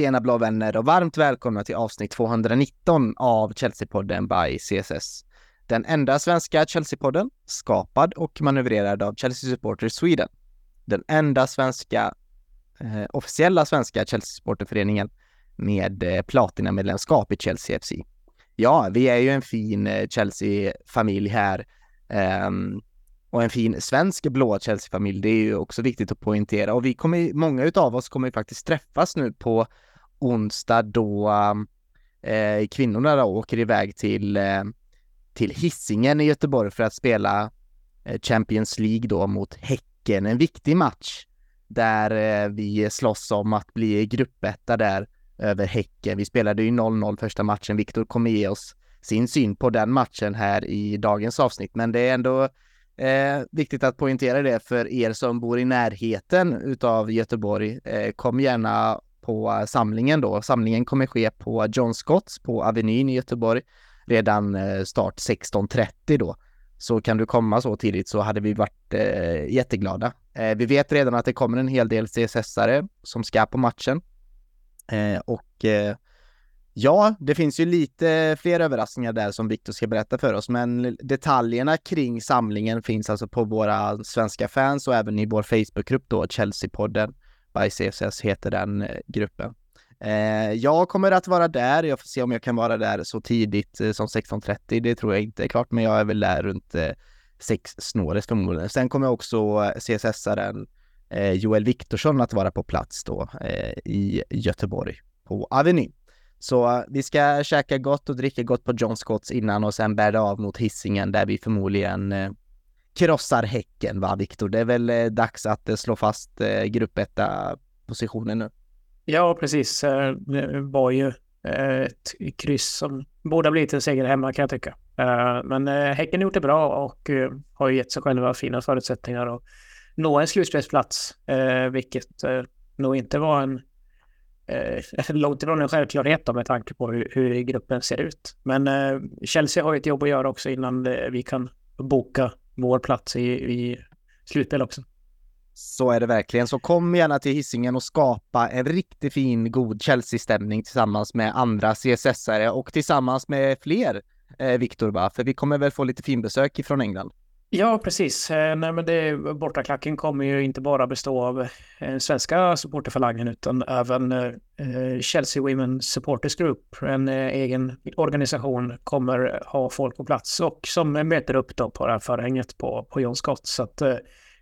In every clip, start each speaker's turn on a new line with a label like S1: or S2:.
S1: Tjena blå vänner och varmt välkomna till avsnitt 219 av Chelsea-podden by CSS. Den enda svenska Chelsea-podden, skapad och manövrerad av Chelsea Supporters Sweden. Den enda svenska, eh, officiella svenska Chelsea-supporterföreningen med eh, platinamedlemskap i Chelsea FC. Ja, vi är ju en fin eh, Chelsea-familj här um, och en fin svensk blå Chelsea-familj. Det är ju också viktigt att poängtera och vi kommer, många utav oss kommer ju faktiskt träffas nu på onsdag då eh, kvinnorna då åker iväg till, eh, till Hissingen i Göteborg för att spela eh, Champions League då mot Häcken. En viktig match där eh, vi slåss om att bli gruppetta där över Häcken. Vi spelade ju 0-0 första matchen. Viktor kommer ge oss sin syn på den matchen här i dagens avsnitt, men det är ändå Eh, viktigt att poängtera det för er som bor i närheten utav Göteborg. Eh, kom gärna på samlingen då. Samlingen kommer ske på John Scotts på Avenyn i Göteborg redan eh, start 16.30 då. Så kan du komma så tidigt så hade vi varit eh, jätteglada. Eh, vi vet redan att det kommer en hel del CSS-are som ska på matchen. Eh, och eh, Ja, det finns ju lite fler överraskningar där som Viktor ska berätta för oss, men detaljerna kring samlingen finns alltså på våra svenska fans och även i vår Facebookgrupp då, Chelsea-podden by CSS heter den eh, gruppen. Eh, jag kommer att vara där, jag får se om jag kan vara där så tidigt eh, som 16.30, det tror jag inte är klart, men jag är väl där runt eh, sex snåret förmodligen. Sen kommer också eh, CSS-aren eh, Joel Viktorsson att vara på plats då eh, i Göteborg på Avenyn. Så eh, vi ska käka gott och dricka gott på John Scotts innan och sen bära av mot hissingen där vi förmodligen eh, krossar Häcken va Viktor? Det är väl eh, dags att eh, slå fast eh, gruppetta positionen nu?
S2: Ja, precis. Det var ju ett kryss som borde ha blivit en seger hemma kan jag tycka. Men Häcken har gjort det bra och har ju gett sig själva fina förutsättningar att nå en slutspelsplats, vilket nog inte var en långt ifrån en självklarhet då, med tanke på hur, hur gruppen ser ut. Men Chelsea har ju ett jobb att göra också innan vi kan boka vår plats i, i slutspel också.
S1: Så är det verkligen. Så kom gärna till hissingen och skapa en riktigt fin, god Chelsea-stämning tillsammans med andra CSS-are och tillsammans med fler, eh, Viktor. För vi kommer väl få lite finbesök ifrån England?
S2: Ja, precis. Eh, nej, men det, bortaklacken kommer ju inte bara bestå av eh, svenska supporterfalangen utan även eh, eh Chelsea Women Supporters Group, en eh, egen organisation, kommer ha folk på plats och som möter upp då på det här förhänget på, på John Scott. Så att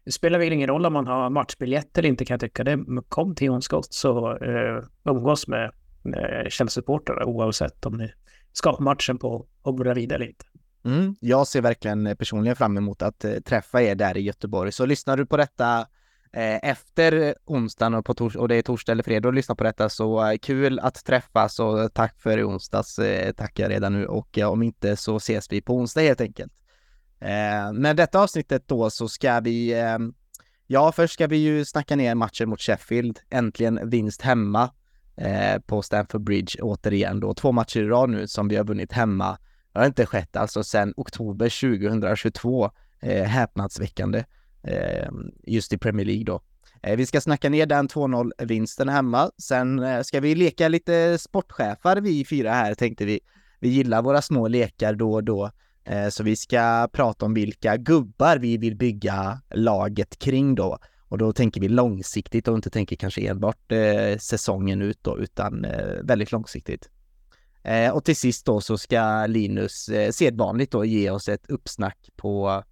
S2: det spelar väl ingen roll om man har matchbiljett eller inte kan jag tycka. Det, kom till John Scott så eh, umgås med eh, Chelsea-supportrar oavsett om ni ska på matchen på, på Bravida eller inte.
S1: Mm, jag ser verkligen personligen fram emot att eh, träffa er där i Göteborg. Så lyssnar du på detta eh, efter onsdagen och, på tors och det är torsdag eller fredag och lyssnar på detta så eh, kul att träffas och tack för i onsdags tackar jag redan nu och om inte så ses vi på onsdag helt enkelt. Men detta avsnittet då så ska vi Ja, först ska vi ju snacka ner matchen mot Sheffield. Äntligen vinst hemma på Stamford Bridge återigen då. Två matcher i rad nu som vi har vunnit hemma. Det har inte skett alltså sedan oktober 2022. Eh, häpnadsväckande. Eh, just i Premier League då. Eh, vi ska snacka ner den 2-0 vinsten hemma. Sen eh, ska vi leka lite sportchefar vi fyra här tänkte vi. Vi gillar våra små lekar då och då. Eh, så vi ska prata om vilka gubbar vi vill bygga laget kring då. Och då tänker vi långsiktigt och inte tänker kanske enbart eh, säsongen ut då, utan eh, väldigt långsiktigt. Eh, och till sist då så ska Linus eh, sedvanligt då ge oss ett uppsnack på,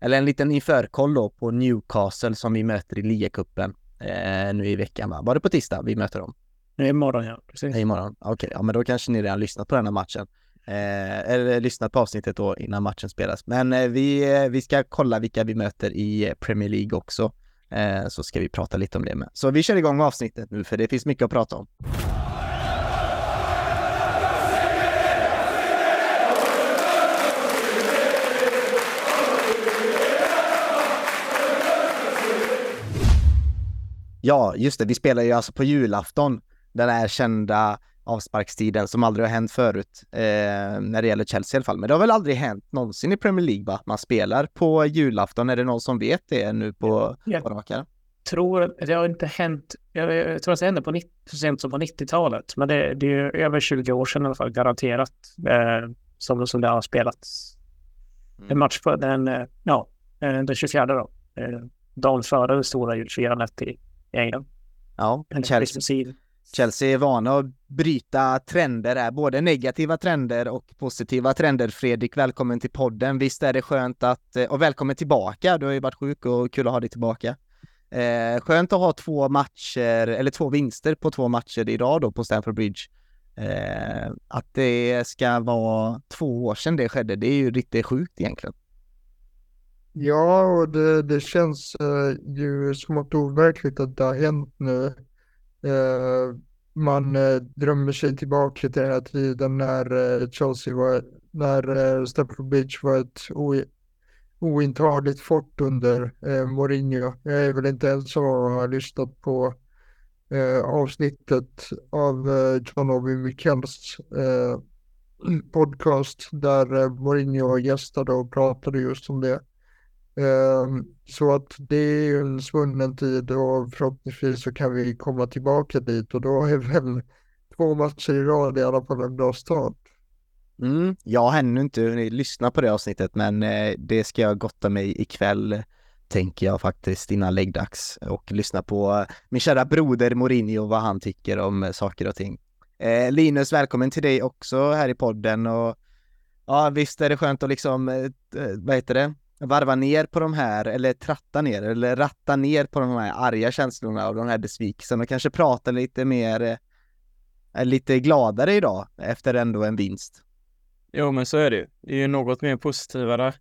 S1: eller en liten införkoll då på Newcastle som vi möter i ligacupen eh, nu i veckan va? Var det på tisdag vi möter dem?
S2: Är imorgon ja, precis.
S1: Imorgon, okej, okay. ja men då kanske ni redan lyssnat på den här matchen. Eh, eller lyssnat på avsnittet då innan matchen spelas. Men eh, vi, eh, vi ska kolla vilka vi möter i Premier League också. Eh, så ska vi prata lite om det med. Så vi kör igång avsnittet nu för det finns mycket att prata om. Ja, just det. Vi spelar ju alltså på julafton, den här kända avsparkstiden som aldrig har hänt förut eh, när det gäller Chelsea i alla fall. Men det har väl aldrig hänt någonsin i Premier League va? Man spelar på julafton. Är det någon som vet det nu på,
S2: ja.
S1: på rakar?
S2: tror, det har inte hänt, jag, jag tror att det hände på 90, så sent som på 90-talet. Men det, det är över 20 år sedan i alla fall, garanterat, eh, som, som det har spelats mm. en match på den, eh, ja, eh, den 24 då. Eh, dagen före det stora julfirandet i England.
S1: Ja, Chelsea, Chelsea är vana att bryta trender är både negativa trender och positiva trender. Fredrik, välkommen till podden. Visst är det skönt att, eh, och välkommen tillbaka. Du har ju varit sjuk och kul att ha dig tillbaka. Eh, skönt att ha två matcher, eller två vinster på två matcher idag då på Stamford Bridge. Eh, att det ska vara två år sedan det skedde, det är ju riktigt sjukt egentligen.
S3: Ja, och det, det känns eh, ju smått overkligt att det har hänt nu. Eh, man eh, drömmer sig tillbaka till den här tiden när eh, Chelsea var, när eh, Stamford Beach var ett ointagligt fort under eh, Mourinho. Jag är väl inte ens att har lyssnat på eh, avsnittet av eh, John Obi Mikkels eh, podcast där eh, Mourinho gästade och pratade just om det. Ehm, så att det är ju en svunnen tid och förhoppningsvis så kan vi komma tillbaka dit och då är väl två matcher i rad i alla fall en bra start.
S1: Mm, jag har ännu inte hunnit lyssna på det avsnittet men eh, det ska jag gotta mig ikväll tänker jag faktiskt innan läggdags och lyssna på eh, min kära broder Mourinho vad han tycker om eh, saker och ting. Linus, välkommen till dig också här i podden och ja, visst är det skönt att liksom, vad heter det, varva ner på de här, eller tratta ner, eller ratta ner på de här arga känslorna och de här besvikelserna och kanske prata lite mer, eh, lite gladare idag efter ändå en vinst.
S4: Jo, men så är det ju. Det är ju något mer positivare.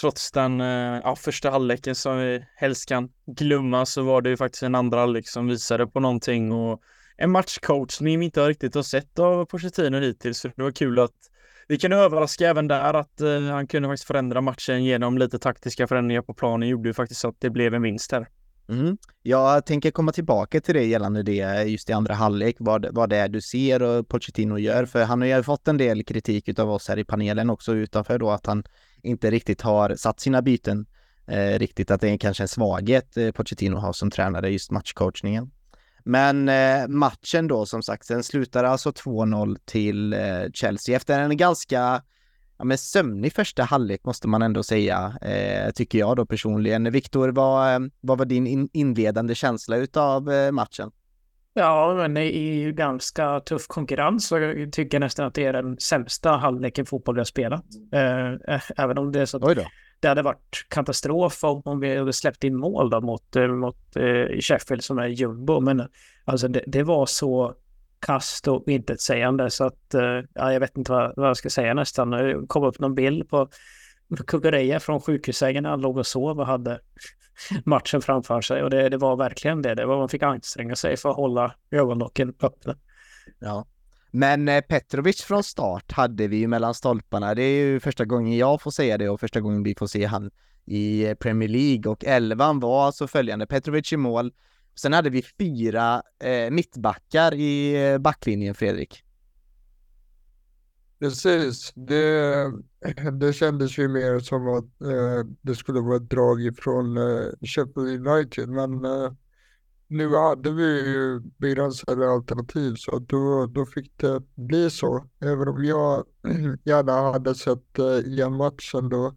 S4: Trots den eh, ja, första halvleken som vi helst kan glömma så var det ju faktiskt en andra halvlek som visade på någonting och en matchcoachning vi inte riktigt har sett av Pochettino hittills. Så det var kul att vi kan överraska även där att eh, han kunde faktiskt förändra matchen genom lite taktiska förändringar på planen gjorde ju faktiskt så att det blev en vinst här.
S1: Mm. Jag tänker komma tillbaka till det gällande det eh, just i andra halvlek, vad, vad det är du ser och Pochettino gör, för han har ju fått en del kritik av oss här i panelen också utanför då att han inte riktigt har satt sina byten eh, riktigt, att det är kanske en svaghet eh, Pochettino har som tränare, just matchcoachningen. Men eh, matchen då som sagt, den slutar alltså 2-0 till eh, Chelsea efter en ganska ja, men sömnig första halvlek måste man ändå säga, eh, tycker jag då personligen. Viktor, vad, eh, vad var din in inledande känsla utav eh, matchen?
S2: Ja, men det är ju ganska tuff konkurrens och jag tycker nästan att det är den sämsta halvleken fotboll vi har spelat. Eh, även om det är så att det hade varit katastrof om, om vi hade släppt in mål då mot, eh, mot eh, Sheffield som är jumbo. Men alltså det, det var så kast och intetsägande. Så att, eh, ja, jag vet inte vad, vad jag ska säga nästan. Det kom upp någon bild på Kukureya från sjukhussängen. Han låg och sov och hade matchen framför sig. Och det, det var verkligen det. det var, man fick anstränga sig för att hålla ögonlocken öppna.
S1: Ja. Men eh, Petrovic från start hade vi ju mellan stolparna. Det är ju första gången jag får säga det och första gången vi får se han i eh, Premier League och elvan var alltså följande. Petrovic i mål, Sen hade vi fyra eh, mittbackar i eh, backlinjen, Fredrik.
S3: Precis, det, det kändes ju mer som att eh, det skulle vara ett drag ifrån eh, Sheffield United, men eh, nu hade vi ju begränsade alternativ så då, då fick det bli så. Även om jag gärna hade sett eh, igen matchen då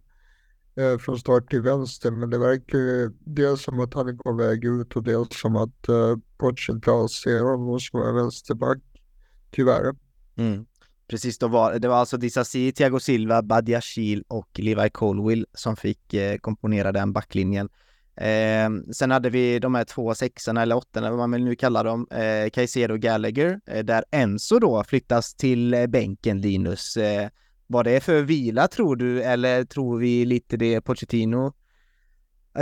S3: eh, från start till vänster. Men det verkar ju dels som att han är på väg ut och dels som att eh, Poch inte alls ser honom som en vänsterback. Tyvärr.
S1: Mm. Precis, då var, det var alltså Disasi, Thiago Silva, Badiashil och Levi Colwill som fick eh, komponera den backlinjen. Eh, sen hade vi de här två sexorna eller åttorna, vad man vill nu kalla dem, eh, Caicedo och Gallagher, eh, där Enzo då flyttas till eh, bänken, Linus. Eh, vad det är för vila tror du, eller tror vi lite det Pochettino,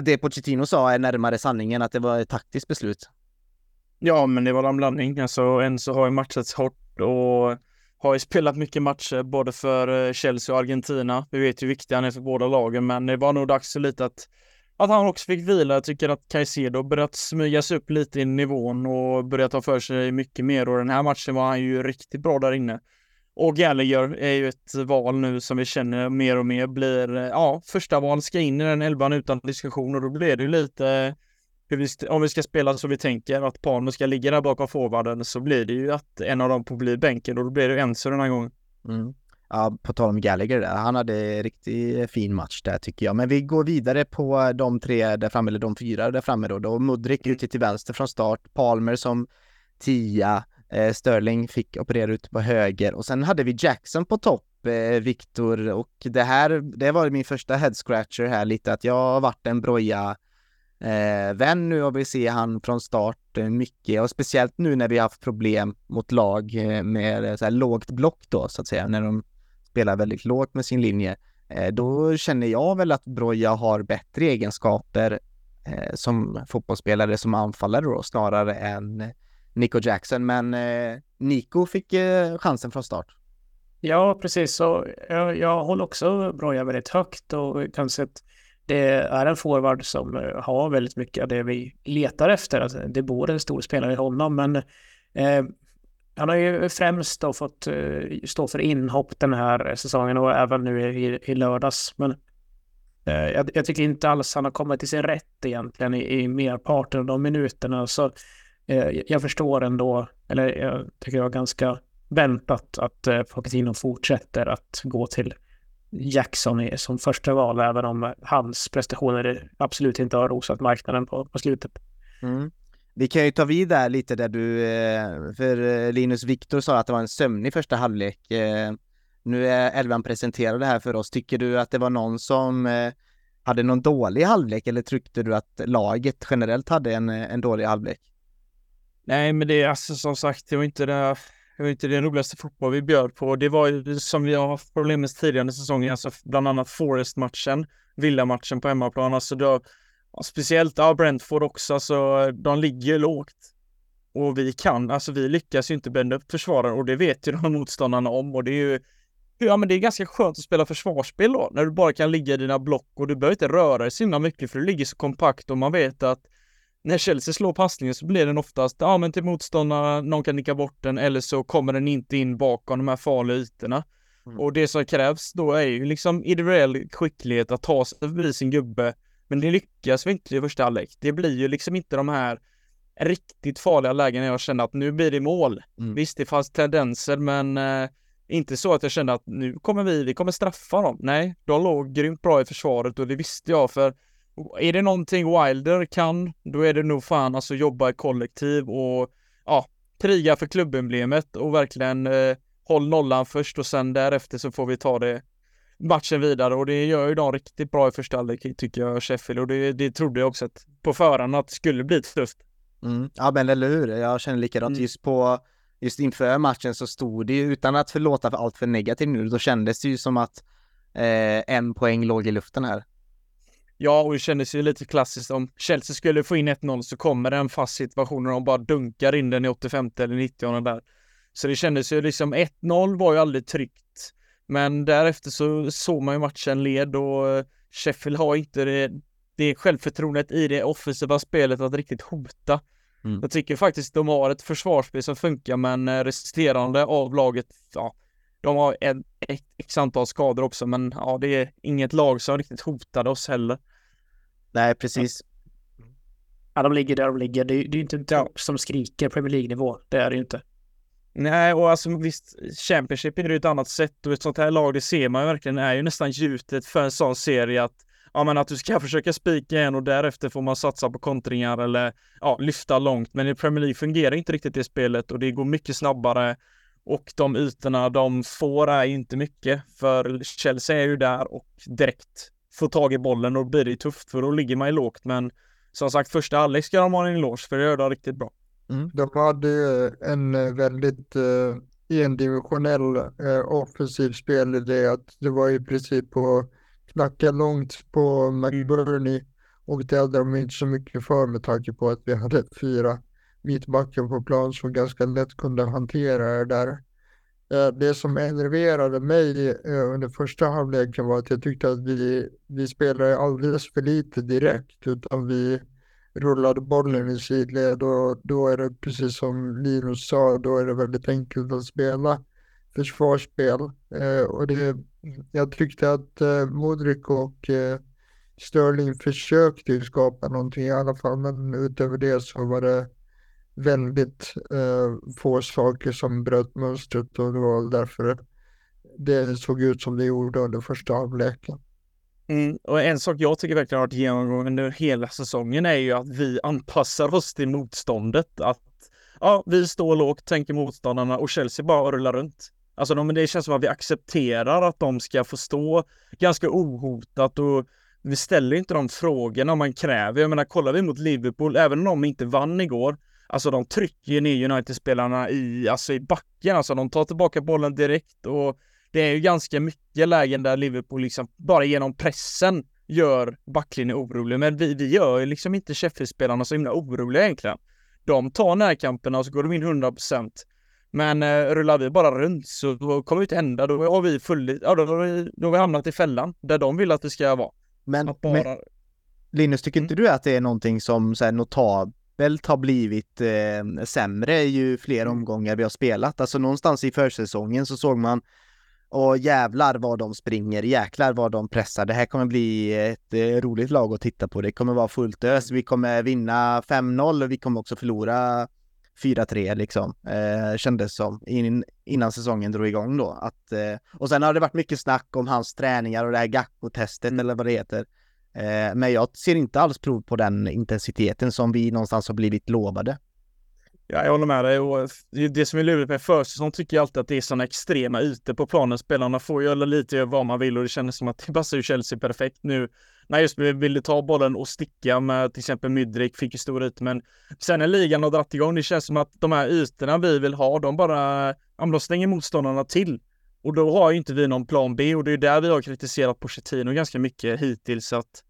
S1: det Pochettino sa är närmare sanningen, att det var ett taktiskt beslut?
S4: Ja, men det var en blandning. Alltså, Enzo har ju matchats hårt och har ju spelat mycket matcher både för eh, Chelsea och Argentina. Vi vet ju hur viktig han är för båda lagen, men det var nog dags lite att, att han också fick vila. Jag tycker att Caicedo börjat smygas upp lite i nivån och börjat ta för sig mycket mer och den här matchen var han ju riktigt bra där inne. Och Gallagher är ju ett val nu som vi känner mer och mer blir, ja, första val ska in i den elvan utan diskussion och då blir det ju lite hur vi, om vi ska spela så vi tänker att Palmer ska ligga där bakom forwarden så blir det ju att en av dem får bli bänken och då blir det Enzo den här gången.
S1: Mm. Ja, på tal om Gallagher där, han hade riktigt fin match där tycker jag. Men vi går vidare på de tre där framme, eller de fyra där framme då. då Mudrik ute till vänster från start, Palmer som tia, eh, Sterling fick operera ut på höger och sen hade vi Jackson på topp, eh, Viktor och det här, det var min första head scratcher här lite att jag har varit en broja eh, vän nu och vi ser han från start eh, mycket och speciellt nu när vi har haft problem mot lag eh, med så här lågt block då så att säga, när de spelar väldigt lågt med sin linje. Eh, då känner jag väl att Broja har bättre egenskaper eh, som fotbollsspelare, som anfallare då, snarare än Nico Jackson. Men eh, Nico fick chansen från start.
S2: Ja, precis. Så jag, jag håller också Broja väldigt högt och kanske att det är en forward som har väldigt mycket av det vi letar efter. Alltså, det bor en stor spelare i honom, men eh, han har ju främst då fått eh, stå för inhopp den här säsongen och även nu i, i lördags. Men eh, jag, jag, tycker inte alls han har kommit till sin rätt egentligen i, i merparten av de minuterna. Så eh, jag förstår ändå, eller jag tycker det var ganska väntat att uh, Pochettino fortsätter att gå till Jackson som första val, även om hans prestationer absolut inte har rosat marknaden på, på slutet.
S1: Mm. Vi kan ju ta vid där lite där du, eh, för eh, Linus Viktor sa att det var en sömnig första halvlek. Eh. Nu är elvan presenterade här för oss. Tycker du att det var någon som hade någon dålig halvlek eller tyckte du att laget generellt hade en, en dålig halvlek?
S4: Nej, men det är alltså som sagt, det var inte det, det, var inte det roligaste fotboll vi bjöd på. Det var ju som vi har haft problem med tidigare säsonger, alltså bland annat Forest-matchen, Villa-matchen på hemmaplan. Alltså då, Ja, speciellt ja, Brentford också, alltså de ligger lågt. Och vi kan, alltså vi lyckas ju inte bända upp försvararen och det vet ju de motståndarna om och det är ju Ja men det är ganska skönt att spela försvarsspel då, när du bara kan ligga i dina block och du behöver inte röra dig så himla mycket för du ligger så kompakt och man vet att när Chelsea slår passningen så blir den oftast, ja men till motståndarna, någon kan nicka bort den eller så kommer den inte in bakom de här farliga ytorna. Mm. Och det som krävs då är ju liksom individuell skicklighet att ta sig förbi sin gubbe men det lyckas vi inte i första halvlek. Det blir ju liksom inte de här riktigt farliga lägena jag kände att nu blir det mål. Mm. Visst, det fanns tendenser, men eh, inte så att jag kände att nu kommer vi, vi kommer straffa dem. Nej, de låg grymt bra i försvaret och det visste jag för är det någonting Wilder kan, då är det nog fan alltså jobba i kollektiv och ja, kriga för klubbemblemet och verkligen eh, håll nollan först och sen därefter så får vi ta det matchen vidare och det gör ju de riktigt bra i första halvlek tycker jag, Sheffield och det, det trodde jag också att på förhand att det skulle bli tufft.
S1: Mm. Ja men eller hur, jag känner likadant mm. just på just inför matchen så stod det ju utan att förlåta för allt för negativt nu, då kändes det ju som att eh, en poäng låg i luften här.
S4: Ja, och det kändes ju lite klassiskt om Chelsea skulle få in 1-0 så kommer det en fast situation och de bara dunkar in den i 85 eller 90 där. Så det kändes ju liksom 1-0 var ju aldrig tryggt. Men därefter så såg man ju matchen led och eh, Sheffield har inte det, det självförtroendet i det offensiva spelet att riktigt hota. Mm. Jag tycker faktiskt de har ett försvarsspel som funkar men eh, resterande av laget, ja, de har ett, ett x antal skador också men ja, det är inget lag som riktigt hotade oss heller.
S1: Nej, precis.
S2: Ja, de ligger där de ligger. Det är, är inte en trupp som skriker Premier League-nivå. Det är det ju inte.
S4: Nej, och alltså visst, Championship är ju ett annat sätt och ett sånt här lag, det ser man ju verkligen, är ju nästan gjutet för en sån serie att ja, men att du ska försöka spika en och därefter får man satsa på kontringar eller ja, lyfta långt. Men i Premier League fungerar inte riktigt det spelet och det går mycket snabbare och de ytorna de får är inte mycket för Chelsea är ju där och direkt får tag i bollen och då blir det tufft för då ligger man ju lågt. Men som sagt, första halvlek ska de ha en eloge för det gör de riktigt bra.
S3: Mm. De hade en eh, väldigt uh, endimensionell uh, offensiv spelidé. Att det var i princip på knacka långt på McBurney och det hade de inte så mycket för med tanke på att vi hade fyra mittbackar på plan som ganska lätt kunde hantera det där. Det som enerverade mig under första halvleken var att jag tyckte att vi, vi spelade alldeles för lite direkt utan vi rullade bollen i sidled och då är det precis som Linus sa, då är det väldigt enkelt att spela försvarsspel. Eh, och det, jag tyckte att eh, Modric och eh, Sterling försökte skapa någonting i alla fall, men utöver det så var det väldigt eh, få saker som bröt mönstret och det var därför det såg ut som det gjorde under första halvleken.
S4: Mm, och en sak jag tycker verkligen har varit genomgående under hela säsongen är ju att vi anpassar oss till motståndet. Att ja, vi står lågt, tänker motståndarna och Chelsea bara rullar runt. Alltså de, det känns som att vi accepterar att de ska få stå ganska ohotat och vi ställer inte de frågorna man kräver. Jag menar, kollar vi mot Liverpool, även om de inte vann igår, alltså de trycker ner United-spelarna i, alltså i backen, alltså de tar tillbaka bollen direkt och det är ju ganska mycket lägen där Liverpool liksom bara genom pressen gör backlinjen orolig. Men vi, vi gör ju liksom inte Sheffield-spelarna så himla oroliga egentligen. De tar närkamperna och så går de in 100% Men eh, rullar vi bara runt så kommer vi inte hända. Då har vi fullt, ja då, då, då har vi hamnat i fällan där de vill att vi ska vara.
S1: Men,
S4: bara...
S1: men Linus, tycker inte mm. du att det är någonting som så här, notabelt har blivit eh, sämre ju fler mm. omgångar vi har spelat? Alltså någonstans i försäsongen så såg man och jävlar vad de springer, jäklar vad de pressar. Det här kommer bli ett eh, roligt lag att titta på. Det kommer vara fullt ös. Vi kommer vinna 5-0 och vi kommer också förlora 4-3 liksom. Eh, kändes som in, innan säsongen drog igång då. Att, eh, och sen har det varit mycket snack om hans träningar och det här Gacko-testet eller vad det heter. Eh, men jag ser inte alls prov på den intensiteten som vi någonstans har blivit lovade.
S4: Ja, jag håller med dig. Och det som är lurigt med försäsong tycker jag alltid att det är sådana extrema ytor på planen. Spelarna får göra lite vad man vill och det kändes som att det passar ju Chelsea perfekt nu. När just ville ta bollen och sticka med till exempel Mydrik, fick ju stor yta. Men sen när ligan har dragit igång, det känns som att de här ytorna vi vill ha, de bara, ja, de stänger motståndarna till. Och då har ju inte vi någon plan B och det är där vi har kritiserat Pochettino ganska mycket hittills. Att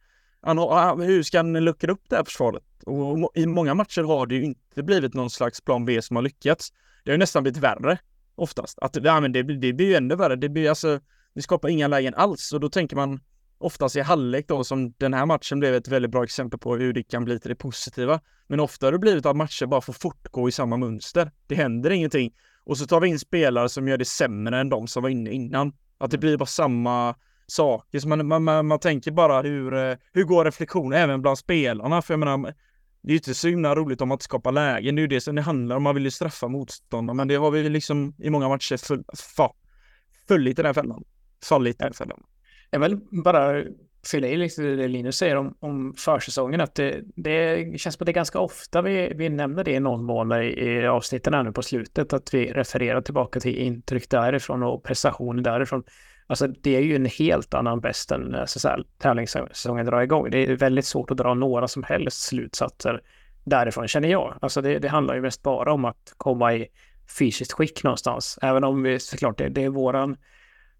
S4: hur ska han luckra upp det här försvaret? Och i många matcher har det ju inte blivit någon slags plan B som har lyckats. Det har ju nästan blivit värre oftast. Att ja, men det, det blir ju ännu värre. Det blir alltså, vi skapar inga lägen alls och då tänker man oftast i halvlek då som den här matchen blev ett väldigt bra exempel på hur det kan bli till det positiva. Men ofta har det blivit att matcher bara får fortgå i samma mönster. Det händer ingenting och så tar vi in spelare som gör det sämre än de som var inne innan. Att det blir bara samma saker. Så man, man, man, man tänker bara hur, eh, hur går reflektionen även bland spelarna? För jag menar, det är ju inte så himla roligt om man inte skapar lägen. Det är ju det som det handlar om. Man vill ju straffa motståndarna, men det har vi liksom i många matcher full, fa, fullit i den fällan. Fallit i den fällan.
S2: Jag vill bara fylla i lite det Linus säger om, om försäsongen, att det, det känns som att det är ganska ofta vi, vi nämner det i någon mån i, i avsnitten här nu på slutet, att vi refererar tillbaka till intryck därifrån och prestationer därifrån. Alltså det är ju en helt annan bäst än eh, SSL tävlingssäsongen drar igång. Det är väldigt svårt att dra några som helst slutsatser därifrån känner jag. Alltså det, det handlar ju mest bara om att komma i fysiskt skick någonstans. Även om vi såklart det, det är våran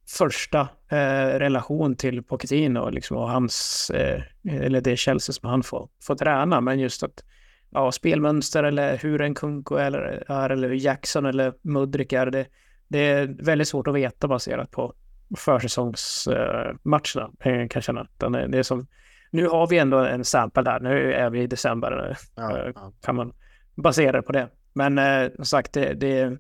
S2: första eh, relation till Pochettino liksom, och hans, eh, eller det Chelsea som han får, får träna. Men just att ja, spelmönster eller hur en Kunko är eller Jackson eller Mudrik är, det, det är väldigt svårt att veta baserat på försäsongsmatcherna eh, kan jag känna. Det är som, nu har vi ändå en sample där, nu är vi i december, ja, eh, ja. kan man basera det på det. Men eh, som sagt, det, det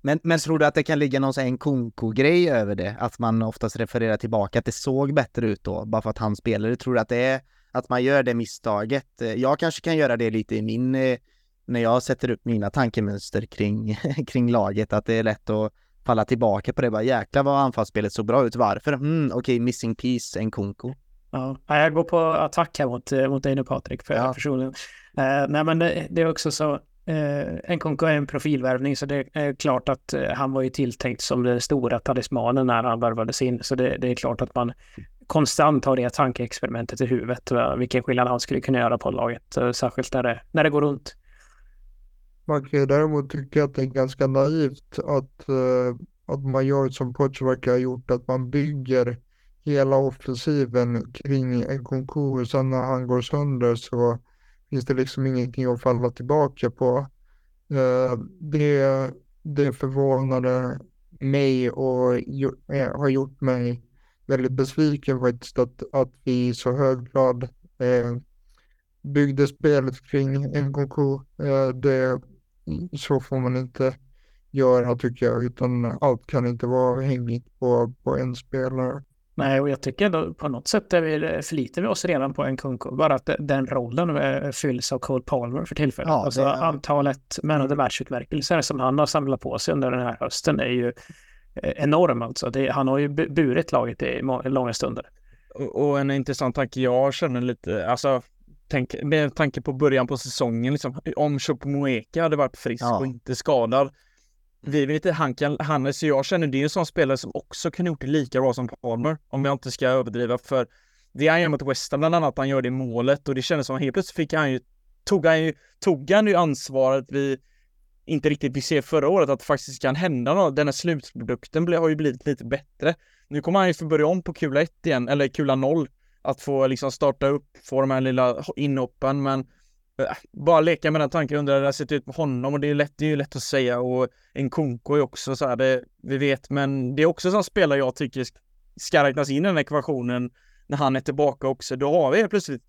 S1: men, men tror du att det kan ligga någon sån konko-grej över det? Att man oftast refererar tillbaka, att det såg bättre ut då, bara för att han spelade? Tror du att det är att man gör det misstaget? Jag kanske kan göra det lite i min, när jag sätter upp mina tankemönster kring, kring laget, att det är lätt att falla tillbaka på det. Bara jäklar vad anfallsspelet såg bra ut. Varför? Mm, okej, okay, missing piece, en konko.
S2: Ja, jag går på attack här mot, mot dig nu Patrik, för ja. personligen. Uh, nej, men det, det, är också så. Uh, en konko är en profilvärvning, så det är klart att uh, han var ju tilltänkt som den stora talismanen när han värvades in. Så det, det är klart att man konstant har det tankeexperimentet i huvudet. Vilken skillnad han skulle kunna göra på laget, särskilt när det, när det går runt.
S3: Man kan ju däremot tycka att det är ganska naivt att, uh, att man gör som Pochvaka har gjort, att man bygger hela offensiven kring en konkurs. Sen när han går sönder så finns det liksom ingenting att falla tillbaka på. Uh, det, det förvånade mig och ju, äh, eh, har gjort mig väldigt besviken faktiskt att, att vi i så hög grad eh, byggde spelet kring en konkurs. Eh, det så får man inte göra tycker jag, utan allt kan inte vara hängigt på, på en spelare.
S2: Nej, och jag tycker ändå på något sätt är vi, förlitar vi oss redan på en Kunko. Bara att den rollen eh, fylls av Cole Palmer för tillfället.
S1: Ja,
S2: alltså
S1: det-
S2: antalet man of the match-utmärkelser som han har samlat på sig under den här hösten är ju eh, enorm alltså. Det, han har ju bu- burit laget i må- långa stunder.
S4: Och, och en intressant tanke jag känner lite, alltså tänk, med tanke på början på säsongen, liksom, om Choupo-Moeka hade varit frisk
S1: Ja.
S4: och inte skadad. Vi vet inte, han kan, Hannes och jag känner det är en sån spelare som också kan gjort det lika bra som Palmer, om jag inte ska överdriva, för det han gör mot West Ham bland annat, han gör det målet och det kändes som helt plötsligt fick han ju, tog han ju, tog han ju ansvaret vi inte riktigt fick se förra året, att det faktiskt kan hända något. Den här slutprodukten har ju blivit lite bättre. Nu kommer han ju få börja om på kula 1 igen, eller kula 0. Att få liksom starta upp, få de här lilla inhoppen, men äh, bara leka med den tanken, undrar hur det har sett ut med honom och det är, lätt, det är ju lätt att säga och en Konko är också så här, det, vi vet, men det är också sån spelare jag tycker ska räknas in i den ekvationen när han är tillbaka också. Då har vi helt plötsligt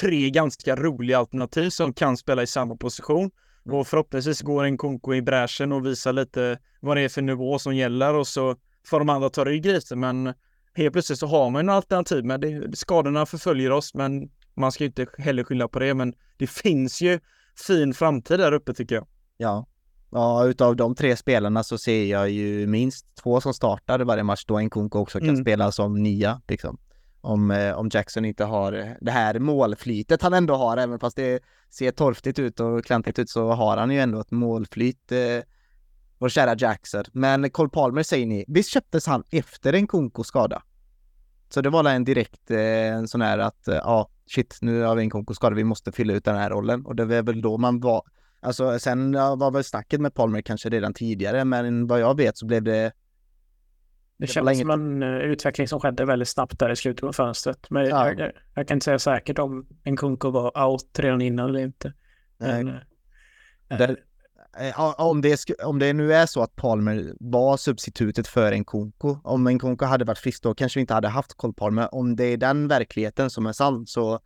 S4: tre ganska roliga alternativ som kan spela i samma position. Och förhoppningsvis går en Konko i bräschen och visar lite vad det är för nivå som gäller och så får de andra ta rygg lite. Men helt plötsligt så har man en alternativ. Men det, skadorna förföljer oss, men man ska ju inte heller skylla på det. Men det finns ju fin framtid där uppe tycker jag.
S1: Ja. Ja, utav de tre spelarna så ser jag ju minst två som startar varje match då en Kunko också kan
S4: Mm.
S1: spela som nia liksom. Om, eh, om Jackson inte har eh, det här målflytet han ändå har, även fast det ser torftigt ut och klantigt ut så har han ju ändå ett målflyt, eh, vår kära Jackson. Men Cole Palmer säger ni, visst köptes han efter en Kunko skada? Så det var en direkt eh, en sån här att, eh, ja, shit, nu har vi en Kunko skada, vi måste fylla ut den här rollen. Och det var väl då man var, Alltså sen var väl snacket med Palmer kanske redan tidigare, men vad jag vet så blev det...
S2: Det
S1: var
S2: känns som en eh, utveckling som skedde väldigt snabbt där i slutet av fönstret. Men
S1: Ja.
S2: jag, jag, kan inte säga säkert om en Kunko var out redan innan eller inte. Men, eh,
S1: Där- Eh, Eh, om det, om det nu är så att Palmer var substitutet för en Konko, om en Konko hade varit frisk då kanske vi inte hade haft Cole Palmer. Om det är den verkligheten som är sann så,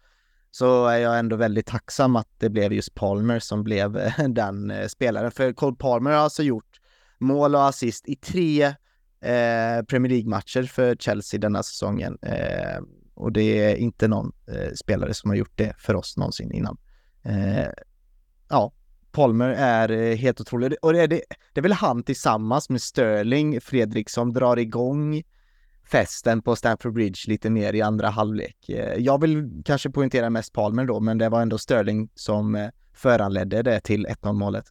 S1: så är jag ändå väldigt tacksam att det blev just Palmer som blev eh, den eh, spelaren. För Cole Palmer har alltså gjort mål och assist i tre eh, Premier League-matcher för Chelsea denna säsongen. Eh, och det är inte någon eh, spelare som har gjort det för oss någonsin innan. Eh, ja, Palmer är eh, helt otrolig. Och det är, det, det är väl han tillsammans med Sterling, Fredrik, som drar igång festen på Stamford Bridge lite mer i andra halvlek. Eh, jag vill kanske poängtera mest Palmer då, men det var ändå Sterling som eh, föranledde det till 1-0 målet.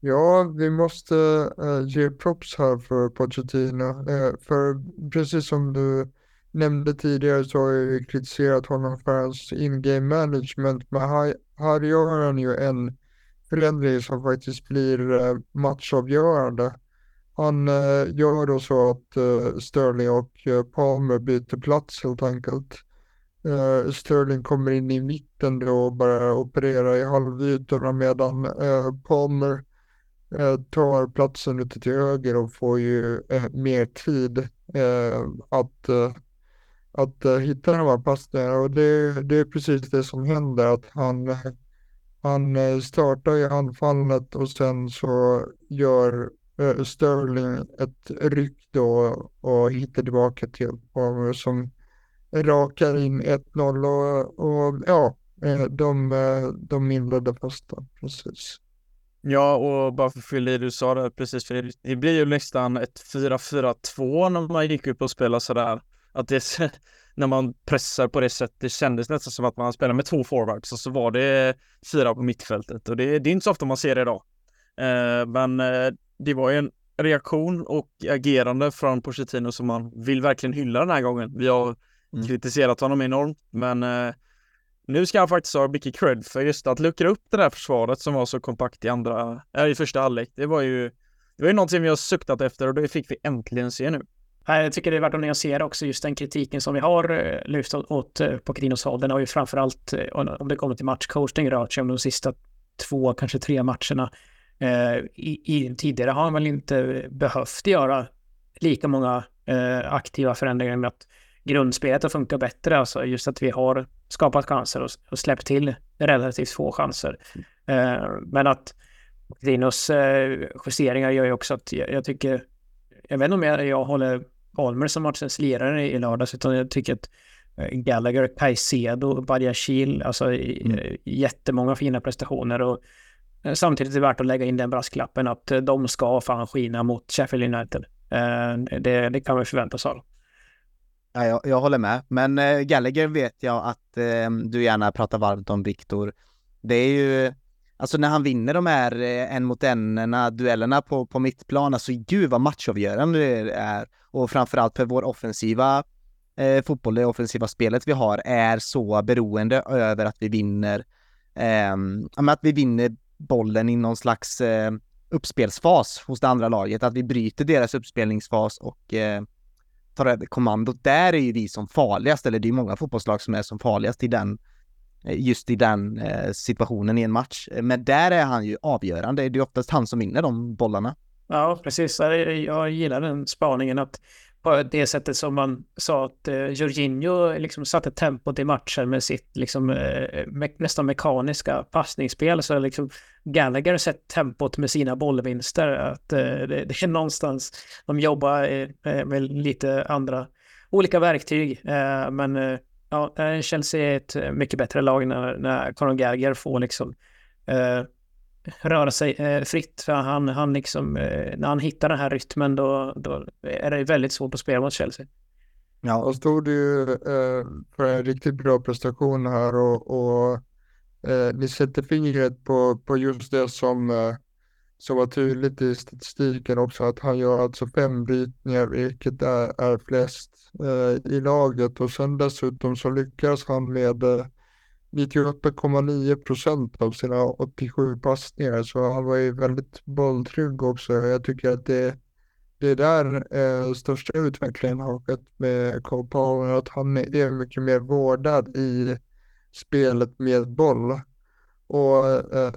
S3: Ja, vi måste äh, ge props här för Pochettino. äh, för precis som du nämnde tidigare så har jag kritiserat honom för hans in-game management. Men här, här gör han ju en förändring som faktiskt blir eh, matchavgörande. Han eh, gör då så att eh, Sterling och eh, Palmer byter plats helt enkelt. Eh, Sterling kommer in i mitten då och börjar operera i halvytorna medan eh, Palmer eh, tar platsen ute till höger och får ju eh, mer tid att, att hitta de här passningarna och det, det är precis det som händer att han, han eh, startar i anfallet och sen så gör eh, Sterling ett ryck då och hittar tillbaka till Palmer som rakar in 1-0 och, och ja, eh, de, de inledde första, precis.
S4: Ja, och bara för att fylla i det du sa där precis, för det, det blir ju nästan ett 4-4-2 när man gick upp och spelade sådär. Att det, när man pressar på det sättet, det kändes nästan som att man spelar med två forwards och så var det fyra på mittfältet och det, det är inte så ofta man ser det idag. Eh, men eh, det var ju en reaktion och agerande från Pochettino som man vill verkligen hylla den här gången. Vi har
S1: Mm.
S4: kritiserat honom enormt, men eh, nu ska han faktiskt ha mycket cred för just att luckra upp det där försvaret som var så kompakt i andra, äh, i första halvlek. Det var ju, det var ju någonting vi har suktat efter och det fick vi äntligen se nu.
S2: Eh, jag tycker det är värt att nyansera också just den kritiken som vi har eh, lyft åt, på Krinos håll. Den har ju framförallt, eh, om det kommer till matchcoachning, rört sig om de sista två, kanske tre matcherna. I, i, tidigare har han väl inte behövt göra lika många eh, aktiva förändringar med att grundspelet har funkat bättre. Alltså just att vi har skapat chanser och, och släppt till relativt få chanser. Eh, men att Pochettinos eh, justeringar gör ju också att jag, jag tycker jag vet inte om jag, jag håller Palmer som matchens lirare i lördags, utan jag tycker att eh, Gallagher, Caicedo, Badiashil, alltså mm. jättemånga fina prestationer och samtidigt är det värt att lägga in den brasklappen att de ska fan skina mot Sheffield United. Det, det kan vi förvänta oss av.
S1: Ja, jag, jag håller med, men Gallagher vet jag att du gärna pratar varmt om Viktor. Det är ju, alltså när han vinner de här eh, en mot en duellerna på, på mittplan, alltså gud vad matchavgörande det är. Och framförallt för vår offensiva eh, fotboll, det offensiva spelet vi har, är så beroende över att vi vinner, eh, att vi vinner bollen i någon slags eh, uppspelsfas hos det andra laget, att vi bryter deras uppspelningsfas och eh, tar över kommandot. Där är ju vi som farligast, eller det är många fotbollslag som är som farligast i den, eh, Eh, just i den eh, situationen i en match. Eh, men där är han ju avgörande. Det är oftast han som vinner de bollarna.
S2: Ja, precis. Jag gillar den spaningen att på det sättet som man sa att eh, Jorginho liksom satte tempot i matchen med sitt liksom, eh, me nästan mekaniska passningsspel så liksom Gallagher sett tempot med sina bollvinster. Att eh, det, det, är någonstans, de jobbar eh, med lite andra olika verktyg. Eh, men eh, ja, Chelsea är ett mycket bättre lag när, när Conor Gallagher får liksom röra sig eh, fritt. För han, han liksom, eh, när han hittar den här rytmen då, då är det väldigt svårt att spela mot Chelsea.
S3: Ja, och stod ju eh, för en riktigt bra prestation här och, och eh, ni sätter fingret på, på just det som, eh, som var tydligt i statistiken också, att han gör alltså fem brytningar, vilket är, är flest eh, i laget och sen dessutom så lyckas han med eh, 98,9 procent av sina 87 passningar så han var ju väldigt bolltrygg också. Jag tycker att det, det är där eh, största utvecklingen har skett med Cole Palmer, att han är mycket mer vårdad i spelet med boll. Och eh,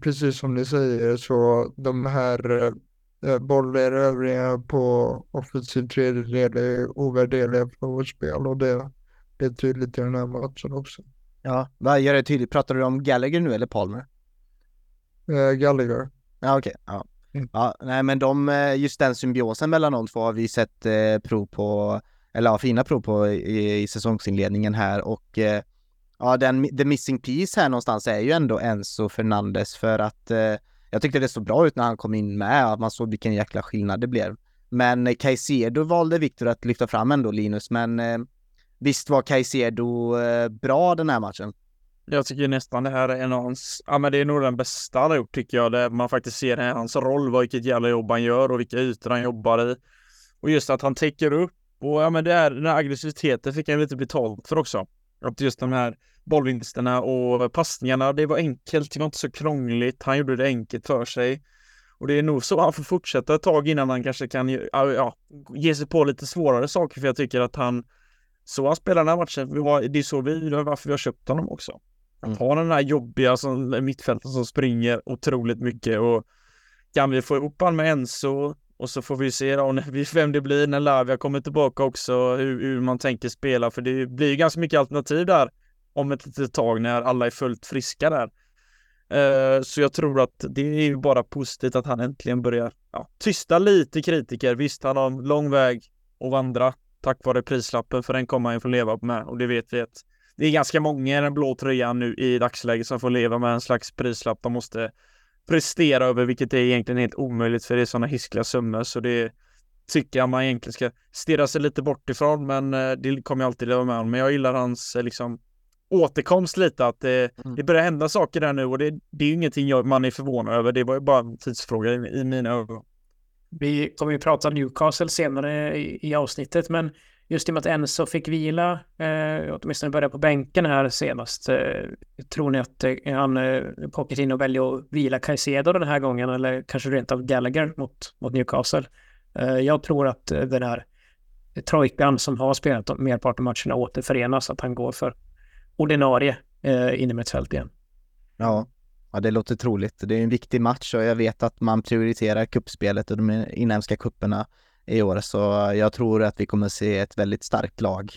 S3: precis som ni säger så de här eh, eh, bollerövringarna på offensiv tredjedel är ovärderliga för vårt spel och det, det är tydligt i den här matchen också.
S1: Ja, vad gör det tydligt? Pratar du om Gallagher nu eller Palmer?
S3: Uh, Gallagher.
S1: Ja, okej. Okay. Ja. Mm. ja, nej men de, eh, just den symbiosen mellan de två har vi sett eh, prov på, eller ja, fina prov på i, i säsongsinledningen här och eh, ja, den, the missing piece här någonstans är ju ändå Enzo Fernandes för att eh, jag tyckte det såg bra ut när han kom in med, att man såg vilken jäkla skillnad det blev. Men eh, Caicedo valde Viktor att lyfta fram ändå Linus, men eh, Visst var Caicedo eh, bra den här matchen?
S4: Jag tycker nästan det här är en av hans, ja men det är nog den bästa han har gjort tycker jag, där man faktiskt ser här, hans roll, vilket jävla jobb han gör och vilka ytor han jobbar i. Och just att han täcker upp och ja men det är den här aggressiviteten fick han lite betalt för också. Att just de här bollvinsterna och passningarna, det var enkelt, det var inte så krångligt, han gjorde det enkelt för sig. Och det är nog så han får fortsätta ett tag innan han kanske kan ja, ge sig på lite svårare saker, för jag tycker att han så han spelar den här matchen. Vi har, det är så vi, det är varför vi har köpt honom också. Att mm. ha den här jobbiga som, mittfälten som springer otroligt mycket och kan vi få ihop honom med Enzo och så får vi se då vem det blir när Lavia kommer tillbaka också, hur, hur man tänker spela, för det blir ganska mycket alternativ där om ett litet tag när alla är fullt friska där. Eh, så jag tror att det är ju bara positivt att han äntligen börjar ja, tysta lite kritiker. Visst, han har en lång väg att vandra tack vare prislappen, för den kommer han ju få leva med och det vet vi att det är ganska många i den blå tröjan nu i dagsläget som får leva med en slags prislapp de måste prestera över, vilket är egentligen helt omöjligt för det är sådana hiskliga summor så det tycker jag man egentligen ska stirra sig lite bort ifrån, men eh, det kommer jag alltid leva med om. Men jag gillar hans eh, liksom återkomst lite, att det, mm. det börjar hända saker där nu och det, det är ju ingenting jag, man är förvånad över. Det var ju bara en tidsfråga i, i mina ögon.
S2: Vi kommer ju prata Newcastle senare i, i avsnittet, men just i och med att Enzo fick vila, eh, åtminstone börja på bänken här senast, eh, tror ni att eh, han eh, in och väljer att vila Caicedo den här gången eller kanske rent av Gallagher mot, mot Newcastle? Eh, jag tror att eh, den här trojkan som har spelat merparten av matcherna återförenas, att han går för ordinarie eh, innermittfält igen.
S1: Ja, Ja, det låter troligt. Det är en viktig match och jag vet att man prioriterar kuppspelet och de inhemska kupperna i år, så jag tror att vi kommer se ett väldigt starkt lag.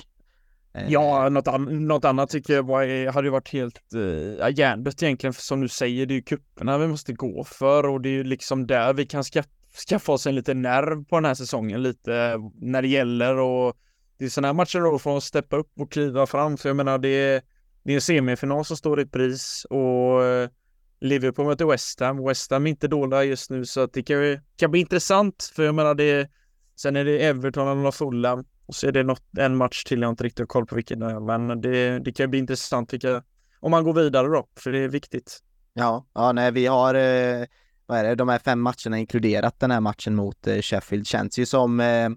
S4: Eh, ja, något, an något annat tycker jag var, hade varit helt eh, hjärndött egentligen, för som du säger, det är ju kupperna vi måste gå för och det är ju liksom där vi kan skaffa oss en liten nerv på den här säsongen lite när det gäller och det är sådana här matcher då för att steppa upp och kliva fram. För jag menar, det är, det är en semifinal som står i pris och eh, Liverpool möter West Ham. West Ham är inte dåliga just nu så att det kan, kan bli intressant. För jag menar, det sen är det Everton och Fulham och så är det något, en match till jag inte riktigt har koll på vilken det är. Men det, det kan bli intressant vilka, om man går vidare då, för det är viktigt.
S1: Ja, ja nej, vi har eh, vad är det, de här fem matcherna inkluderat den här matchen mot eh, Sheffield. Känns ju som eh,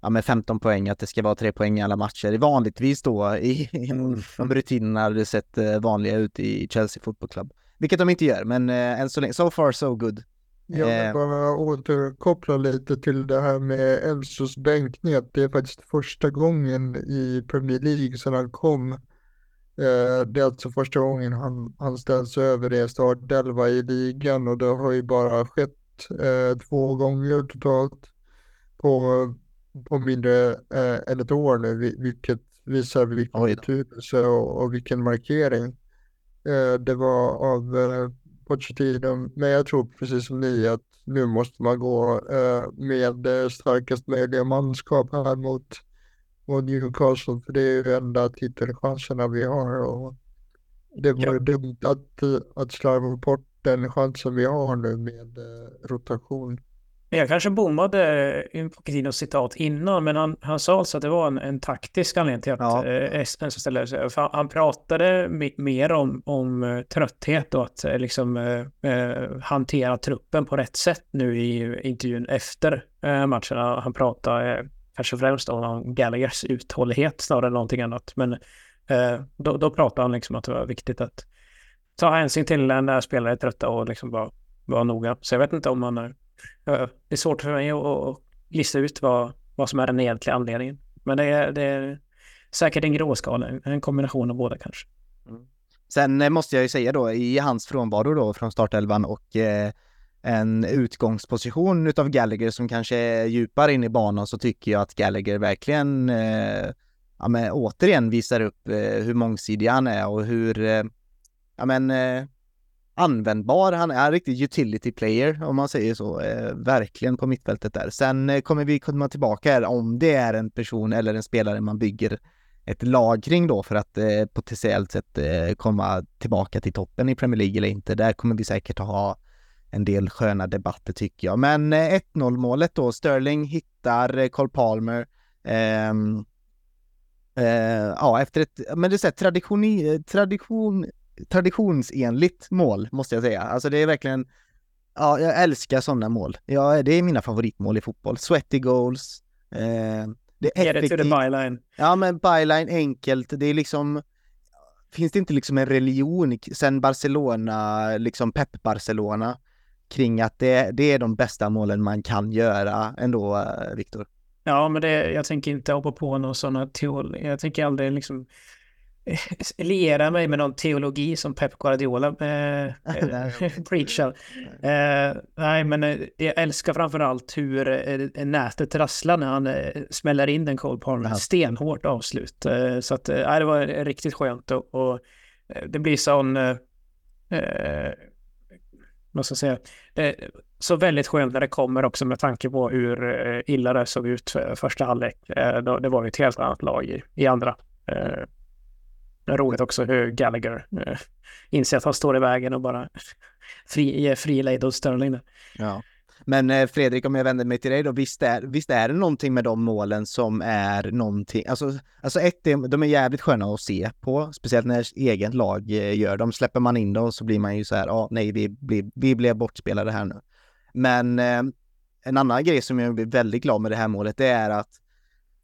S1: ja, med 15 poäng, att det ska vara tre poäng i alla matcher. Vanligtvis då i, i mm. de rutinerna hade sett eh, vanliga ut i Chelsea Football Club. Vilket de inte gör, men eh, än så länge, so far so good.
S3: Jag vill eh. bara återkoppla lite till det här med Elsos bänkning. Det är faktiskt första gången i Premier League sedan han kom. Eh, det är alltså första gången han, han ställs över det startelva i ligan och det har ju bara skett två gånger totalt på på mindre eh, än ett år nu, vilket visar vilken betydelse och, och vilken markering eh, det var av eh, Pochettino. Men jag tror precis som ni att nu måste man gå eh, med starkast möjliga manskap här mot, mot Newcastle, för det är ju enda titelchanserna vi har. Och det vore ja. dumt att, att slarva bort den chansen vi har nu med eh, rotation.
S2: Jag kanske bommade in Pochettinos citat innan, men han, han sa alltså att det var en, en taktisk anledning till att ja. eh, Espen ställde sig. För han pratade mer om, om uh, trötthet och att liksom uh, hantera truppen på rätt sätt nu i intervjun efter matcherna. Han pratade kanske främst om Gallaghers uthållighet snarare än någonting annat. Men då, då pratade han liksom att det var viktigt att ta hänsyn till när spelare är trötta och liksom vara, vara noga. Så jag vet inte om man det är svårt för mig att lista ut vad, vad som är den egentliga anledningen. Men det är, det är säkert en gråskala, en kombination av båda kanske.
S1: Mm. Sen eh, måste jag ju säga då, i hans frånvaro då från startelvan och eh, en utgångsposition utav Gallagher som kanske är djupare in i banan så tycker jag att Gallagher verkligen eh, ja, men, återigen visar upp eh, hur mångsidig han är och hur eh, ja, men, eh, användbar. Han är en riktig utility player om man säger så, eh, verkligen på mittfältet där. Sen eh, kommer vi komma tillbaka här om det är en person eller en spelare man bygger ett lag kring då för att eh, potentiellt sett eh, komma tillbaka till toppen i Premier League eller inte. Där kommer vi säkert ha en del sköna debatter tycker jag. Men eh, 1-0 målet då, Sterling hittar eh, Cole Palmer. Ehm, eh, ja, efter ett, men det är så här, tradition, tradition, traditionsenligt mål, måste jag säga. Alltså det är verkligen, ja, jag älskar sådana mål. Ja, det är mina favoritmål i fotboll. Sweaty goals. Eh,
S2: det är Get it to the byline.
S1: Ja, men byline enkelt. Det är liksom, finns det inte liksom en religion sen Barcelona, liksom Pep Barcelona, kring att det, det är de bästa målen man kan göra ändå, Viktor?
S2: Ja, men det, jag tänker inte hoppa på någon sådana teori. Jag tänker aldrig liksom liera mig med någon teologi som Pep Guardiola eh, preachar. Eh, nej, men eh, jag älskar framförallt hur eh, nätet rasslar när han eh, smäller in den Cole Palmer. Stenhårt avslut. Eh, så att det var riktigt skönt och, och det blir sån... Vad ska jag säga? så väldigt skönt när det kommer också med tanke på hur illa det såg ut första halvlek. det var ju ett helt annat lag i, i andra. Det är roligt också hur Gallagher eh, inser att han står i vägen och bara fri, ger fri lejd åt Sterling.
S1: Ja. Men eh, Fredrik, om jag vänder mig till dig då, visst är, visst är det någonting med de målen som är någonting, alltså, alltså ett, de är jävligt sköna att se på, speciellt när eget lag eh, gör dem. Släpper man in dem så blir man ju så här, ja, ah, nej, vi, vi, vi blev bortspelade här nu. Men eh, en annan grej som jag blir väldigt glad med det här målet, det är att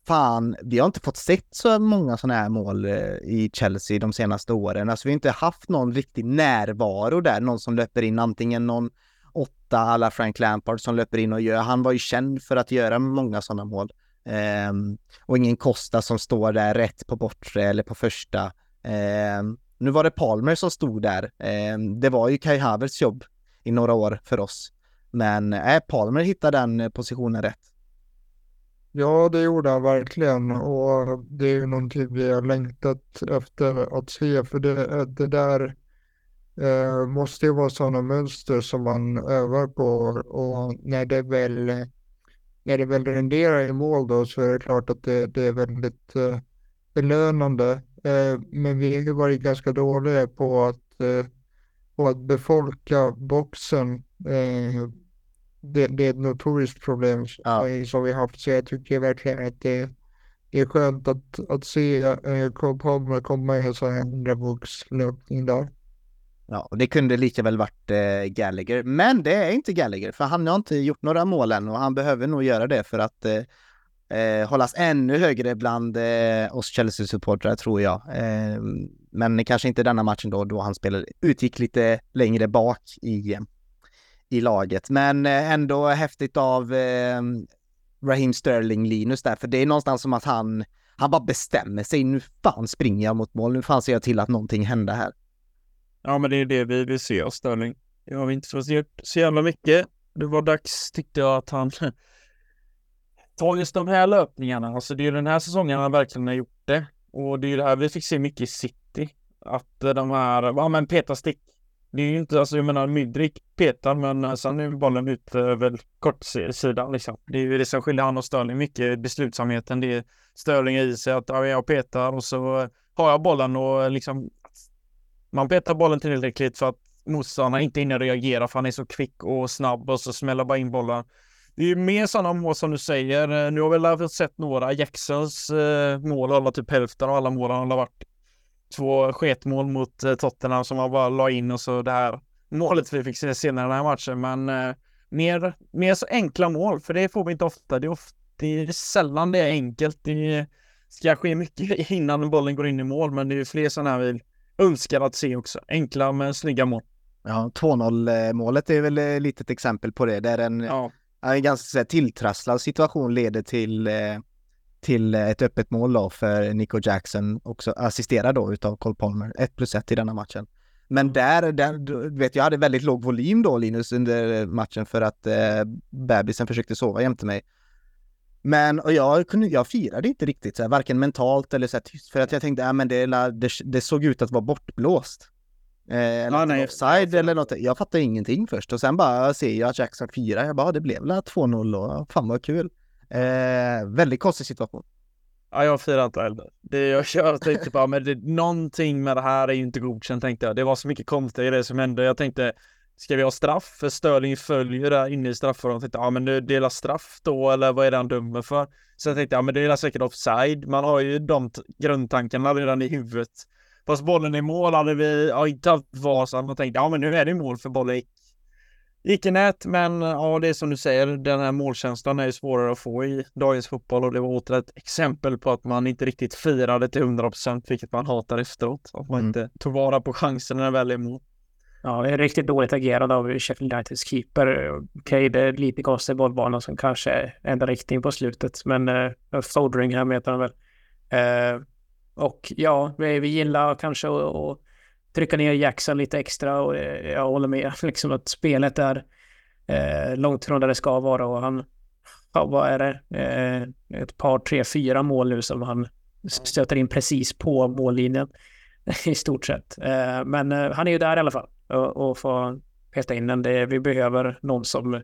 S1: fan, vi har inte fått sett så många sådana här mål eh, i Chelsea de senaste åren. Alltså vi har inte haft någon riktig närvaro där, någon som löper in antingen någon åtta alla Frank Lampard som löper in och gör. Han var ju känd för att göra många sådana mål. Um, och ingen Costa som står där rätt på bortre eller på första. Um, nu var det Palmer som stod där. Um, det var ju Kai Havertz jobb i några år för oss. Men äh, Palmer hittade den eh, positionen rätt.
S3: Ja, det gjorde han verkligen och det är ju någonting vi har längtat efter att se för det, det där eh, måste ju vara sådana mönster som man övar på och när det väl, när det väl renderar i mål då så är det klart att det, det är väldigt eh, belönande. Eh, men vi har ju varit ganska dåliga på att, eh, på att befolka boxen. Eh, Eh, det, det är ett notoriskt problem
S1: Ja.
S3: eh, som vi har haft så jag tycker verkligen att det, det är skönt att, att se eh, Cole Palmer komma i en sån här undervågslöpning där.
S1: Ja, och det kunde lika väl varit eh, Gallagher. Men det är inte Gallagher, för han har inte gjort några mål än och han behöver nog göra det för att eh, eh, hållas ännu högre bland eh, oss Chelsea-supportrar tror jag. Eh, men kanske inte denna matchen då, då han spelade, utgick lite längre bak i, i laget. Men eh, ändå häftigt av eh, Raheem Sterling, Linus där, för det är någonstans som att han, han bara bestämmer sig. Nu fan springer jag mot mål, nu fan ser jag till att någonting händer här.
S4: Ja, men det är det vi vill se av Sterling. Det har vi inte fått gjort så jävla mycket. Det var dags, tyckte jag, att han tar just de här löpningarna. Alltså det är ju den här säsongen han verkligen har gjort det. Och det är ju det här vi fick se mycket i City. Att de här, ja men peta stick. Det är ju inte, alltså jag menar Mydrik petar men eh, sen är bollen ute över kortsidan liksom. Det är ju det som skiljer han och Sterling mycket, beslutsamheten. Det är Sterling i sig att ja, jag petar och så har jag bollen och liksom man petar bollen tillräckligt för att motståndarna inte hinner reagera för han är så kvick och snabb och så smäller bara in bollen. Det är ju mer sådana mål som du säger. Eh, nu har vi väl sett några. Jacksons eh, mål har typ hälften av alla mål har varit två sketmål mot eh, Tottenham som man bara la in och så det här målet vi fick se senare i den här matchen. Men eh, mer, mer så enkla mål, för det får vi inte ofta. Det är, ofta, det är sällan det är enkelt. Det ska ske mycket innan bollen går in i mål, men det är fler sådana här vi önskar att se också. Enkla men snygga mål.
S1: Ja, 2-0 målet är väl ett litet exempel på det. Där en,
S4: Ja,
S1: en ganska tilltrasslad situation leder till, eh, till ett öppet mål då för Nico Jackson, också assisterad då utav Cole Palmer. 1 plus 1 i denna matchen. Men där, där, du vet jag hade väldigt låg volym då Linus under matchen för att eh, bebisen försökte sova jämte mig. Men och jag, kunde, jag firade inte riktigt, så här, varken mentalt eller så här, tyst, för att jag tänkte, ja men det, det, det såg ut att vara bortblåst. Eh, eller att var
S4: nej.
S1: offside eller något. Jag fattade ingenting först och sen bara ser jag att Jackson firar. Jag bara, det blev väl 2-0 och fan vad kul. Eh, väldigt konstig situation.
S4: Ja, jag firar inte heller. Det jag kör tänkte bara, men det, någonting med det här är ju inte godkänt tänkte jag. Det var så mycket konstigt i det som hände. Jag tänkte, ska vi ha straff? För Störling följer där inne i straffområdet. Tänkte, ja men nu delar straff då, eller vad är det han dömer för? Så jag tänkte, ja men det är säkert offside. Man har ju de grundtankarna redan i huvudet. Fast bollen i mål hade vi ja, inte haft vasan och tänkte, ja men nu är det mål för bollen gick gick i nät, men ja, det är som du säger, den här målkänslan är ju svårare att få i dagens fotboll och det var åter ett exempel på att man inte riktigt firade till 100% vilket man hatar efteråt. Att man
S1: Mm.
S4: inte tog vara på chansen när väl är mål.
S2: Ja, det är riktigt dåligt agerat av Sheffield Uniteds keeper. Okej, det är lite konstig bollbana som kanske ändrar riktning på slutet, men eh, Fodringham heter han väl. Eh, och ja, vi, vi gillar kanske att trycka ner Jackson lite extra och eh, jag håller med liksom att spelet är eh, långt från där det ska vara och han, ja, vad är det, eh, ett par, tre, fyra mål nu som han stöter in precis på mållinjen i stort sett. Eh, men eh, han är ju där i alla fall och, och får peta in den. Det, vi behöver någon som eh,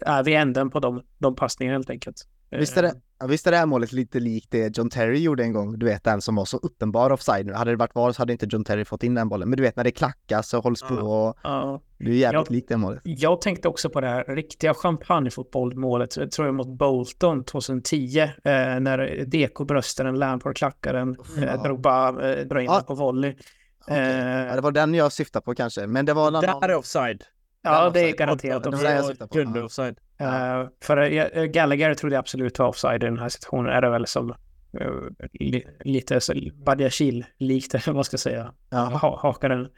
S2: är vid änden på de, de passningarna helt enkelt.
S1: Visst är, det, ja, visst är det här målet lite likt det John Terry gjorde en gång? Du vet den som var så uppenbar offside. Hade det varit VAR så hade inte John Terry fått in den bollen. Men du vet när det klackas och hålls på och
S2: Ja.
S1: det är jävligt
S2: Ja.
S1: likt det målet.
S2: Jag tänkte också på det här riktiga champagnefotbollmålet, jag tror jag mot Bolton 2010, eh, när Deko bröstar en Lampard klackar den,
S1: Ja.
S2: eh, drog bara, eh, drar in
S1: Ja.
S2: på volley.
S1: Okej.
S2: Eh,
S1: Ja, det var den jag syftade på kanske. Men det var någon...
S4: Där är offside.
S2: ja, det är
S1: offside.
S2: garanterat
S1: Det var jag syftade på.
S4: Offside.
S2: Eh, för eh, Gallagher trodde jag absolut var offside i den här situationen. Är det väl som eh, li, lite så Badiashil-likt, eller vad man ska säga.
S1: Ja.
S2: Ha, hakar den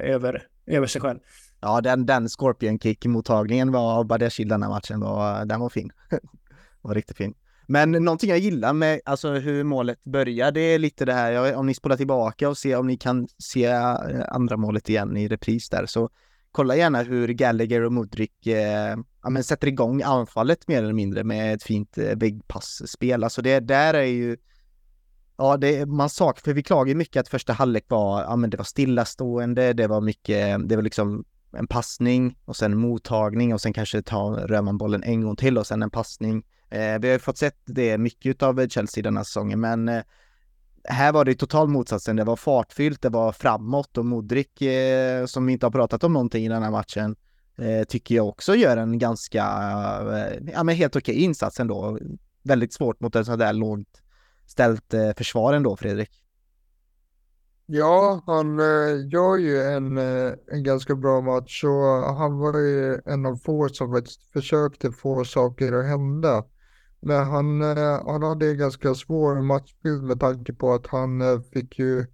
S2: över, över sig själv.
S1: Ja, den, den scorpion kick mottagningen var av Badiashil den här matchen var, den var fin. var riktigt fin. Men någonting jag gillar med alltså hur målet börjar, det är lite det här, jag om ni spolar tillbaka och ser om ni kan se andra målet igen i repris där, så kolla gärna hur Gallagher och Mudrik eh, ja, men sätter igång anfallet mer eller mindre med ett fint eh, väggpassspel. Alltså det där är ju Ja, det, man saknar, för vi klagar mycket att första halvlek var, ja men det var stillastående, det var mycket, det var liksom en passning och sen mottagning och sen kanske ta, rör man bollen en gång till och sen en passning. Eh, vi har ju fått sett det mycket av Chelsea den här säsongen, men eh, här var det total motsatsen. Det var fartfyllt, det var framåt och Modric, eh, som vi inte har pratat om någonting i den här matchen, eh, tycker jag också gör en ganska, eh, ja men helt okej insats ändå. Väldigt svårt mot ett sådär lågt ställt eh, försvar ändå, Fredrik.
S3: Ja, han eh, gör ju en, eh, en ganska bra match och han var ju en av få som försökte få saker att hända. Men han, eh, han hade en ganska svår matchbild med tanke på att han eh, fick ju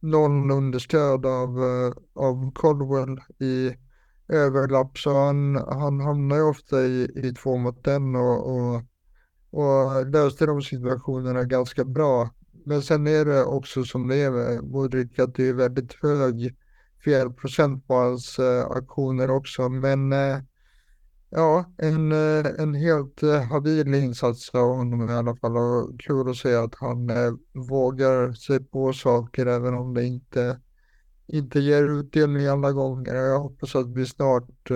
S3: noll understöd av, eh, av Colwell i överlapp så han, han hamnar ju ofta i, i två mot en och, och, och löste de situationerna ganska bra. Men sen är det också som det är med Modric att det är väldigt hög felprocent på hans äh, aktioner också. Men äh, ja, en, eh, en helt eh, habil insats av honom i alla fall och kul att se att han eh, vågar sig på saker även om det inte, inte ger utdelning alla gånger. Jag hoppas att vi snart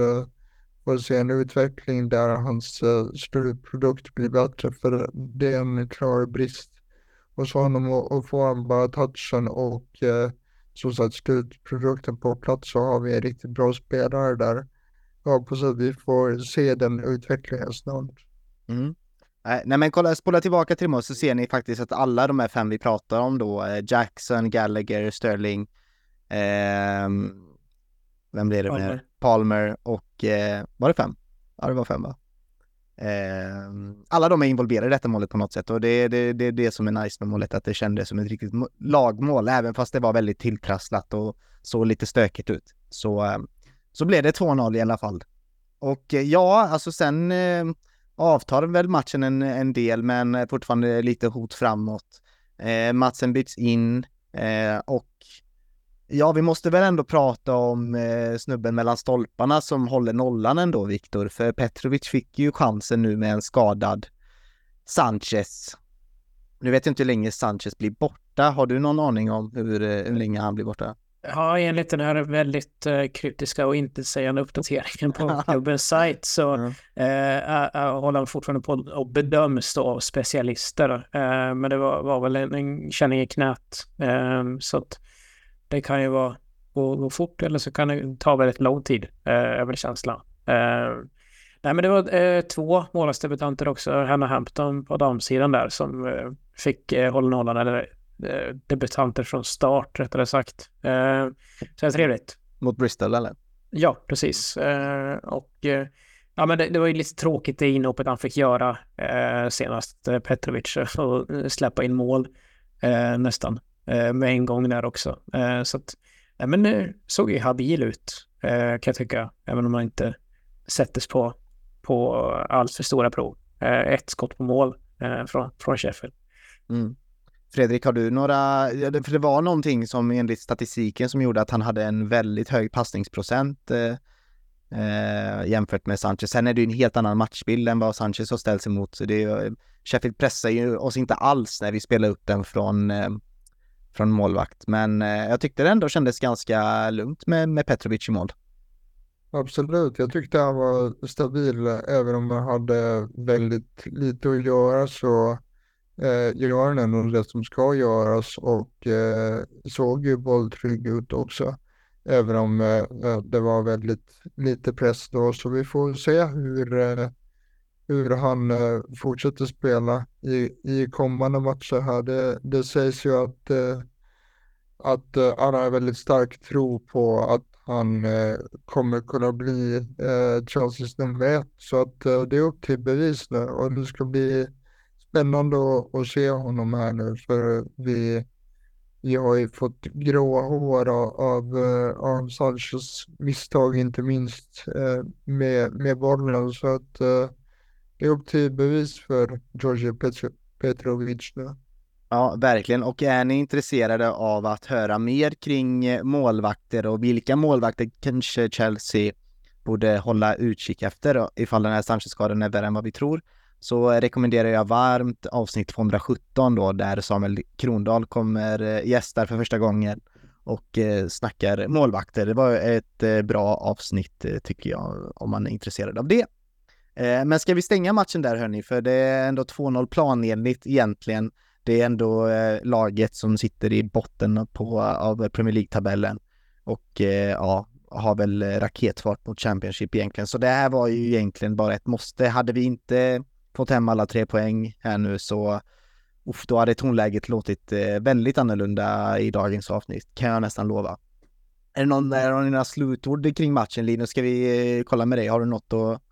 S3: får se en utveckling där hans slutprodukt blir bättre för det är en klar brist hos honom och, och får han bara touchen och som sagt slutprodukten på plats så har vi en riktigt bra spelare där. Hoppas att vi får se den utvecklingen snart.
S1: Mm. Nej men kolla, spola tillbaka till oss så ser ni faktiskt att alla de här fem vi pratar om då, eh, Jackson, Gallagher, Sterling, eh, vem blir det Palmer. med? Palmer och, eh, var det fem? Ja det var fem va? Eh, alla de är involverade i detta målet på något sätt och det är det, det, det som är nice med målet, att det kändes som ett riktigt lagmål, även fast det var väldigt tilltrasslat och såg lite stökigt ut. Så, eh, så blev det 2-0 i alla fall. Och eh, ja, alltså sen eh, avtar väl matchen en, en del, men fortfarande lite hot framåt. Eh, matchen byts in eh, och Ja, vi måste väl ändå prata om eh, snubben mellan stolparna som håller nollan ändå, Viktor. För Petrovic fick ju chansen nu med en skadad Sanchez. Nu vet jag inte hur länge Sanchez blir borta. Har du någon aning om hur, eh, hur länge han blir borta?
S2: Ja, enligt den här väldigt uh, kryptiska och intetsägande uppdateringen på klubbens sajt så mm. uh, håller han fortfarande på och bedöms då av specialister. Uh, men det var, var väl en, en känning i knät. så att det kan ju vara gå, gå fort eller så kan det ta väldigt lång tid, eh, väl känslan. Eh, nej, men det var eh, två målvaktsdebutanter också, Hanna Hampton på damsidan där som eh, fick eh, hålla nollan, eller eh, debutanter från start rättare sagt. Eh, så det är trevligt.
S1: Mot Bristol eller?
S2: Ja, precis. Eh, och eh, ja, men det, det, var ju lite tråkigt det inhoppet han fick göra eh, senast, eh, Petrovic, och släppa in mål nästan. Eh, med en gång där också. Eh, så att, nej men det såg ju habil ut eh, kan jag tycka, även om man inte sättes på, på allt för stora prov. Ett skott på mål från, från Sheffield.
S1: Mm. Fredrik, har du några, för det var någonting som enligt statistiken som gjorde att han hade en väldigt hög passningsprocent eh, eh, jämfört med Sanchez. Sen är det ju en helt annan matchbild än vad Sanchez har ställt sig mot. Det eh, Sheffield pressar ju oss inte alls när vi spelar upp den från eh, från målvakt. Men eh, jag tyckte det ändå kändes ganska lugnt med, med Petrovic i mål.
S3: Absolut, jag tyckte han var stabil eh, även om han hade väldigt lite att göra så eh, gör han det som ska göras och eh, såg ju bolltrygg ut också. Även om eh, eh, det var väldigt lite press då så vi får se hur, eh, hur han eh, fortsätter spela i, i kommande matcher här. Det, det sägs ju att, eh, att eh, han har väldigt stark tro på att han eh, kommer kunna bli eh, Chelseas nummer ett. Så att eh, det är upp till bevis nu och det ska bli spännande att, att se honom här nu för vi, vi har ju fått gråa hår av, av, eh, Sanchez misstag inte minst eh, med, med bollen. Så att eh, det är upp till bevis för Georgi Petro Petrovic nu.
S1: Ja, verkligen. Och är ni intresserade av att höra mer kring målvakter och vilka målvakter kanske Chelsea borde hålla utkik efter ifall den här Sanchez-skadan är värre än vad vi tror, så rekommenderar jag varmt avsnitt 217 då där Samuel Krondahl kommer eh, gästar för första gången och eh, snackar målvakter. Det var ett eh, bra avsnitt tycker jag om man är intresserad av det. Men ska vi stänga matchen där hörni, för det är ändå 2-0 planenligt egentligen. Det är ändå laget som sitter i botten på, av Premier League-tabellen och ja, har väl raketfart mot Championship egentligen. Så det här var ju egentligen bara ett måste. Hade vi inte fått hem alla tre poäng här nu så uff, då hade tonläget låtit eh, väldigt annorlunda i dagens avsnitt, kan jag nästan lova. Är det någon, är det några slutord kring matchen Linus? Ska vi eh, kolla med dig? Har du något att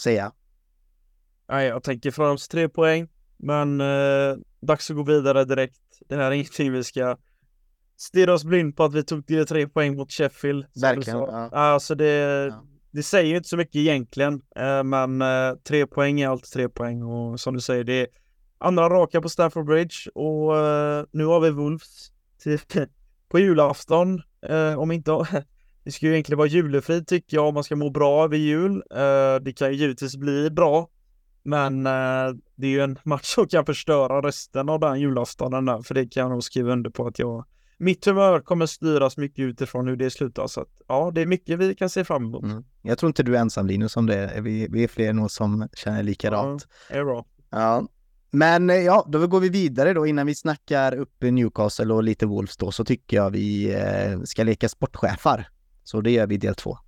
S1: säga?
S4: Nej, jag tänker främst tre poäng, men eh, dags att gå vidare direkt. Det här är ingenting vi ska stirra oss blind på att vi tog tre poäng mot Sheffield.
S1: Verkligen. Ja.
S4: Alltså det, ja det säger ju inte så mycket egentligen, eh, men eh, tre poäng är alltid tre poäng och som du säger, det är andra raka på Stafford Bridge och eh, nu har vi Wolves på julafton. Eh, om inte, det ska ju egentligen vara julefrid tycker jag om man ska må bra över jul. Eh, det kan ju givetvis bli bra, men eh, det är ju en match som kan förstöra resten av den julaftonen där, för det kan jag nog skriva under på att jag mitt humör kommer styras mycket utifrån hur det slutar. Så att, ja, det är mycket vi kan se fram emot. Mm.
S1: Jag tror inte du är ensam Linus om det. Vi, vi är fler nog som känner likadant.
S4: Ja, det är bra.
S1: Ja. Men eh, ja, då går vi vidare då innan vi snackar upp Newcastle och lite Wolves då så tycker jag vi eh, ska leka sportchefar. Så det gör vi i del två.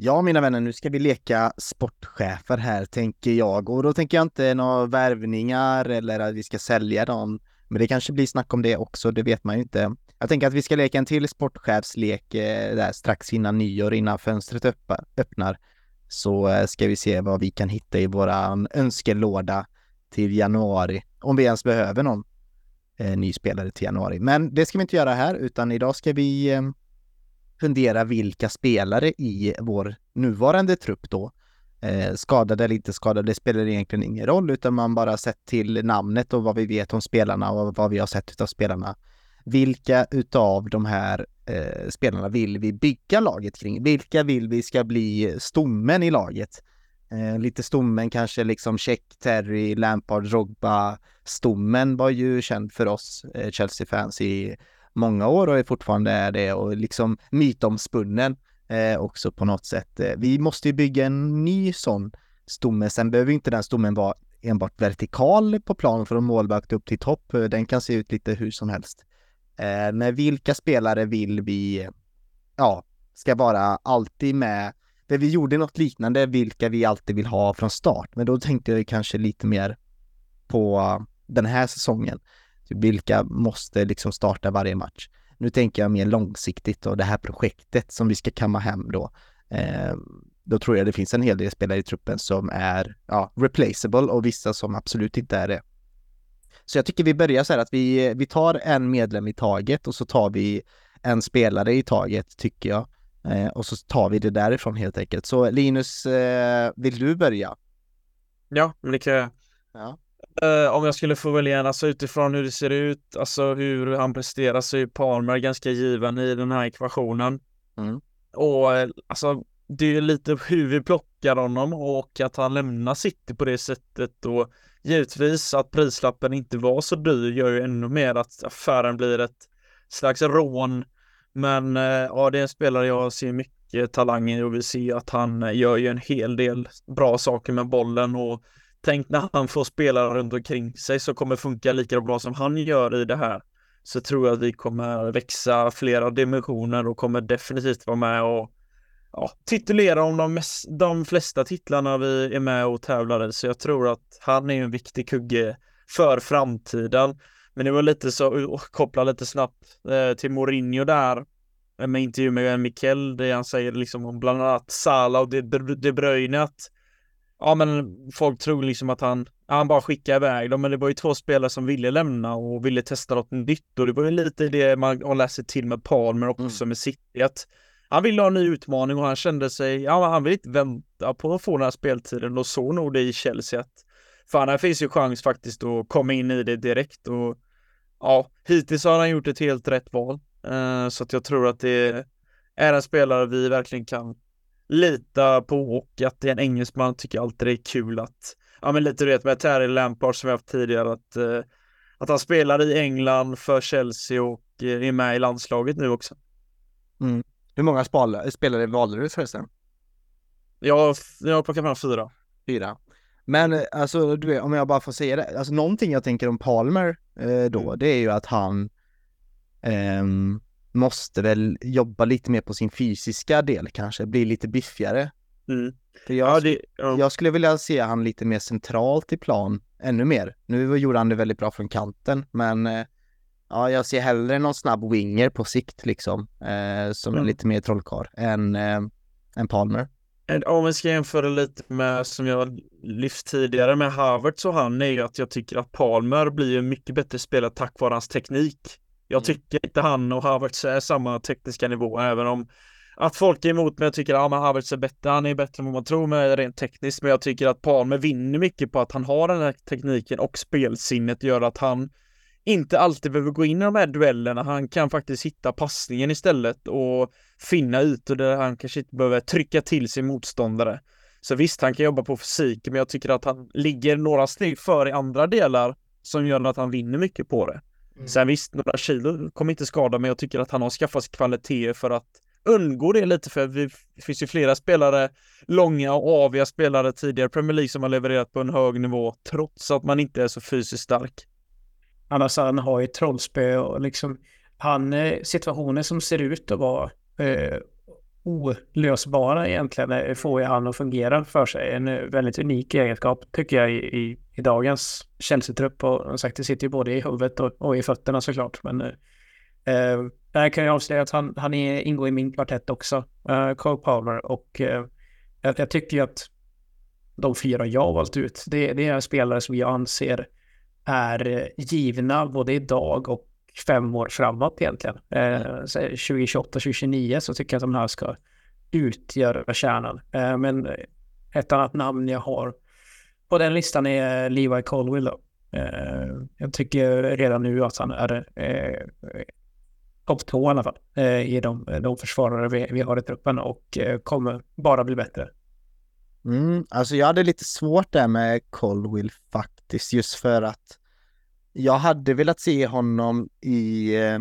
S1: Ja, mina vänner, nu ska vi leka sportchefer här, tänker jag. Och då tänker jag inte några värvningar eller att vi ska sälja dem. Men det kanske blir snack om det också, det vet man ju inte. Jag tänker att vi ska leka en till sportchefslek eh, där strax innan nyår, innan fönstret öppnar. Så eh, ska vi se vad vi kan hitta i våran önskelåda till januari. Om vi ens behöver någon eh, ny spelare till januari. Men det ska vi inte göra här, utan idag ska vi eh, fundera vilka spelare i vår nuvarande trupp då, eh, skadade eller inte skadade, det spelar egentligen ingen roll, utan man bara sett till namnet och vad vi vet om spelarna och vad vi har sett av spelarna. Vilka utav de här eh, spelarna vill vi bygga laget kring? Vilka vill vi ska bli stommen i laget? Eh, lite stommen kanske liksom Check, Terry, Lampard, Drogba. Stommen var ju känd för oss eh, Chelsea-fans i många år och är fortfarande är det och liksom mytomspunnen eh, också på något sätt. Eh, vi måste ju bygga en ny sån stomme. Sen behöver inte den stommen vara enbart vertikal på plan från målvakt upp till topp. Eh, den kan se ut lite hur som helst. Eh, men vilka spelare vill vi, ja, ska vara alltid med? Där vi gjorde något liknande, vilka vi alltid vill ha från start. Men då tänkte jag kanske lite mer på eh, den här säsongen. Vilka måste liksom starta varje match? Nu tänker jag mer långsiktigt och det här projektet som vi ska kamma hem då. Eh, då tror jag det finns en hel del spelare i truppen som är ja, replaceable och vissa som absolut inte är det. Så jag tycker vi börjar så här att vi, vi tar en medlem i taget och så tar vi en spelare i taget tycker jag. Eh, och så tar vi det därifrån helt enkelt. Så Linus, eh, vill du börja?
S4: Ja, men det kan jag. Ja. Uh, om jag skulle få välja en, alltså utifrån hur det ser ut, alltså hur han presterar så är Palmer ganska given i den här ekvationen. Mm. Och uh, alltså det är lite hur vi plockar honom och att han lämnar City på det sättet och givetvis att prislappen inte var så dyr gör ju ännu mer att affären blir ett slags rån. Men uh, ja, det är en spelare jag ser mycket talang i och vi ser att han gör ju en hel del bra saker med bollen och Tänk när han får spelare runt omkring sig som kommer funka lika bra som han gör i det här. Så tror jag att vi kommer växa flera dimensioner och kommer definitivt vara med och ja, titulera om de, mest, de flesta titlarna vi är med och tävlar i. Så jag tror att han är en viktig kugge för framtiden. Men det var lite så, koppla lite snabbt eh, till Mourinho där med intervju med Mikkel, det han säger liksom om bland annat Salah och De Bruyne att ja men folk tror liksom att han, han bara skickar iväg dem, men det var ju två spelare som ville lämna och ville testa något nytt och det var ju lite det man har läst sig till med Palmer också mm. med City att han ville ha en ny utmaning och han kände sig, ja han vill inte vänta på att få den här speltiden och så nog det i Chelsea att fan här finns ju chans faktiskt att komma in i det direkt och ja, hittills har han gjort ett helt rätt val. Uh, så att jag tror att det är en spelare vi verkligen kan lita på och att det är en engelsman tycker alltid det är kul att, ja men lite du vet med Terry Lampard som vi haft tidigare att, uh, att han spelar i England för Chelsea och uh, är med i landslaget nu också.
S1: Mm. Hur många spelare valde du förresten?
S4: Jag, jag plockar fram fyra.
S1: Fyra. Men alltså, du vet, om jag bara får säga det, alltså någonting jag tänker om Palmer eh, då, mm. det är ju att han eh, måste väl jobba lite mer på sin fysiska del kanske, bli lite biffigare. Mm. jag, ja, det, ja. jag skulle vilja se han lite mer centralt i plan, ännu mer. Nu gjorde han det väldigt bra från kanten, men eh, ja, jag ser hellre någon snabb winger på sikt liksom, eh, som mm. är lite mer trollkarl än, eh, än Palmer.
S4: Om vi ska jämföra lite med som jag lyft tidigare med Havertz och han är ju att jag tycker att Palmer blir en mycket bättre spelare tack vare hans teknik. Jag mm. tycker inte han och Havertz är samma tekniska nivå, även om att folk är emot mig och tycker att ja, Havertz är bättre, han är bättre än vad man tror med rent tekniskt, men jag tycker att Palmer vinner mycket på att han har den här tekniken och spelsinnet gör att han inte alltid behöver gå in i de här duellerna. Han kan faktiskt hitta passningen istället och finna ytor där han kanske inte behöver trycka till sin motståndare. Så visst, han kan jobba på fysik, men jag tycker att han ligger några steg före i andra delar som gör att han vinner mycket på det. Mm. Sen visst, några kilo kommer inte skada, men jag tycker att han har skaffat sig kvaliteter för att undgå det lite för det finns ju flera spelare, långa och aviga spelare tidigare Premier League som har levererat på en hög nivå trots att man inte är så fysiskt stark.
S2: Annars han har ju trollspö och liksom han eh, situationer som ser ut att vara eh, olösbara egentligen eh, får ju han att fungera för sig. En eh, väldigt unik egenskap tycker jag i, i, i dagens Chelsea-trupp och sagt det sitter ju både i huvudet och, och i fötterna såklart. Men eh, eh, där kan jag avslöja att han, han är, ingår i min kvartett också, eh, Cole Palmer och eh, jag, jag tycker att de fyra jag valt ut, det, det är spelare som jag anser är givna både idag och fem år framåt egentligen. Eh, 2028, 2029 så tycker jag att de här ska utgöra kärnan. Eh, men ett annat namn jag har på den listan är Levi Colwell. Då. Eh, jag tycker redan nu att han är eh, topp två i alla fall eh, i de, de försvarare vi, vi har i truppen och eh, kommer bara bli bättre.
S1: Mm, alltså jag hade lite svårt där med Colwill faktiskt, just för att jag hade velat se honom i eh,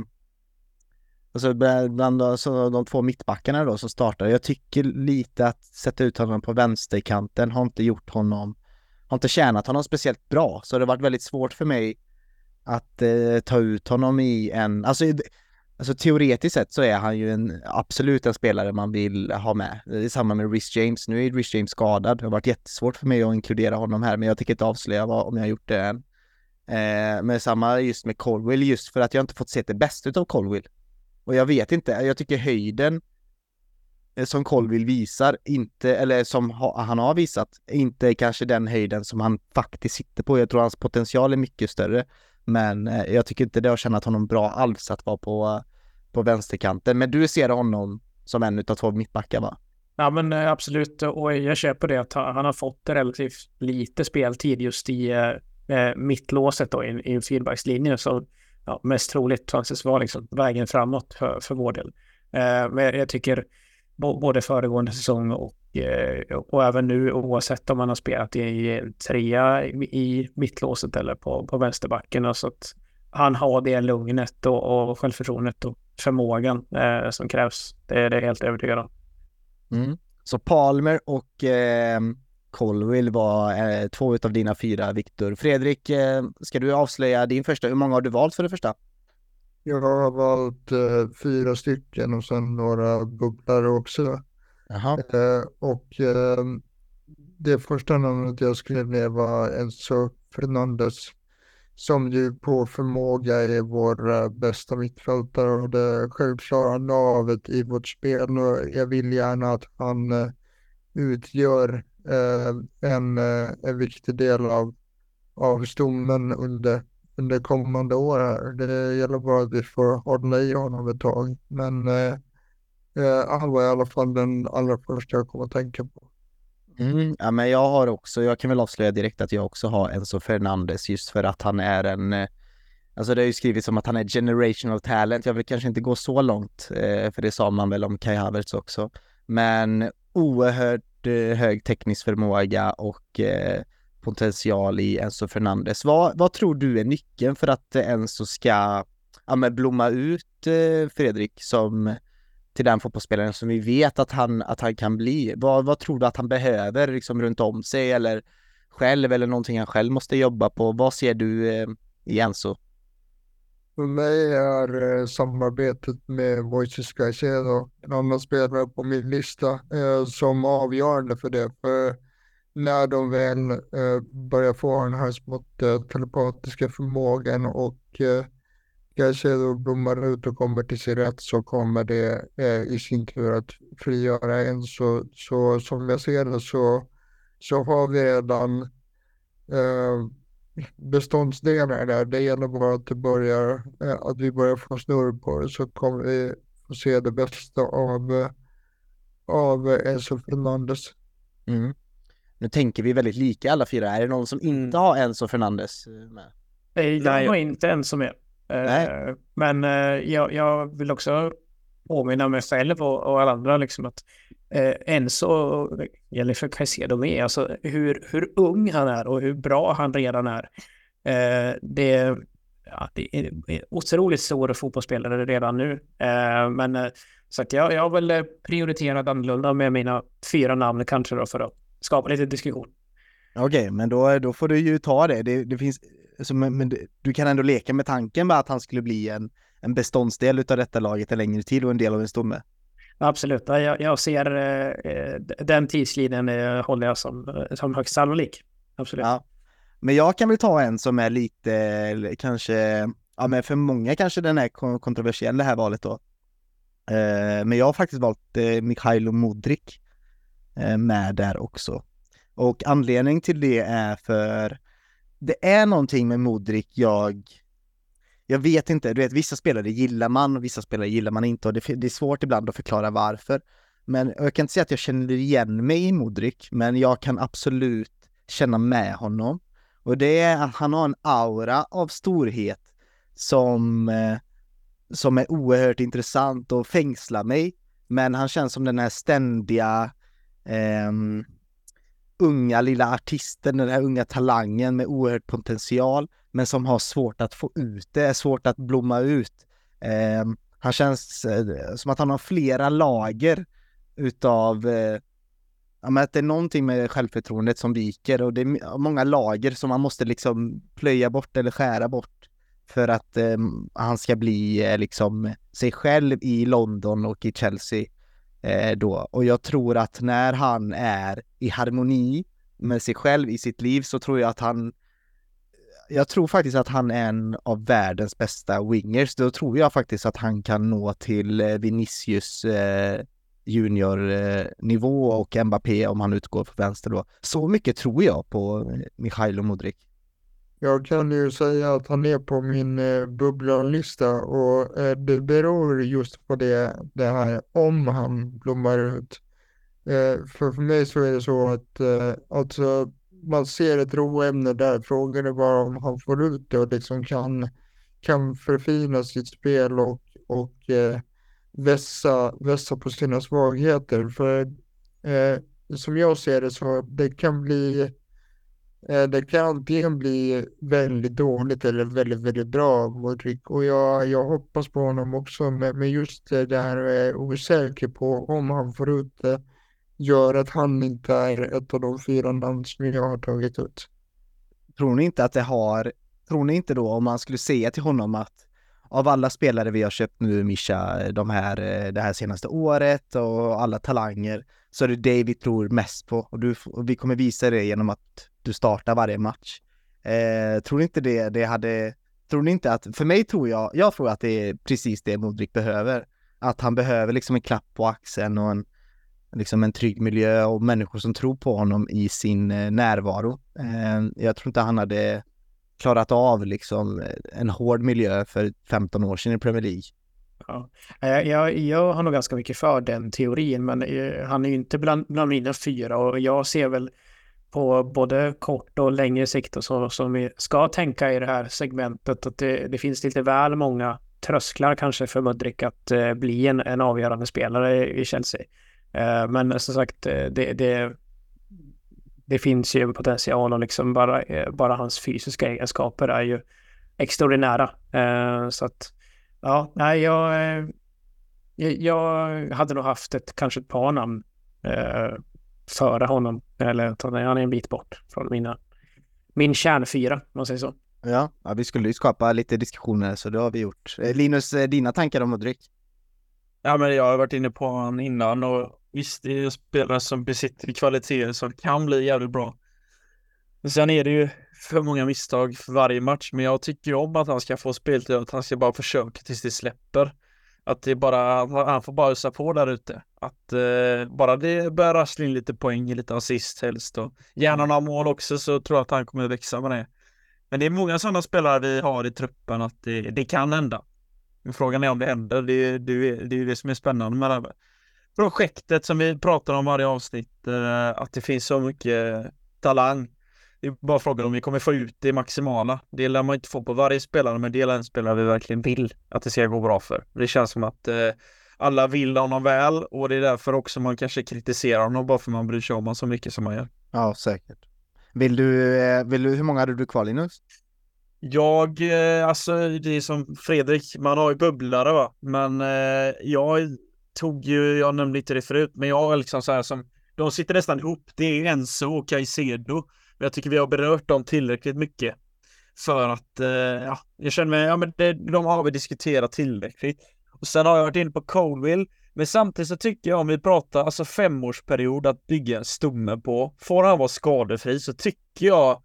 S1: Alltså bland alltså, de två mittbackarna då som startar. Jag tycker lite att sätta ut honom på vänsterkanten har inte gjort honom, har inte tjänat honom speciellt bra. Så det har varit väldigt svårt för mig att eh, ta ut honom i en, alltså Alltså teoretiskt sett så är han ju en, absolut en spelare man vill ha med. Det är samma med Rhys James. Nu är Rhys James skadad. Det har varit jättesvårt för mig att inkludera honom här, men jag tänker inte avslöja vad, om jag har gjort det än. Eh, men samma just med Colwill, just för att jag inte fått se det bästa av Colwill. Och jag vet inte, jag tycker höjden eh, som Colwill visar, inte, eller som ha, han har visat, inte kanske den höjden som han faktiskt sitter på. Jag tror hans potential är mycket större. Men eh, jag tycker inte det har tjänat honom bra alls att vara på, på vänsterkanten. Men du ser honom som en av två mittbackar va?
S2: Ja men eh, absolut och jag köper det att han har fått relativt lite speltid just i eh, eh, mittlåset då i, i en feedbackslinje så ja, mest troligt anses vara liksom vägen framåt för, för vår del. Eh, men jag tycker både föregående säsong och Eh, och även nu oavsett om man har spelat i en trea i mittlåset eller på, på vänsterbacken. Så alltså att han har det lugnet och, och självförtroendet och förmågan eh, som krävs. Det är det helt övertygad om.
S1: Mm. Så Palmer och eh, Colwill var eh, två av dina fyra, Viktor. Fredrik, eh, ska du avslöja din första? Hur många har du valt för det första?
S3: Jag har valt eh, fyra stycken och sen några bubblare också. Eh, och eh, det första namnet jag skrev ner var Enzo Fernandes som ju på förmåga är vår uh, bästa mittfältare och det självklara navet i vårt spel och jag vill gärna att han utgör Eh, en, eh, en viktig del av, av stommen under, under kommande år här. Det gäller bara att vi får hålla i honom ett tag. Men eh, eh, han var i alla fall den allra första jag kom att tänka på.
S1: Mm, ja, men jag har också, jag kan väl avslöja direkt att jag också har Enzo Fernandes just för att han är en, alltså det har ju skrivits om att han är generational talent. Jag vill kanske inte gå så långt, för det sa man väl om Kai Havertz också. Men oerhört Eh, hög teknisk förmåga och eh, potential i Enzo Fernandes. Vad, vad tror du är nyckeln för att eh, Enzo ska ja, men blomma ut Fredrik som till den fotbollsspelaren som vi vet att han, att han kan bli. Vad, vad tror du att han behöver liksom runt om sig eller själv eller någonting han själv måste jobba på? Vad ser du eh, i Enzo?
S3: För mig är eh, samarbetet med Moises Caicedo en annan spelare på min lista eh, som avgörande för det. För när de väl eh, börjar få den här smått eh, telepatiska förmågan och eh, blommar ut och kommer till sin rätt så kommer det eh, i sin tur att frigöra en. Så, så som jag ser det så, så har vi redan eh, beståndsdelar där. Det gäller bara att, det börjar, eh, att vi börjar få snurr på det så kommer vi få se det bästa av, av Enzo Fernandes.
S1: Mm. Nu tänker vi väldigt lika alla fyra. Är det någon som inte har Enzo Fernandes med?
S2: Nej, jag har inte en som är. Nej. Men eh, jag, jag, vill också påminna mig själv och, och alla andra liksom att eh, Enzo, och Jennifer Caicedo med, alltså hur, hur ung han är och hur bra han redan är. Eh, det, ja, det är otroligt stor fotbollsspelare redan nu. Eh, men eh, så att jag, jag har väl prioriterat annorlunda med mina fyra namn kanske då för att skapa lite diskussion.
S1: Okej, okay, men då, då får du ju ta det. Det, det finns alltså, men, men, du kan ändå leka med tanken med att han skulle bli en, en beståndsdel av detta laget en längre tid och en del av en stomme.
S2: Absolut, jag, jag ser eh, den tidslinjen eh, håller jag som, eh, som högst sannolik. Absolut. Ja.
S1: Men jag kan väl ta en som är lite kanske, ja men för många kanske den är kontroversiell det här valet då. Eh, men jag har faktiskt valt eh, Mikhailo Modric eh, med där också. Och anledning till det är för det är någonting med Modric jag jag vet inte, du vet vissa spelare gillar man och vissa spelare gillar man inte och det, det är svårt ibland att förklara varför. Men jag kan inte säga att jag känner igen mig i Modric, men jag kan absolut känna med honom. Och det är att han har en aura av storhet som, eh, som är oerhört intressant och fängslar mig. Men han känns som den här ständiga eh, unga lilla artisten, den här unga talangen med oerhörd potential, men som har svårt att få ut det, är svårt att blomma ut. Eh, han känns eh, som att han har flera lager utav eh, Ja, att det är någonting med självförtroendet som viker och det är många lager som man måste liksom plöja bort eller skära bort för att eh, han ska bli eh, liksom sig själv i London och i Chelsea eh, då. Och jag tror att när han är i harmoni med sig själv i sitt liv så tror jag att han jag tror faktiskt att han är en av världens bästa wingers. Då tror jag faktiskt att han kan nå till eh, Vinicius eh, juniornivå eh, och Mbappé om han utgår på vänster då. Så mycket tror jag på Michailo Mikhailo Modric.
S3: Jag kan ju säga att han är på min eh, bubblarlista och eh, det beror just på det, det här om han blommar ut. Eh, för, för mig så är det så att eh, alltså, man ser ett roämne där, frågan är bara om han får ut det och liksom kan, kan förfina sitt spel och, och eh, vässa, vässa på sina svagheter. För eh, som jag ser det så det kan bli Eh, Eh, det kan antingen bli väldigt dåligt eller väldigt, väldigt bra Modric. Och jag, jag hoppas på honom också. Men, just det här är eh, osäker på om han får ut det gör att han inte är ett av de fyra namn som jag har tagit ut.
S1: Tror ni inte att det har, tror ni inte då om man skulle säga till honom att av alla spelare vi har köpt nu, Mischa, de här, eh, det här senaste året och alla talanger, så är det dig vi tror mest på. Och, du, och vi kommer visa det genom att du startar varje match. Eh, tror ni inte det, det hade, tror ni inte att, för mig tror jag, jag tror att det är precis det Modric behöver. Att han behöver liksom en klapp på axeln och en, liksom en trygg miljö och människor som tror på honom i sin eh, närvaro. Eh, jag tror inte han hade klarat av liksom eh, en hård miljö för 15 år sedan i Premier League.
S2: Ja. Eh, jag, jag, har nog ganska mycket för den teorin, men eh, han är ju inte bland, bland mina fyra och jag ser väl på både kort och längre sikt och så som vi ska tänka i det här segmentet att det, det finns lite väl många trösklar kanske för Mudrik att eh, bli en, en avgörande spelare i Chelsea. Eh, men som sagt, det, det, det finns ju en potential och liksom bara, eh, bara hans fysiska egenskaper är ju extraordinära. Eh, så att, ja, nej, jag, eh, jag hade nog haft ett, kanske ett par namn före honom. Eller han är en bit bort från mina, min kärnfyra, om man säger så.
S1: Ja, ja, vi skulle ju skapa lite diskussioner så det har vi gjort. Linus, dina tankar om Mudrik?
S4: Ja, men jag har varit inne på honom innan och visst, det är spelare som besitter kvaliteter som kan bli jävligt bra. Men sen är det ju för många misstag för varje match, men jag tycker om att han ska få speltid och att han ska bara försöka tills det släpper. Att det bara, han får bara ösa på där ute. Att eh, bara det börjar rassla in lite poäng, lite assist helst och gärna några mål också så tror jag att han kommer växa med det. Men det är många sådana spelare vi har i truppen att det, det kan hända. Frågan är om det händer. Det, det, det är ju det som är spännande med det här projektet som vi pratar om varje avsnitt. Eh, att det finns så mycket talang. Det är bara frågan om vi kommer få ut det maximala. Det lär man inte få på varje spelare, men det är en spelare vi verkligen vill att det ska gå bra för. Det känns som att eh, alla vill honom väl och det är därför också man kanske kritiserar honom bara för man bryr sig om honom så mycket som man gör.
S1: Ja, säkert. Vill du, eh, vill du hur många hade du kvar Linus?
S4: Jag, alltså det är som Fredrik, man har ju bubblare va, men eh, jag tog ju, jag nämnde inte det förut, men jag är liksom så här som, de sitter nästan ihop, det är Enzo och Caicedo, men jag tycker vi har berört dem tillräckligt mycket för att, eh, ja, jag känner mig, ja men det, de har vi diskuterat tillräckligt. Och sen har jag varit inne på Colville, men samtidigt så tycker jag om vi pratar alltså femårsperiod att bygga en stomme på, får han vara skadefri så tycker jag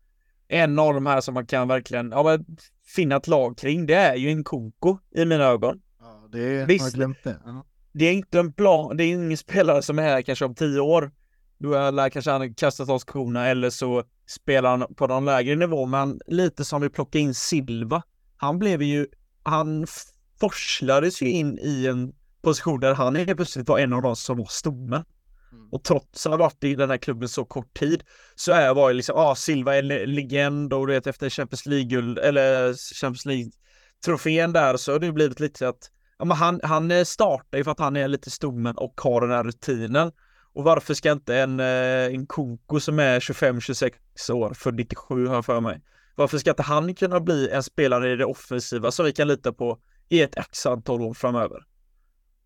S4: en av de här som man kan verkligen ja, men, finna ett lag kring, det är ju en Koko i mina ögon.
S1: Ja, det
S4: Visst,
S1: har jag glömt det. Ja.
S4: Det är inte en plan, det är ingen spelare som är här kanske om tio år. Då lär kanske han kastat av skorna eller så spelar han på någon lägre nivå, men lite som vi plockade in Silva. Han blev ju, han forslades ju in i en position där han helt plötsligt var en av de som var stommen. Mm. Och trots att han varit i den här klubben så kort tid så är var ju liksom, ah, Silva är legend och du vet efter Champions League-guld eller Champions League-trofén där så har det blivit lite att ja, men han, han eh, startar ju för att han är lite stommen och har den här rutinen. Och varför ska inte en, eh, en Koko som är 25-26 år, för 97 har jag för mig. Varför ska inte han kunna bli en spelare i det offensiva som vi kan lita på i ett x antal år framöver?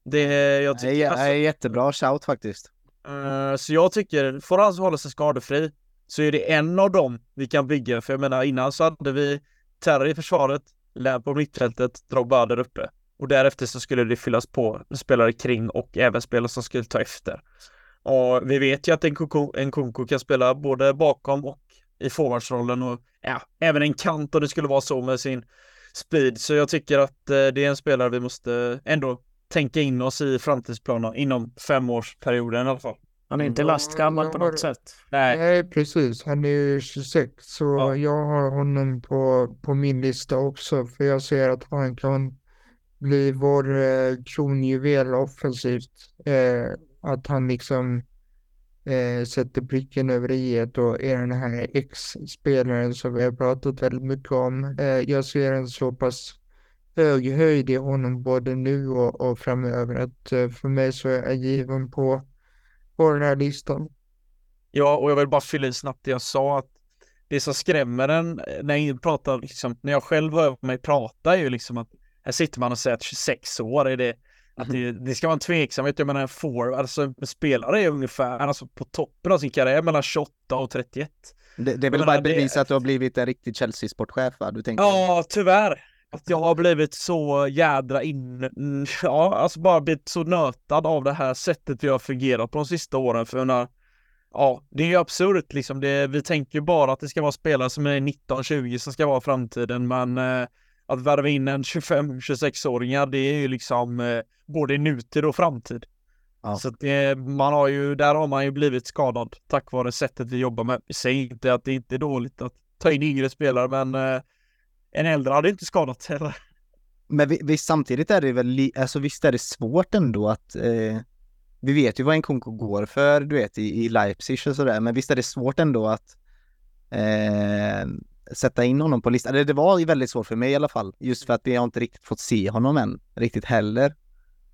S4: Det, jag tycker,
S1: det är, alltså, är jättebra shout faktiskt.
S4: Uh, så jag tycker, får han hålla sig skadefri så är det en av dem vi kan bygga. För jag menar innan så hade vi Terry i försvaret, Lär på mittfältet, Drogba där uppe. Och därefter så skulle det fyllas på spelare kring och även spelare som skulle ta efter. Och vi vet ju att en Kunko kan spela både bakom och i forwardsrollen och ja, även en kant om det skulle vara så med sin speed. Så jag tycker att eh, det är en spelare vi måste ändå tänka in oss i framtidsplaner inom femårsperioden i alla fall.
S2: Han är inte lastgammal på något sätt.
S3: Nej. Nej, precis. Han är ju 26 så ja. jag har honom på, på min lista också för jag ser att han kan bli vår eh, kronjuvel offensivt. Eh, att han liksom eh, sätter pricken över i och är den här X-spelaren som vi har pratat väldigt mycket om. Eh, jag ser en så pass hög höjd i honom både nu och, och framöver att eh, för mig så är jag given på, på den här listan.
S4: Ja, och jag vill bara fylla i snabbt det jag sa att det som skrämmer en eh, när jag pratar, liksom, när jag själv hör mig prata är ju liksom att här sitter man och säger att 26 år är det att det, det ska vara en tveksamhet. Jag menar en forward, alltså spelare är ungefär alltså på toppen av sin karriär mellan 28 och 31.
S1: Det, det är väl bara bevis det... att du har blivit en riktig Chelsea-sportchef va? Du tänker...
S4: Ja, tyvärr. Att jag har blivit så jädra in, ja, alltså bara blivit så nötad av det här sättet vi har fungerat på de sista åren. För när, ja, det är ju absurt liksom. Det, vi tänker ju bara att det ska vara spelare som är 19-20 som ska vara framtiden, men eh, att värva in en 25-26-åringar, det är ju liksom eh, både nutid och framtid. Ja. Så det, man har ju, där har man ju blivit skadad tack vare sättet vi jobbar med. Säger inte att det inte är dåligt att ta in yngre spelare, men eh, en äldre hade inte skadat heller.
S1: men vi, vi, samtidigt är det väl, alltså visst är det svårt ändå att eh, vi vet ju vad en Kunko går för, du vet, i, i Leipzig och sådär, men visst är det svårt ändå att eh, sätta in honom på listan. Det, var väldigt svårt för mig i alla fall, just för att vi har inte riktigt fått se honom än, riktigt heller.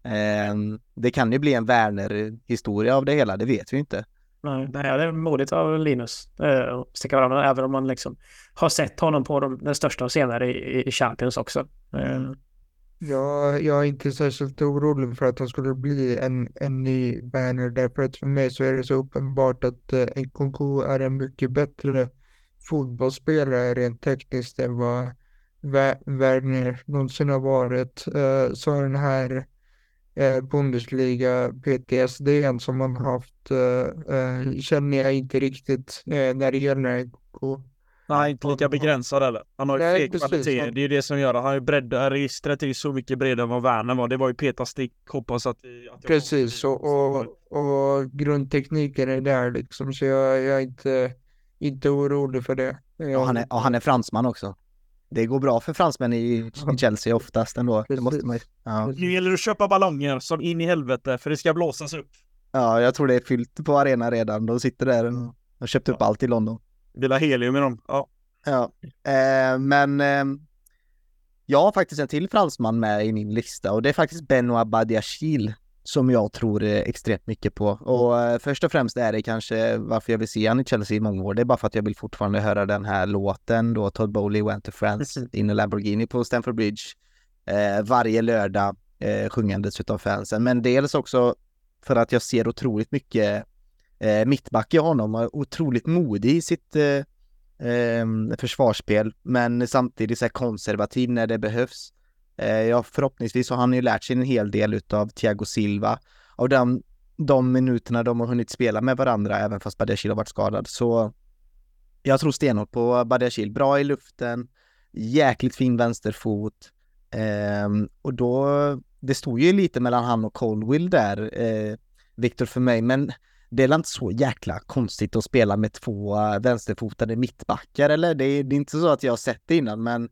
S1: Eh, det kan ju bli en Werner-historia av det hela, det vet vi inte.
S2: Nej, det är modigt av Linus eh, att sticka varandra, även om man liksom har sett honom på de, den största scener i, i Champions också. Eh.
S3: Ja, jag är inte särskilt orolig för att han skulle bli en, en ny Werner därför att för mig så är det så uppenbart att eh, Nkunku är en mycket bättre fotbollsspelare rent tekniskt än vad Werner någonsin har varit. Eh, så den här eh, Bundesliga PTSD som man haft eh, känner jag inte riktigt när det gäller.
S4: Nej, inte lika begränsad eller. Han har ju
S3: Nej,
S4: fler kvaliteter. Det är ju det som gör det. Han har breddat registret är ju så mycket bredare än vad Werner var. Det var ju Peter Stick. Hoppas att... att
S3: Precis, och, och, och grundtekniken är där liksom, så jag, jag är inte, inte orolig för det.
S1: Och han är, och han är fransman också. Det går bra för fransmän i, i Chelsea oftast ändå. Det måste man ju, ja.
S4: Nu gäller det att köpa ballonger som in i helvete för det ska blåsas upp.
S1: ja, jag tror det är fyllt på arenan redan. De sitter där och har köpt upp allt i London.
S4: Vill ha helium i dem. Ja.
S1: Ja, eh, men eh, jag har faktiskt en till fransman med i min lista och det är faktiskt Benoit Badiachil som jag tror eh, extremt mycket på. Och eh, först och främst är det kanske varför jag vill se han i Chelsea i många år. Det är bara för att jag vill fortfarande höra den här låten då Todd Bowley went to France in a Lamborghini på Stamford Bridge eh, varje lördag eh, sjungandes utav fansen. Men dels också för att jag ser otroligt mycket eh, mittback i honom och otroligt modig i sitt eh, eh, försvarsspel, men samtidigt så här konservativ när det behövs. Eh, ja, förhoppningsvis har han ju lärt sig en hel del utav Thiago Silva Av de, de minuterna de har hunnit spela med varandra, även fast Badiashil har varit skadad. Så jag tror stenhårt på Badiashil. Bra i luften, jäkligt fin vänsterfot. Eh, och då, det stod ju lite mellan han och Colwill där, eh, Viktor för mig, men det är inte så jäkla konstigt att spela med två eh, vänsterfotade mittbackar eller? Det är, det är inte så att jag har sett det innan men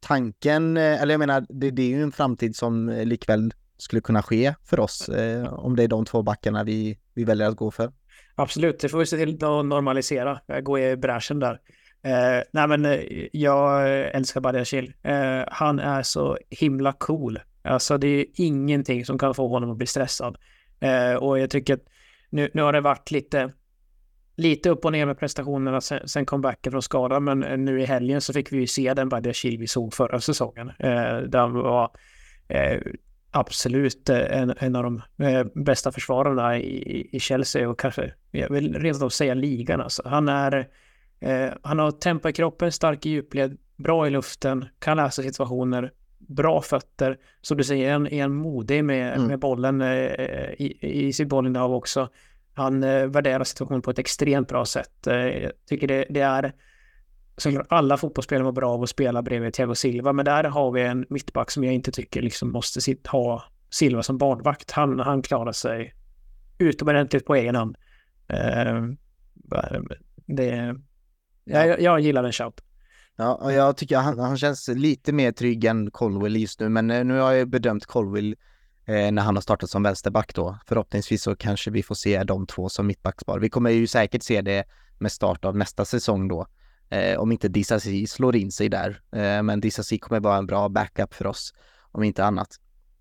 S1: tanken, eh, eller jag menar det, det är ju en framtid som eh, likväl skulle kunna ske för oss eh, om det är de två backarna vi, vi väljer att gå för.
S2: Absolut, det får vi se till att normalisera, gå i bräschen där. Eh, nej men eh, jag älskar Badiashil. Eh, han är så himla cool. Alltså det är ingenting som kan få honom att bli stressad. Eh, och jag tycker att nu, nu har det varit lite, lite upp och ner med prestationerna sen, sen comebacken från skada, men eh, nu i helgen så fick vi ju se den Badiashil vi såg förra säsongen. Eh, där han var eh, absolut eh, en, en av de eh, bästa försvararna i, i Chelsea och kanske, jag vill rent av säga ligan alltså. Han är, eh, han har tempo i kroppen, stark i djupled, bra i luften, kan läsa situationer, bra fötter. Som du säger, en, en modig med,
S1: Mm.
S2: med bollen eh, i, i sitt bollinnehav också. Han eh, värderar situationen på ett extremt bra sätt. Eh, jag tycker det, det är såklart alla fotbollsspelare var bra av att spela bredvid Thiago Silva, men där har vi en mittback som jag inte tycker liksom måste sit, ha Silva som barnvakt. Han, han klarar sig utomordentligt på egen hand. Eh, det, jag, jag gillar den shout.
S1: Ja, och jag tycker han, han känns lite mer trygg än Colwell just nu, men eh, nu har jag bedömt Colwell när han har startat som vänsterback då. Förhoppningsvis så kanske vi får se de två som mittbackspar. Vi kommer ju säkert se det med start av nästa säsong då. Eh, om inte Disasi slår in sig där. Eh, men Disasi kommer vara en bra backup för oss, om inte annat.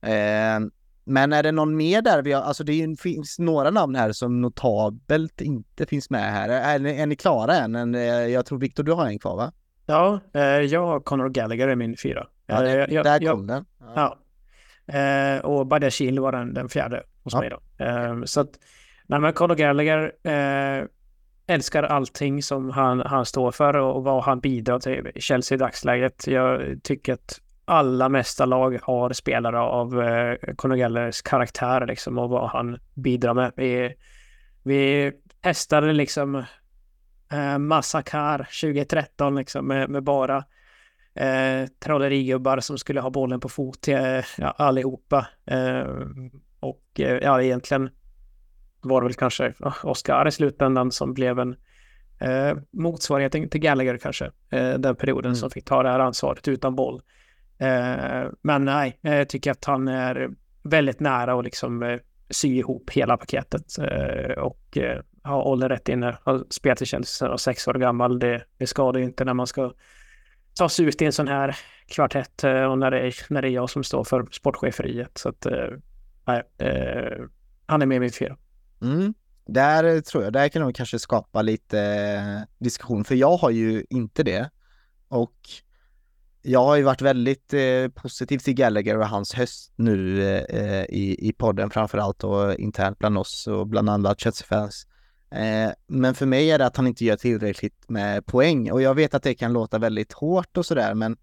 S1: Eh, men är det någon mer där? Vi har, alltså det finns några namn här som notabelt inte finns med här. Är, ni- är ni klara än? Eh, Jag tror Viktor, du har en kvar va?
S2: Ja, eh, jag har Conor Gallagher i min fyra.
S1: Ja, det,
S2: Eh, jag,
S1: där
S2: jag,
S1: kom den.
S2: Ja. Eh, och Badiashil var den, den fjärde hos
S1: Ja.
S2: mig då. Eh, så att, nej men Conor Gallagher eh, älskar allting som han, han står för och vad han bidrar till Chelsea i dagsläget. Jag tycker att alla mästarlag har spelare av eh, Conor Gallaghers karaktär liksom och vad han bidrar med. Vi, vi testade liksom eh, Massakar 2013 liksom med, med bara eh, trollerigubbar som skulle ha bollen på fot eh, allihopa. Eh, och eh, ja, egentligen var det väl kanske Oscar i slutändan som blev en eh, motsvarighet till Gallagher kanske, eh, den perioden
S1: Mm.
S2: som fick ta det här ansvaret utan boll. Eh, men nej, jag tycker att han är väldigt nära att liksom eh, sy ihop hela paketet eh, och eh, ha åldern rätt inne. Har spelat i Chelsea och sex år gammal. Det, det skadar ju inte när man ska tas ut i en sån här kvartett eh, och när det, är, när det är jag som står för sportcheferiet. Så att eh, nej, eh, han är med i mitt fyra.
S1: Mm. Där eh, tror jag, där kan de kanske skapa lite diskussion, för jag har ju inte det. Och jag har ju varit väldigt eh, positiv till Gallagher och hans höst nu eh, i, i podden framförallt och internt bland oss och bland andra Chelsea-fans. Eh, men för mig är det att han inte gör tillräckligt med poäng och jag vet att det kan låta väldigt hårt och sådär men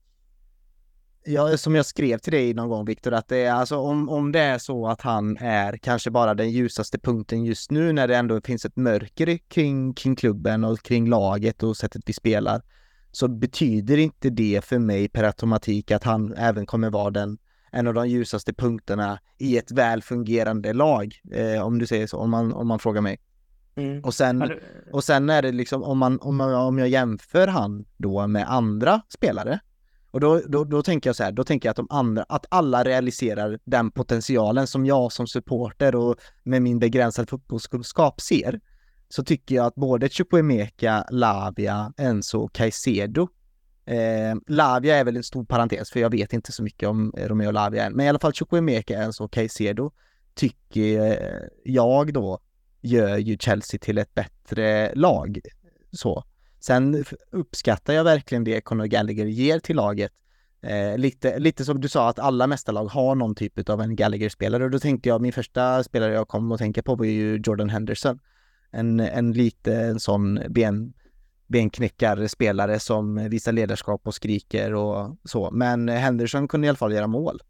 S1: jag, som jag skrev till dig någon gång Viktor, att det är alltså om, om det är så att han är kanske bara den ljusaste punkten just nu när det ändå finns ett mörker kring, kring klubben och kring laget och sättet vi spelar så betyder inte det för mig per automatik att han även kommer vara den en av de ljusaste punkterna i ett väl fungerande lag, eh, om du säger så, om man, om man frågar mig. Mm. Och, sen, och sen är det liksom, om, man, om, man, om jag jämför han då med andra spelare, och då, då, då tänker jag så här, då tänker jag att de andra, att alla realiserar den potentialen som jag som supporter och med min begränsade fotbollskunskap ser så tycker jag att både Chukwemeka, Lavia, Enzo och Caicedo eh, Lavia är väl en stor parentes för jag vet inte så mycket om Romeo Lavia än, men i alla fall Chukwemeka, Enzo och Caicedo tycker jag då gör ju Chelsea till ett bättre lag. Så. Sen uppskattar jag verkligen det Conor Gallagher ger till laget. Eh, lite, lite som du sa att alla mästarlag har någon typ av en Gallagher-spelare och då tänkte jag, min första spelare jag kom att tänka på var ju Jordan Henderson en, en lite en sån ben, benknäckarspelare som visar ledarskap och skriker och så. Men Henderson kunde i alla fall göra mål.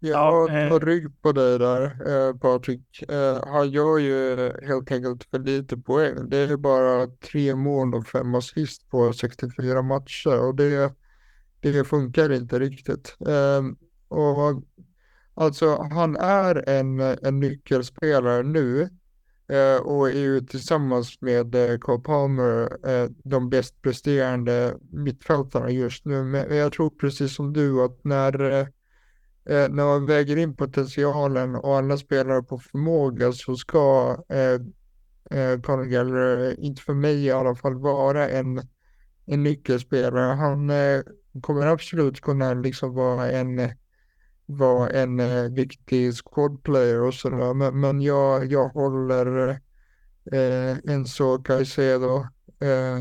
S3: Jag tar eh. rygg på dig där eh, Patrik. Eh, han gör ju helt enkelt för lite poäng. Det är bara tre mål och fem assist på 64 matcher och det, det funkar inte riktigt. Eh, och alltså han är en, en nyckelspelare nu Eh, och är ju tillsammans med eh, Cole Palmer eh, de bäst presterande mittfältarna just nu. Men jag tror precis som du att när, Eh, när man väger in potentialen och alla spelare på förmåga så ska eh, eh Conor Gallagher, eh, inte för mig i alla fall, vara en, en nyckelspelare. Han kommer absolut kunna liksom vara en var en eh, viktig squadplayer och sådär. Men, men jag, jag håller eh, Enzo Caicedo eh,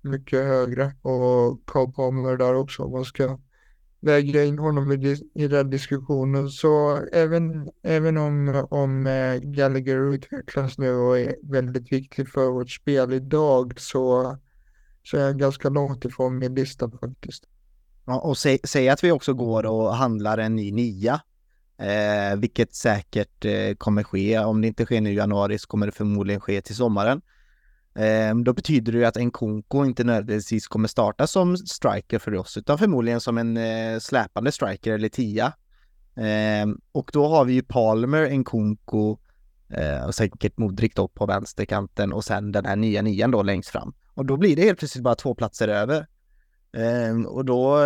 S3: mycket högre och Carl Palmer där också om man ska väga in honom i, i den diskussionen. Så även, även om, om eh, Gallagher utvecklas nu och är väldigt viktig för vårt spel idag så, så är jag ganska långt ifrån min lista faktiskt.
S1: Ja, och säg, säg, att vi också går och handlar en ny nia, eh, vilket säkert eh, kommer ske. Om det inte sker nu i januari så kommer det förmodligen ske till sommaren. Ehm, då betyder det ju att en Konko inte nödvändigtvis kommer starta som striker för oss, utan förmodligen som en eh, släpande striker eller tia. Ehm, och då har vi ju Palmer, en Konko eh, och säkert Modric då på vänsterkanten och sen den här nya nian då längst fram. Och då blir det helt plötsligt bara två platser över. Ehm, och då,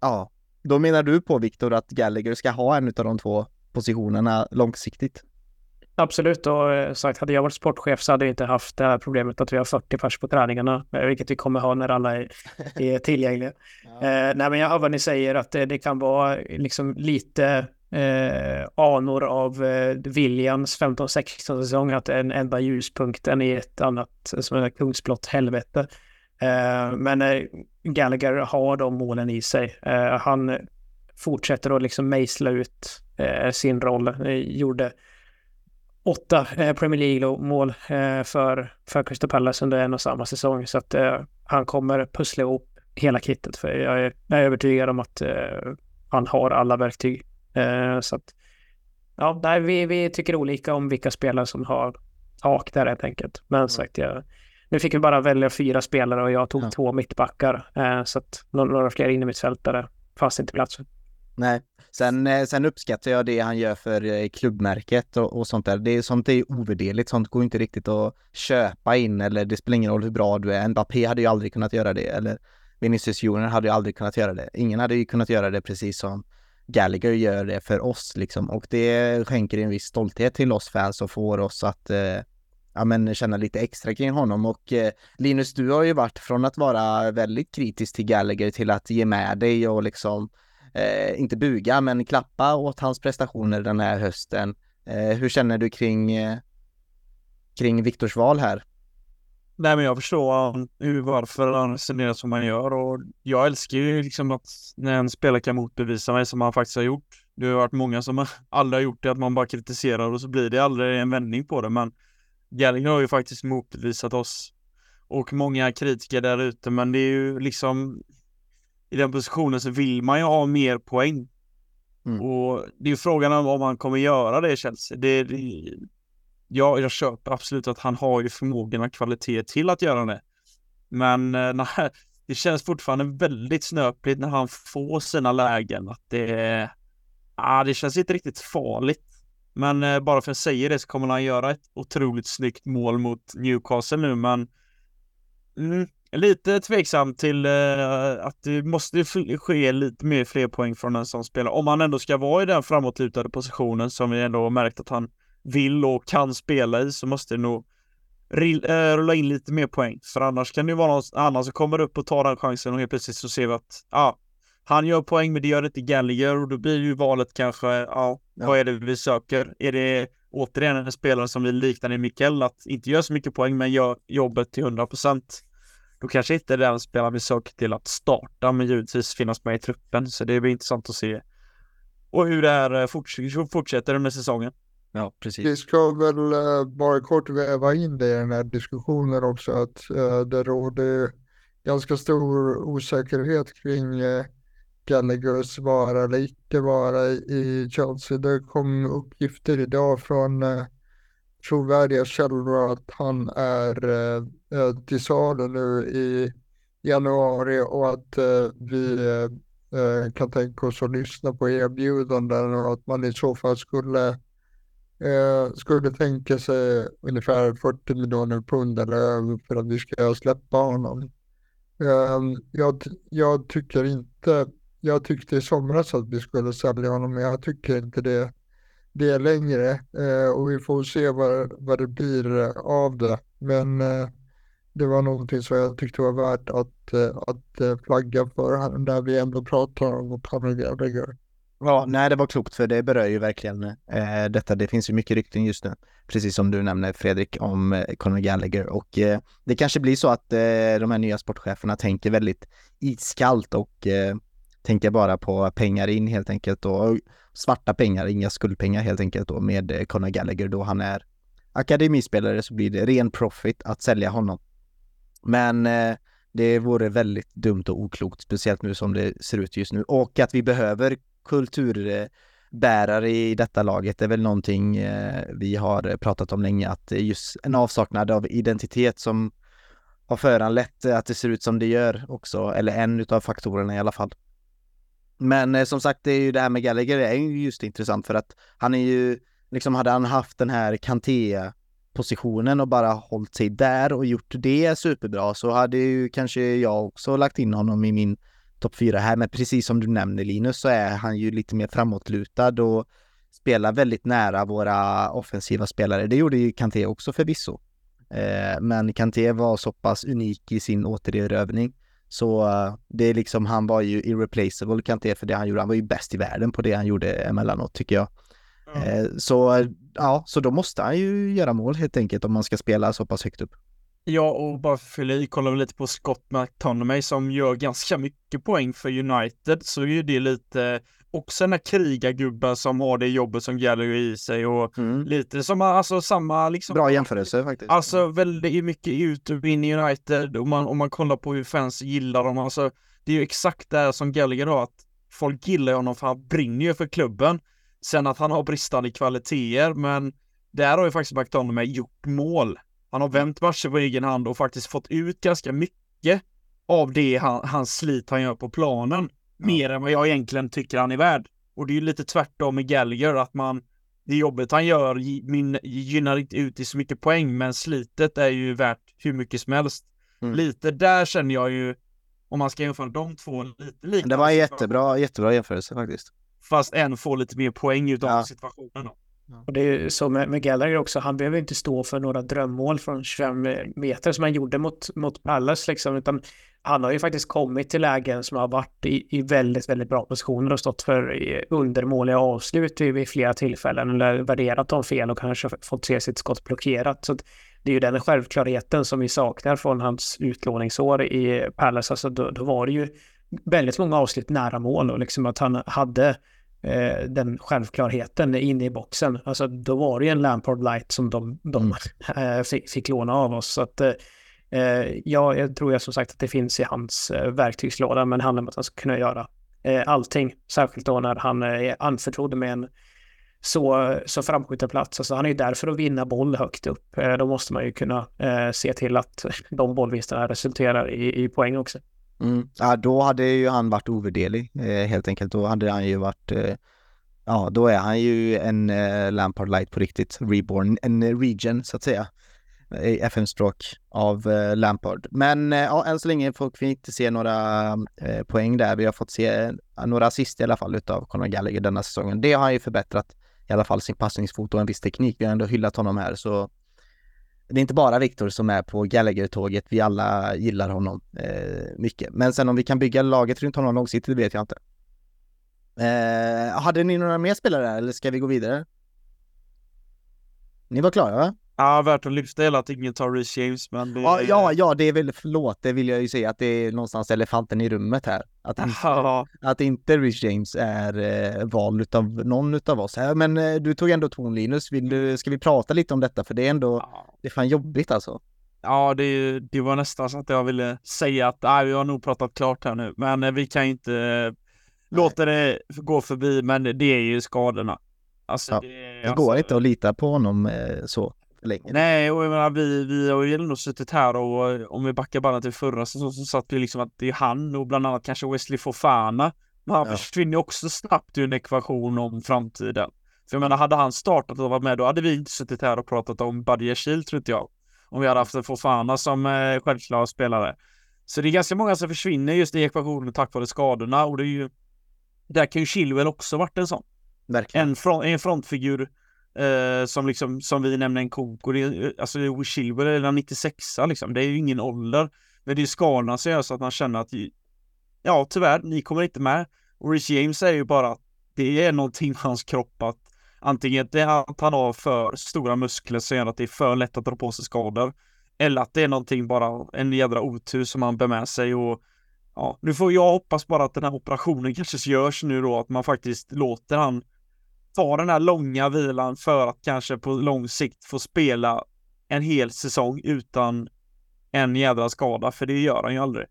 S1: ja, då menar du på Viktor att Gallagher ska ha en av de två positionerna långsiktigt?
S2: Absolut, och eh, sagt hade jag varit sportchef så hade jag inte haft det här problemet att vi har 40 pers på träningarna, eh, vilket vi kommer ha när alla är, är tillgängliga. ja. eh, nej, men jag hör vad ni säger att det, det kan vara liksom lite eh, anor av eh, Williams 15-16 säsong, att en enda ljuspunkten i ett annat som är kungsblått helvete. Eh, men eh, Gallagher har de målen i sig. Eh, han fortsätter att liksom mejsla ut sin roll. Gjorde åtta Premier League-mål för, för Crystal Palace under en och samma säsong. Så att han kommer pussla ihop hela kittet. För jag är, jag är övertygad om att han har alla verktyg. så att, ja, nej, vi, vi tycker olika om vilka spelare som har tak där helt enkelt. Men mm. sagt, jag, nu fick vi bara välja fyra spelare och jag tog ja. två mittbackar. Eh, så att några fler innermittfältare fanns inte plats för.
S1: Nej, sen, eh, sen uppskattar jag det han gör för eh, klubbmärket och, och sånt där. Det är, sånt är ovärderligt, sånt går inte riktigt att köpa in eller det spelar ingen roll hur bra du är. Mbappé hade ju aldrig kunnat göra det eller Vinicius Junior hade ju aldrig kunnat göra det. Ingen hade ju kunnat göra det precis som Gallagher gör det för oss liksom. Och det skänker en viss stolthet till oss fans och får oss att eh, ja, men känna lite extra kring honom. Och eh, Linus, du har ju varit från att vara väldigt kritisk till Gallagher till att ge med dig och liksom eh, inte buga, men klappa åt hans prestationer den här hösten. Eh, hur känner du kring, eh, kring Viktors val här?
S4: Nej, men jag förstår hur, varför han resonerar som han gör och jag älskar ju liksom att när en spelare kan motbevisa mig som han faktiskt har gjort. Det har varit många som aldrig har gjort det, att man bara kritiserar och så blir det aldrig en vändning på det, men Gallagher har ju faktiskt motbevisat oss och många kritiker där ute, men det är ju liksom i den positionen så vill man ju ha mer poäng. Mm. Och det är ju frågan om, om han kommer göra det Chelsea. Det, det, ja, jag köper absolut att han har ju förmågan och kvalitet till att göra det. Men eh, nej, det känns fortfarande väldigt snöpligt när han får sina lägen. Att det, ah, det känns inte riktigt farligt. Men eh, bara för att säga det så kommer han göra ett otroligt snyggt mål mot Newcastle nu, men mm, lite tveksam till eh, att det måste ske lite mer fler poäng från en som spelar. Om han ändå ska vara i den framåtlutade positionen som vi ändå har märkt att han vill och kan spela i så måste det nog eh, rulla in lite mer poäng. För annars kan det vara någon annan som kommer upp och tar den chansen och helt plötsligt så ser vi att ah, han gör poäng men det gör inte Gallagher och då blir ju valet kanske, ja, ja. vad är det vi söker? Är det återigen en spelare som vi liknar i Mikael att inte gör så mycket poäng men gör jobbet till 100 procent? Då kanske inte den spelaren vi söker till att starta men givetvis finnas med i truppen så det blir intressant att se och hur det här eh, forts fortsätter under säsongen.
S1: Ja, precis.
S3: Vi ska väl uh, bara kort väva in det i den här diskussionen också att uh, det råder ganska stor osäkerhet kring uh, Gallaghers vara eller icke vara i Chelsea. Det kom uppgifter idag från uh, trovärdiga källor att han är eh, eh, till salu nu i januari och att eh, vi eh, eh, kan tänka oss att lyssna på erbjudanden och att man i så fall skulle eh, skulle tänka sig ungefär 40 miljoner pund eller över för att vi ska släppa honom. Ehm, jag, jag tycker inte jag tyckte i somras att vi skulle sälja honom, men jag tycker inte det, det längre. Eh, och vi får se vad, vad det blir eh, av det. Men eh, det var någonting som jag tyckte var värt att, eh, att eh, flagga för när vi ändå pratar om Conor Gallagher.
S1: Ja, nej det var klokt för det berör ju verkligen eh, detta. Det finns ju mycket rykten just nu, precis som du nämner Fredrik, om eh, Conor Gallagher och eh, det kanske blir så att eh, de här nya sportcheferna tänker väldigt iskallt och eh, tänker bara på pengar in helt enkelt och svarta pengar, inga skuldpengar helt enkelt då med eh, Conor Gallagher då han är akademispelare så blir det ren profit att sälja honom. Men eh, det vore väldigt dumt och oklokt, speciellt nu som det ser ut just nu och att vi behöver kulturbärare i detta laget är väl någonting eh, vi har pratat om länge att just en avsaknad av identitet som har föranlett att det ser ut som det gör också, eller en utav faktorerna i alla fall. Men eh, som sagt, det är ju det här med Gallagher är ju just intressant för att han är ju, liksom hade han haft den här Kanté positionen och bara hållit sig där och gjort det superbra så hade ju kanske jag också lagt in honom i min topp fyra här. Men precis som du nämner Linus så är han ju lite mer framåtlutad och spelar väldigt nära våra offensiva spelare. Det gjorde ju Kanté också förvisso. Eh, men Kanté var så pass unik i sin återerövring så uh, det är liksom, han var ju irreplaceable Kanté för det han gjorde. Han var ju bäst i världen på det han gjorde emellanåt tycker jag. Mm. Så ja, så då måste han ju göra mål helt enkelt om man ska spela så pass högt upp.
S4: Ja, och bara för att fylla i, kollar vi lite på Scott McTominay som gör ganska mycket poäng för United så är ju det lite också den här krigargubben som har det jobbet som Gallagher i sig och mm. lite som alltså samma liksom.
S1: Bra jämförelse faktiskt.
S4: Alltså väldigt mycket ut och in i United och man, om man kollar på hur fans gillar dem, alltså det är ju exakt det som Gallagher har, att folk gillar honom för han brinner ju för klubben. Sen att han har bristande kvaliteter, men där har ju faktiskt McDonald gjort mål. Han har vänt matcher på egen hand och faktiskt fått ut ganska mycket av det han, hans slit han gör på planen. Mer än vad jag egentligen tycker han är värd. Och det är ju lite tvärtom med Gallagher, att man det jobbet han gör min, gynnar inte ut i så mycket poäng, men slitet är ju värt hur mycket som helst. Mm. Lite där känner jag ju, Om man ska jämföra de två lite liknande.
S1: Det var en jättebra, jättebra jämförelse faktiskt.
S4: Fast en får lite mer poäng utav
S1: Ja.
S4: situationen. Då.
S2: Och det är ju så med, med Gallagher också, han behöver inte stå för några drömmål från 25 meter som han gjorde mot, mot Palace liksom, utan han har ju faktiskt kommit till lägen som har varit i, i väldigt, väldigt bra positioner och stått för eh, undermåliga avslut vid, vid flera tillfällen eller värderat dem fel och kanske fått se sitt skott blockerat. Så det är ju den självklarheten som vi saknar från hans utlåningsår i Palace. Alltså då, då var det ju väldigt många avslut nära mål och liksom att han hade eh, den självklarheten inne i boxen. Alltså då var det ju en Lampard light som de, de eh, fick, fick låna av oss. Så att eh, ja, jag tror jag som sagt att det finns i hans verktygslåda, men det handlar om att han ska kunna göra allting. Särskilt då när han är anförtrodd med en så, så framskjuten plats. Alltså han är ju där för att vinna boll högt upp. Då måste man ju kunna se till att de bollvinsterna resulterar i, i poäng också.
S1: Mm. Ja, då hade ju han varit ovärderlig eh, helt enkelt. Då hade han ju varit, eh, ja då är han ju en eh, Lampard light på riktigt, reborn, en region så att säga i FM-språk av eh, Lampard. Men eh, ja, än så länge får vi inte se några eh, poäng där. Vi har fått se eh, några assist i alla fall utav Conor Gallagher denna säsongen. Det har han ju förbättrat i alla fall sin passningsfot och en viss teknik. Vi har ändå hyllat honom här så det är inte bara Viktor som är på Gallagher-tåget. Vi alla gillar honom eh, mycket. Men sen om vi kan bygga laget runt honom långsiktigt, det vet jag inte. Eh, hade ni några mer spelare där, eller ska vi gå vidare? Ni var klara va?
S4: Ja, värt att lyfta är att ingen tar Reece James, men det...
S1: Ja, ja, ja, det är väl, förlåt, det vill jag ju säga att det är någonstans elefanten i rummet här. Att, inte-
S4: Ja,
S1: att inte Rich James är eh, vald utav någon utav oss här. Men eh, du tog ändå ton Linus, vill du, ska vi prata lite om detta? För det är ändå, det är fan jobbigt alltså.
S4: ja det, det var nästan så att jag ville säga att nej, vi har nog pratat klart här nu, men eh, vi kan inte eh, låta det gå förbi, men det är ju skadorna. Alltså,
S1: Ja,
S4: det,
S1: Det
S4: alltså,
S1: går inte att lita på honom eh, så länge.
S4: Nej, och jag menar vi, vi har ju ändå suttit här och om vi backar bandet till förra säsongen så satt vi liksom att det är han och bland annat kanske Wesley Fofana. Men han
S1: Ja.
S4: försvinner också snabbt ur en ekvation om framtiden. För jag menar, hade han startat och varit med då hade vi inte suttit här och pratat om Buddy Shield tror inte jag. Om vi hade haft en Fofana som eh, självklar spelare. Så det är ganska många som försvinner just i ekvationen tack vare skadorna och det är ju där kan ju Chilwell också varit en sån
S1: Verkligen.
S4: en, front, en frontfigur eh, som liksom, som vi nämnde en kok och det, är- alltså det är eller 96 liksom, det är ju ingen ålder. Men det är skadorna som gör så att man känner att ja, tyvärr, ni kommer inte med. Och Rich James säger ju bara att det är någonting med hans kropp att antingen det är att han har för stora muskler som gör att det är för lätt att dra på sig skador. Eller att det är någonting bara, en jädra otur som han bär med sig och ja, nu får jag hoppas bara att den här operationen kanske görs nu då, att man faktiskt låter han ta den här långa vilan för att kanske på lång sikt få spela en hel säsong utan en jädra skada, för det gör han ju aldrig.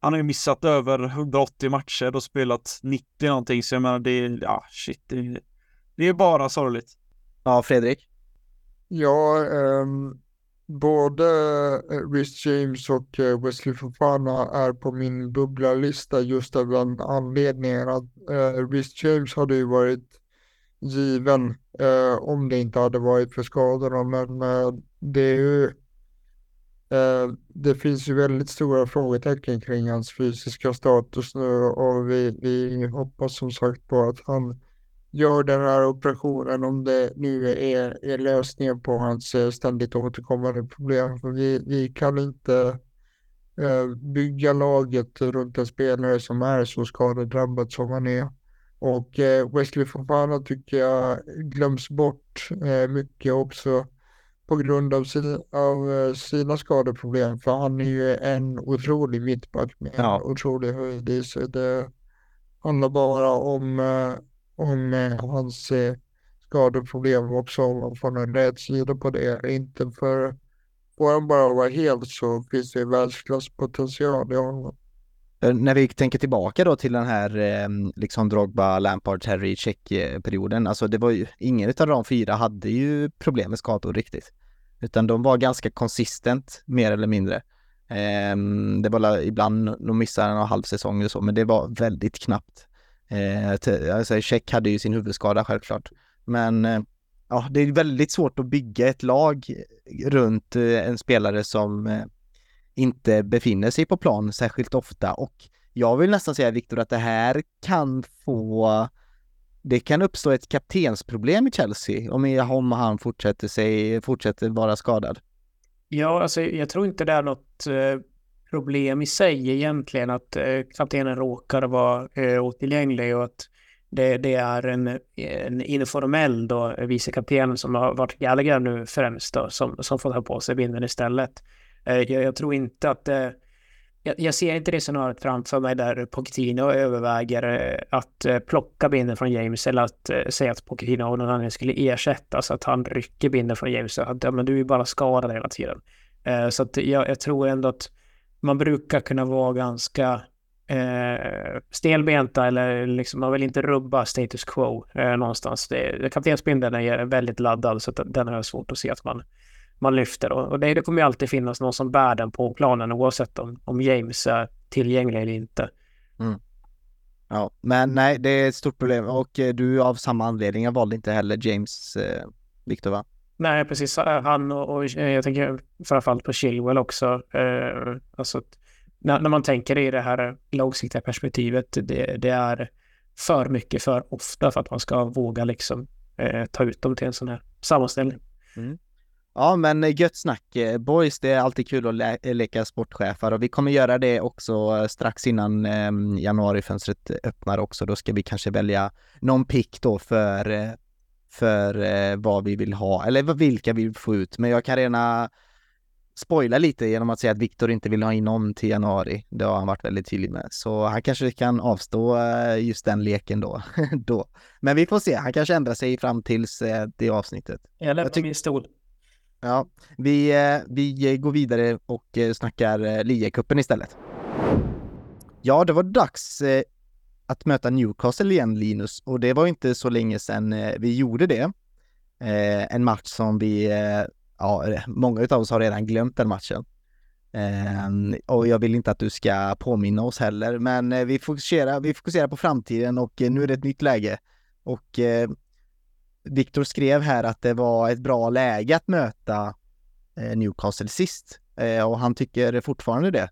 S4: Han har ju missat över 180 matcher och spelat 90 någonting, så jag menar det är, ja shit, det, det är bara sorgligt.
S1: Ja, Fredrik.
S3: Ja, ehm, både eh, Rhys James och eh, Wesley Fofana är på min bubblarlista just av den anledningen att uh, Rhys James hade ju varit given eh, om det inte hade varit för skadorna, men eh, det är ju eh, det finns ju väldigt stora frågetecken kring hans fysiska status nu och vi, vi hoppas som sagt på att han gör den här operationen om det nu är, är lösningen på hans eh, ständigt återkommande problem. För vi, vi kan inte eh, bygga laget runt en spelare som är så skadedrabbad som han är. Och eh, Wesley Fofana tycker jag glöms bort eh, mycket också på grund av, sin, av eh, sina skadeproblem. För han är ju en otrolig mittback med
S1: Ja.
S3: en otrolig höjd i sig. Det handlar bara om eh, om eh, hans skadeproblem också, om man får en rätt sida på det. Inte för, får han bara vara helt så finns det världsklasspotential i honom.
S1: Eh, när vi tänker tillbaka då till den här ehm, liksom Drogba, Lampard, Terry, Check-perioden. Alltså det var ju, ingen av de fyra hade ju problem med skador riktigt. Utan de var ganska konsistent, mer eller mindre. Ehm, det var ibland, de missade en halv säsong eller så, men det var väldigt knappt. Eh, alltså Check hade ju sin huvudskada självklart. Men eh, ja, det är väldigt svårt att bygga ett lag runt en spelare som inte befinner sig på plan särskilt ofta och jag vill nästan säga Viktor att det här kan få det kan uppstå ett kaptensproblem i Chelsea om, om han fortsätter, sig, fortsätter vara skadad.
S2: Ja, alltså jag tror inte det är något eh, problem i sig egentligen att eh, kaptenen råkar vara eh, otillgänglig och att det, det är en, en informell då, vicekapten som har varit Gallagher nu främst då, som, som får ta på sig binden istället. Eh, jag, jag tror inte att det jag, jag ser inte det scenariot framför mig där Pochettino överväger eh, att plocka binden från James eller att säga att Pochettino av någon anledning skulle ersättas, att han rycker binden från James. Att ja, men du är ju bara skadad hela tiden. Så att jag, jag tror ändå att man brukar kunna vara ganska eh, stelbenta eller liksom man vill inte rubba status quo eh, någonstans. Kaptensbindeln är väldigt laddad så att den har jag svårt att se att man man lyfter. Och det, det kommer ju alltid finnas någon som bär den på planen oavsett om, om James är tillgänglig eller inte.
S1: Mm. Ja, men nej, det är ett stort problem och eh, du av samma anledning valde inte heller James eh, Victor va?
S2: Nej, precis. Han och, och jag tänker framförallt på Chilwell också. Eh, alltså, när, när, man tänker i det här långsiktiga perspektivet, det, det, är för mycket för ofta för att man ska våga liksom eh, ta ut dem till en sån här sammanställning. Mm.
S1: Ja, men gött snack eh, boys. Det är alltid kul att le leka sportchefer och vi kommer göra det också eh, strax innan eh, januarifönstret öppnar också. Då ska vi kanske välja någon pick då för, för eh, vad vi vill ha eller vilka vi vill få ut. Men jag kan redan spoila lite genom att säga att Viktor inte vill ha in någon till januari. Det har han varit väldigt tydlig med. Så han kanske kan avstå just den leken då. då. Men vi får se. Han kanske ändrar sig fram tills det avsnittet.
S2: Jag lämnar min stol.
S1: Ja, vi, eh, vi går vidare och eh, snackar eh, ligacupen istället. Ja, det var dags eh, att möta Newcastle igen, Linus, och det var inte så länge sedan vi gjorde det. En match som vi, ja, många av oss har redan glömt den matchen. Och jag vill inte att du ska påminna oss heller, men vi fokuserar, vi fokuserar på framtiden och nu är det ett nytt läge. Och Viktor skrev här att det var ett bra läge att möta eh, Newcastle sist eh, och han tycker fortfarande det.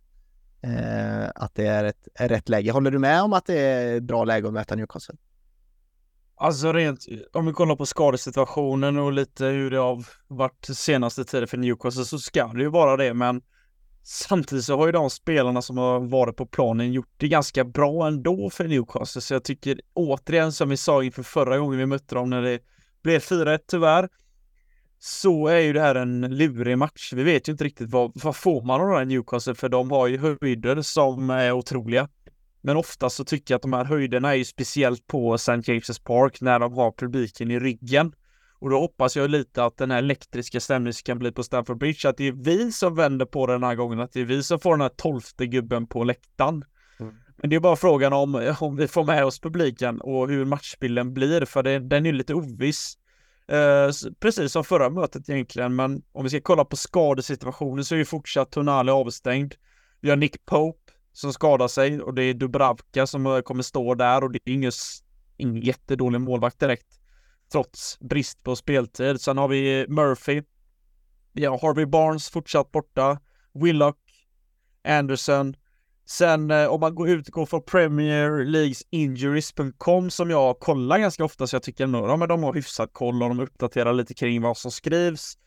S1: Eh, att det är ett är rätt läge. Håller du med om att det är ett bra läge att möta Newcastle?
S4: Alltså rent, om vi kollar på skadesituationen och lite hur det har varit senaste tiden för Newcastle så ska det ju vara det, men samtidigt så har ju de spelarna som har varit på planen gjort det ganska bra ändå för Newcastle, så jag tycker återigen som vi sa inför förra gången vi mötte dem när det blev 4-1 tyvärr. Så är ju det här en lurig match. Vi vet ju inte riktigt vad, vad får man av den Newcastle för de har ju höjder som är otroliga. Men ofta så tycker jag att de här höjderna är ju speciellt på St. James' Park när de har publiken i ryggen. Och då hoppas jag lite att den här elektriska stämningen kan bli på Stamford Bridge, att det är vi som vänder på den här gången, att det är vi som får den här tolfte gubben på läktaren. Men det är bara frågan om, eh, om vi får med oss publiken och hur matchbilden blir, för det, den är lite oviss. Eh, precis som förra mötet egentligen, men om vi ska kolla på skadesituationen så är ju fortsatt Tonali avstängd. Vi har Nick Pope som skadar sig och det är Dubravka som eh, kommer stå där och det är ingen, ingen jättedålig målvakt direkt. Trots brist på speltid. Sen har vi Murphy. Vi har Harvey Barnes fortsatt borta. Willock, Anderson, Sen eh, om man går utgår från Premier Leagues Injuries.com som jag kollar ganska ofta så jag tycker nog ja, de har hyfsat koll och de uppdaterar lite kring vad som skrivs.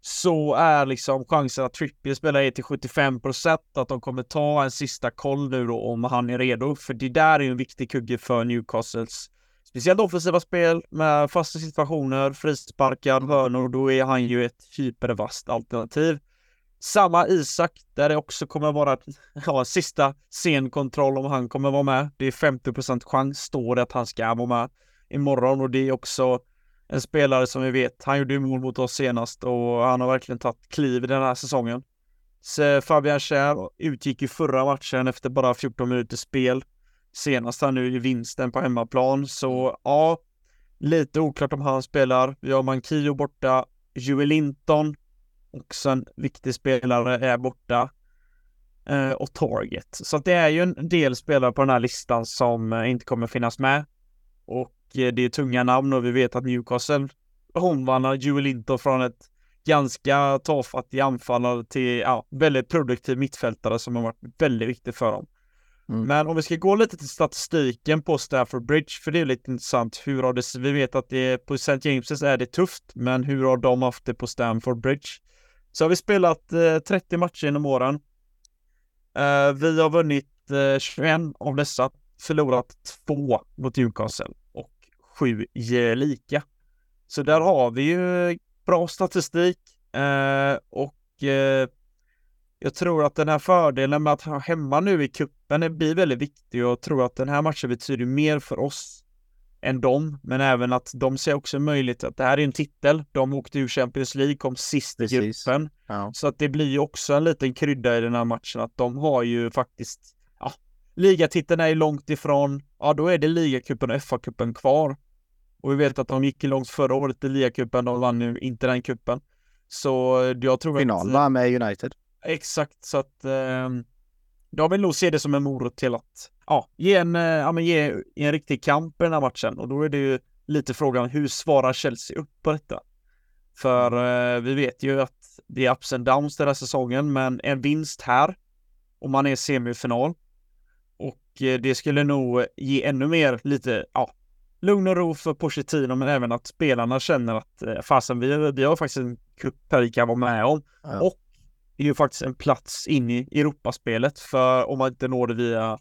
S4: Så är liksom chansen att Trippier spelar är till 75% att de kommer ta en sista koll nu då om han är redo. För det där är ju en viktig kugge för Newcastles speciellt offensiva spel med fasta situationer, frisparkar, hörnor. Då är han ju ett hypervast alternativ. Samma Isak, där det också kommer vara ja, sista scenkontroll om han kommer vara med. Det är 50 chans, står det att han ska vara med imorgon och det är också en spelare som vi vet, han gjorde ju mål mot oss senast och han har verkligen tagit kliv i den här säsongen. Så Fabian Schär utgick ju förra matchen efter bara 14 minuters spel. Senast här nu i vinsten på hemmaplan, så ja, lite oklart om han spelar. Vi har Mankio borta, Joel Linton också en viktig spelare är borta. Eh, och Target. Så det är ju en del spelare på den här listan som eh, inte kommer finnas med. Och eh, det är tunga namn och vi vet att Newcastle omvandlar Joel Linton från ett ganska tafatt anfallare till ja, väldigt produktiv mittfältare som har varit väldigt viktig för dem. Mm. Men om vi ska gå lite till statistiken på Stafford Bridge, för det är lite intressant. Hur har det, vi vet att det på St. James's är det tufft, men hur har de haft det på Stamford Bridge? Så har vi spelat eh, 30 matcher genom åren. Eh, vi har vunnit eh, 21 av dessa, förlorat två mot Newcastle och sju lika. Så där har vi ju bra statistik eh, och eh, jag tror att den här fördelen med att ha hemma nu i kuppen blir väldigt viktig och jag tror att den här matchen betyder mer för oss än dem, men även att de ser också möjligt att det här är en titel. De åkte ur Champions League, kom sist i gruppen. Ja. Så att det blir ju också en liten krydda i den här matchen att de har ju faktiskt, ja, ligatiteln är ju långt ifrån, ja då är det ligacupen och FA-cupen kvar. Och vi vet att de gick långt förra året i ligacupen, de vann nu inte den kuppen. Så jag tror
S1: Final, att... Final va, med United?
S4: Exakt, så att eh, de vill nog se det som en morot till att ja, ge, en, eh, ja, men ge en riktig kamp i den här matchen och då är det ju lite frågan hur svarar Chelsea upp på detta? För eh, vi vet ju att det är ups and downs den här säsongen, men en vinst här och man är semifinal och eh, det skulle nog ge ännu mer lite, ja, lugn och ro för Pochettino, men även att spelarna känner att eh, fasen, vi, vi har faktiskt en cup här vi kan vara med om. Ja. Och är ju faktiskt en plats in i Europaspelet för om man inte når det via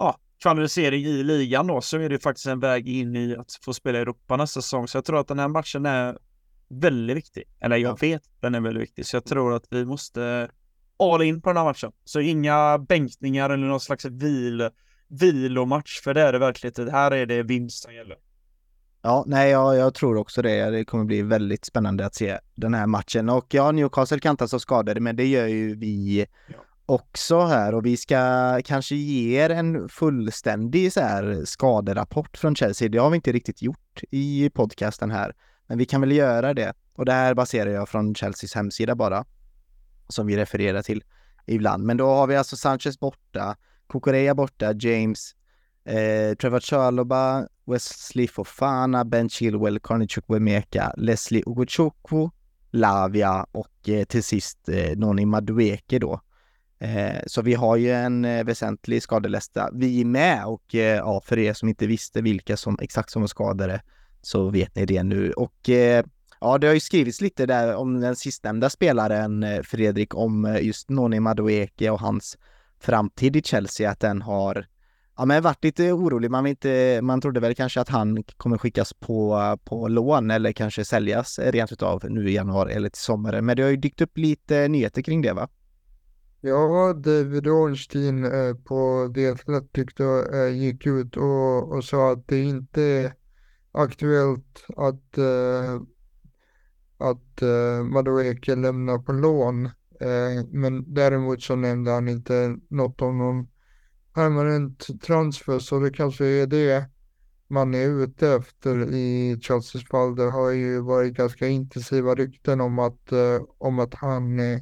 S4: ja, kvalificering i ligan då så är det faktiskt en väg in i att få spela i Europa nästa säsong. Så jag tror att den här matchen är väldigt viktig. Eller jag ja. vet den är väldigt viktig. Så jag tror att vi måste all in på den här matchen. Så inga bänkningar eller någon slags vil, vilomatch. För det är det verkligen. Det här är det vinst som gäller.
S1: Ja, nej, jag, jag, tror också det. Det kommer bli väldigt spännande att se den här matchen. Och ja, Newcastle kantas av skador, men det gör ju vi ja också här. Och vi ska kanske ge er en fullständig så här skaderapport från Chelsea. Det har vi inte riktigt gjort i podcasten här, men vi kan väl göra det. Och det här baserar jag från Chelseas hemsida bara, som vi refererar till ibland. Men då har vi alltså Sanchez borta, Kokorea borta, James, eh, Trevor Chaloba, Wesley Fofana, Ben Chilwell, Carney Chukwemeka, Leslie Ogochukwu, Lavia och eh, till sist eh, Noni Madueke då. Eh, så vi har ju en eh, väsentlig skadelista. Vi med och eh, ja, för er som inte visste vilka som exakt som var skadade så vet ni det nu. Och eh, ja, det har ju skrivits lite där om den sistnämnda spelaren eh, Fredrik, om eh, just Noni Madueke och hans framtid i Chelsea, att den har Ja men varit lite orolig, man, inte, man trodde väl kanske att han kommer skickas på, på lån eller kanske säljas rent utav nu i januari eller till sommaren. Men det har ju dykt upp lite nyheter kring det va?
S3: Ja, David Ornstein eh, på The Athletic eh, gick ut och, och sa att det inte är aktuellt att, eh, att eh, Madueke lämnar på lån. Eh, men däremot så nämnde han inte något om någon permanent transfer så det kanske är det man är ute efter i Chelseas fall. Det har ju varit ganska intensiva rykten om att, eh, om att han eh,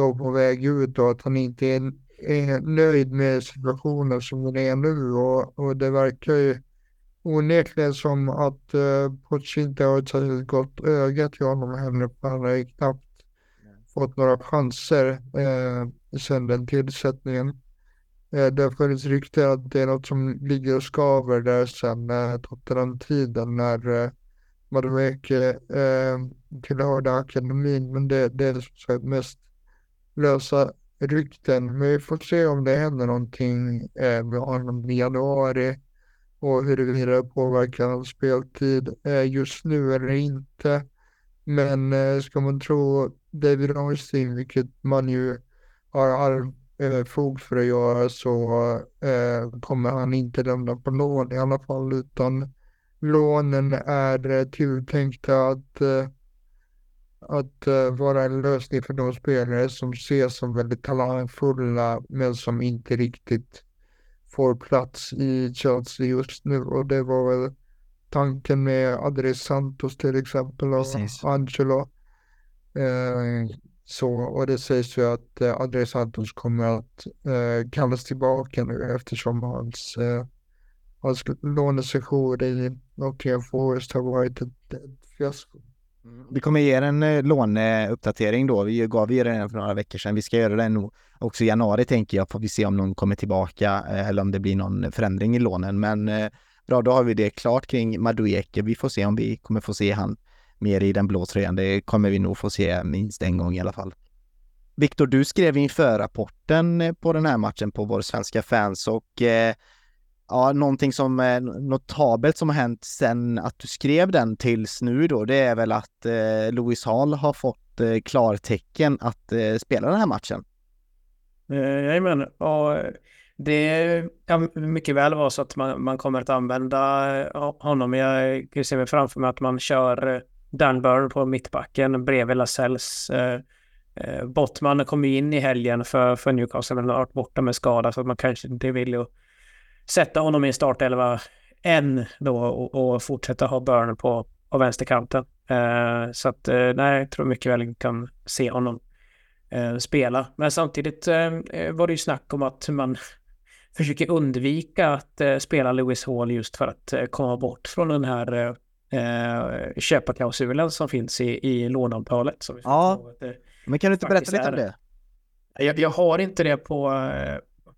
S3: uh, på väg ut och att han inte är, är nöjd med situationen som den är nu och, och det verkar ju onekligen som att eh, Poch inte har ett särskilt gott öga till honom heller han har ju knappt fått några chanser eh, sedan den tillsättningen. Eh, det har funnits rykten att det är något som ligger och skaver där sedan eh, Tottenham-tiden när eh, Madueke eh, tillhörde akademin. Men det, det är som sagt mest lösa rykten. Men vi får se om det händer någonting eh, honom i januari och huruvida det påverkar hans speltid eh, just nu eller inte. Men eh, ska man tro David Ornstein, vilket man ju har all eh, fog för att göra så eh, kommer han inte lämna på lån i alla fall utan lånen är eh, tilltänkta att, eh, att eh, vara en lösning för de spelare som ses som väldigt talangfulla men som inte riktigt får plats i Chelsea just nu och det var väl tanken med Adres Santos till exempel och Precis. Angelo. Eh, så, och det sägs ju att eh, Andrés Santos kommer att eh, kallas tillbaka nu eftersom hans, eh, hans lånesession i Nottingham Forest har varit ett, ett fiasko.
S1: Vi kommer ge er en eh, låneuppdatering då. Vi gav ju den för några veckor sedan. Vi ska göra den nog också i januari tänker jag. Får vi se om någon kommer tillbaka eh, eller om det blir någon förändring i lånen. Men eh, bra, då har vi det klart kring Madueke. Vi får se om vi kommer få se han mer i den blå tröjan. Det kommer vi nog få se minst en gång i alla fall. Viktor, du skrev inför rapporten på den här matchen på vår svenska fans och eh, ja, någonting som är notabelt som har hänt sen att du skrev den tills nu då, det är väl att eh, Louis Hall har fått eh, klartecken att eh, spela den här matchen.
S2: Eh, jajamän, och det kan mycket väl vara så att man, man kommer att använda honom. Jag kan se mig framför mig att man kör eh, Dan Burn på mittbacken bredvid Lasells. Eh, eh, Bottman kom in i helgen för, för Newcastle men har varit borta med skada så att man kanske inte vill ju sätta honom i en startelva än då och, och fortsätta ha Burn på, på vänsterkanten. Eh, så att eh, nej, jag tror mycket väl kan se honom eh, spela. Men samtidigt eh, var det ju snack om att man försöker undvika att eh, spela Lewis Hall just för att eh, komma bort från den här eh, köparklausulen som finns i, i låneavtalet.
S1: ja, men kan du inte berätta lite om det?
S2: Jag, jag, har inte det på,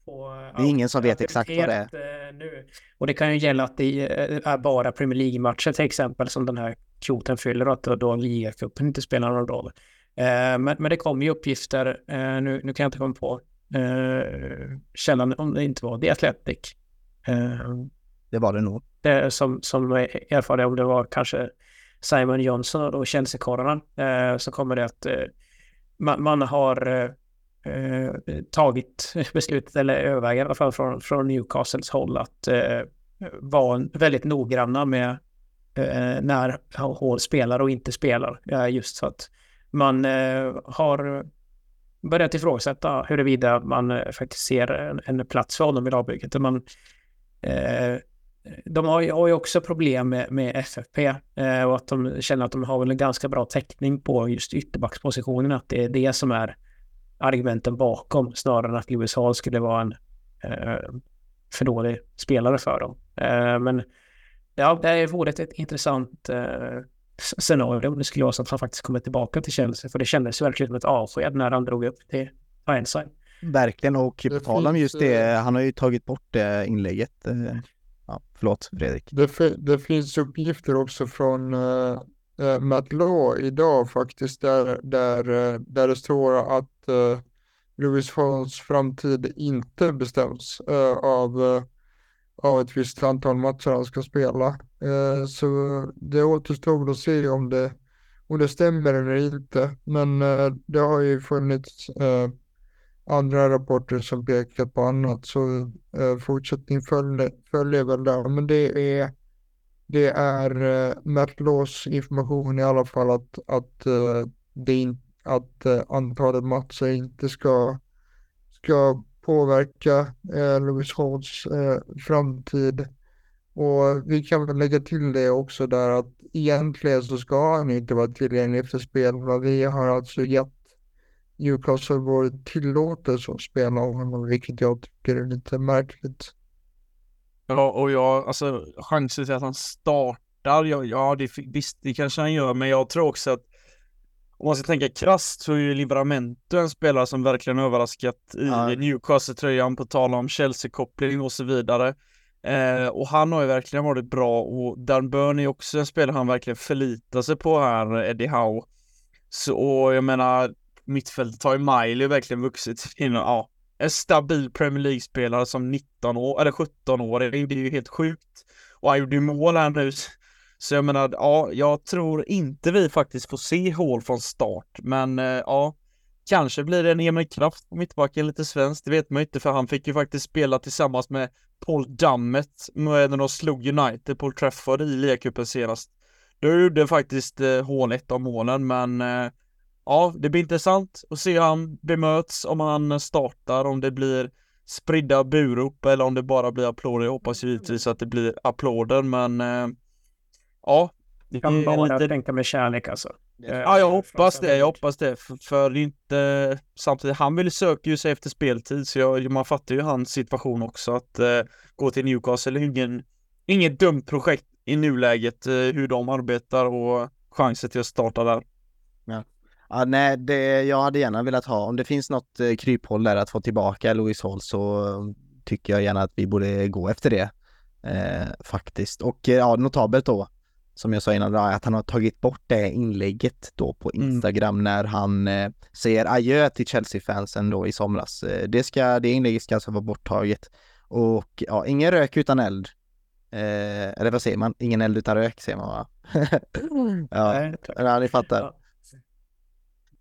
S1: på, det är ingen som vet exakt vad det är.
S2: Eh, nu. Och det kan ju gälla att det är bara Premier League-matcher till exempel som den här kvoten fyller och att då ligacupen inte spelar någon roll. Eh, men, men det kommer ju uppgifter, eh, nu, nu kan jag inte komma på källan om det inte var The Athletic.
S1: det var det nog.
S2: Det, som, som erfarade om det var kanske Simon Johnson och Chelsea-korrarna så kommer det att man, man har eh, tagit beslutet, eller överväger i alla fall från, från Newcastles håll, att eh, vara väldigt noggranna med eh, när Hall spelar och inte spelar. just så att man eh, har börjat ifrågasätta huruvida man eh, faktiskt ser en, en plats för honom i lagbygget. Man, eh, de har ju, har ju, också problem med, med FFP eh, och att de känner att de har väl en ganska bra täckning på just ytterbackspositionen, att det är det som är argumenten bakom snarare än att Lewis Hall skulle vara en eh, för dålig spelare för dem. Eh, men ja, det vore ett, ett intressant eh, scenario om det skulle vara så att han faktiskt kommer tillbaka till Chelsea. För det kändes verkligen som ett avsked när han drog upp till Ironside.
S1: Verkligen, och på tal om just det, eh, han har ju tagit bort det inlägget. Eh, ja, förlåt Fredrik.
S3: Det, det finns uppgifter också från eh, Matt Law idag faktiskt, där, där, eh, där det står att eh, Lewis Falls framtid inte bestäms eh, av, eh, av ett visst antal matcher han ska spela. Eh, så det återstår att se om det, om det stämmer eller inte. Men det har ju funnits andra rapporter som pekar på annat. Så fortsättning följer, följer väl där. Men det är det är uh, Mertlås information i alla fall att, att uh, det in, att uh, antalet matcher inte ska, ska påverka uh, Lewis Holds uh, framtid. Och vi kan väl lägga till det också där att egentligen så ska han inte vara tillgänglig efter spel. Vi har alltså gett Newcastle vår tillåtelse att spela honom, vilket jag tycker är lite märkligt.
S4: Ja, och jag, alltså chansen till att han startar, ja, ja det, visst det kanske han gör, men jag tror också att om man ska tänka krasst så är ju Livramento en spelare som verkligen överraskat i ja. Newcastle-tröjan på tal om Chelsea-koppling och så vidare. Eh, och han har ju verkligen varit bra och Dan Burn är också en spelare han verkligen förlitar sig på här, Eddie Howe. Så och jag menar, mittfältet har ju Miley verkligen vuxit till ja, en stabil Premier League-spelare som 19 år, eller 17 år, det är ju helt sjukt. Och han gjorde ju mål här nu så jag menar, ja, jag tror inte vi faktiskt får se hål från start, men eh, ja, kanske blir det en Emil Kraft på mittbacken, lite svenskt, det vet man ju inte, för han fick ju faktiskt spela tillsammans med Paul Dummet när de slog United, Paul Trafford i ligacupen senast. Då gjorde faktiskt eh, hål ett av målen, men eh, ja, det blir intressant att se hur han bemöts om han startar, om det blir spridda burop eller om det bara blir applåder. Jag hoppas givetvis att det blir applåder, men eh, Ja.
S2: Det kan bara lite... tänka med kärlek alltså.
S4: Ja, jag hoppas det. Jag hoppas det. För, för inte samtidigt. Han vill söka ju sig efter speltid, så jag, man fattar ju hans situation också att uh, gå till Newcastle är ingen, inget dumt projekt i nuläget uh, hur de arbetar och chansen till att starta där.
S1: Ja, nej, det, jag hade gärna velat ha, om det finns något eh, kryphål där att få tillbaka Louis Hall så tycker jag gärna att vi borde gå efter det. Eh, faktiskt. Och eh, ja, notabelt då, som jag sa innan, att han har tagit bort det inlägget då på
S4: Mm.
S1: Instagram när han eh, säger adjö till Chelsea-fansen då i somras. Eh, det, ska, det inlägget ska alltså vara borttaget. Och ja, ingen rök utan eld. Eh, eller vad säger man? Ingen eld utan rök säger man va? ja, ni fattar.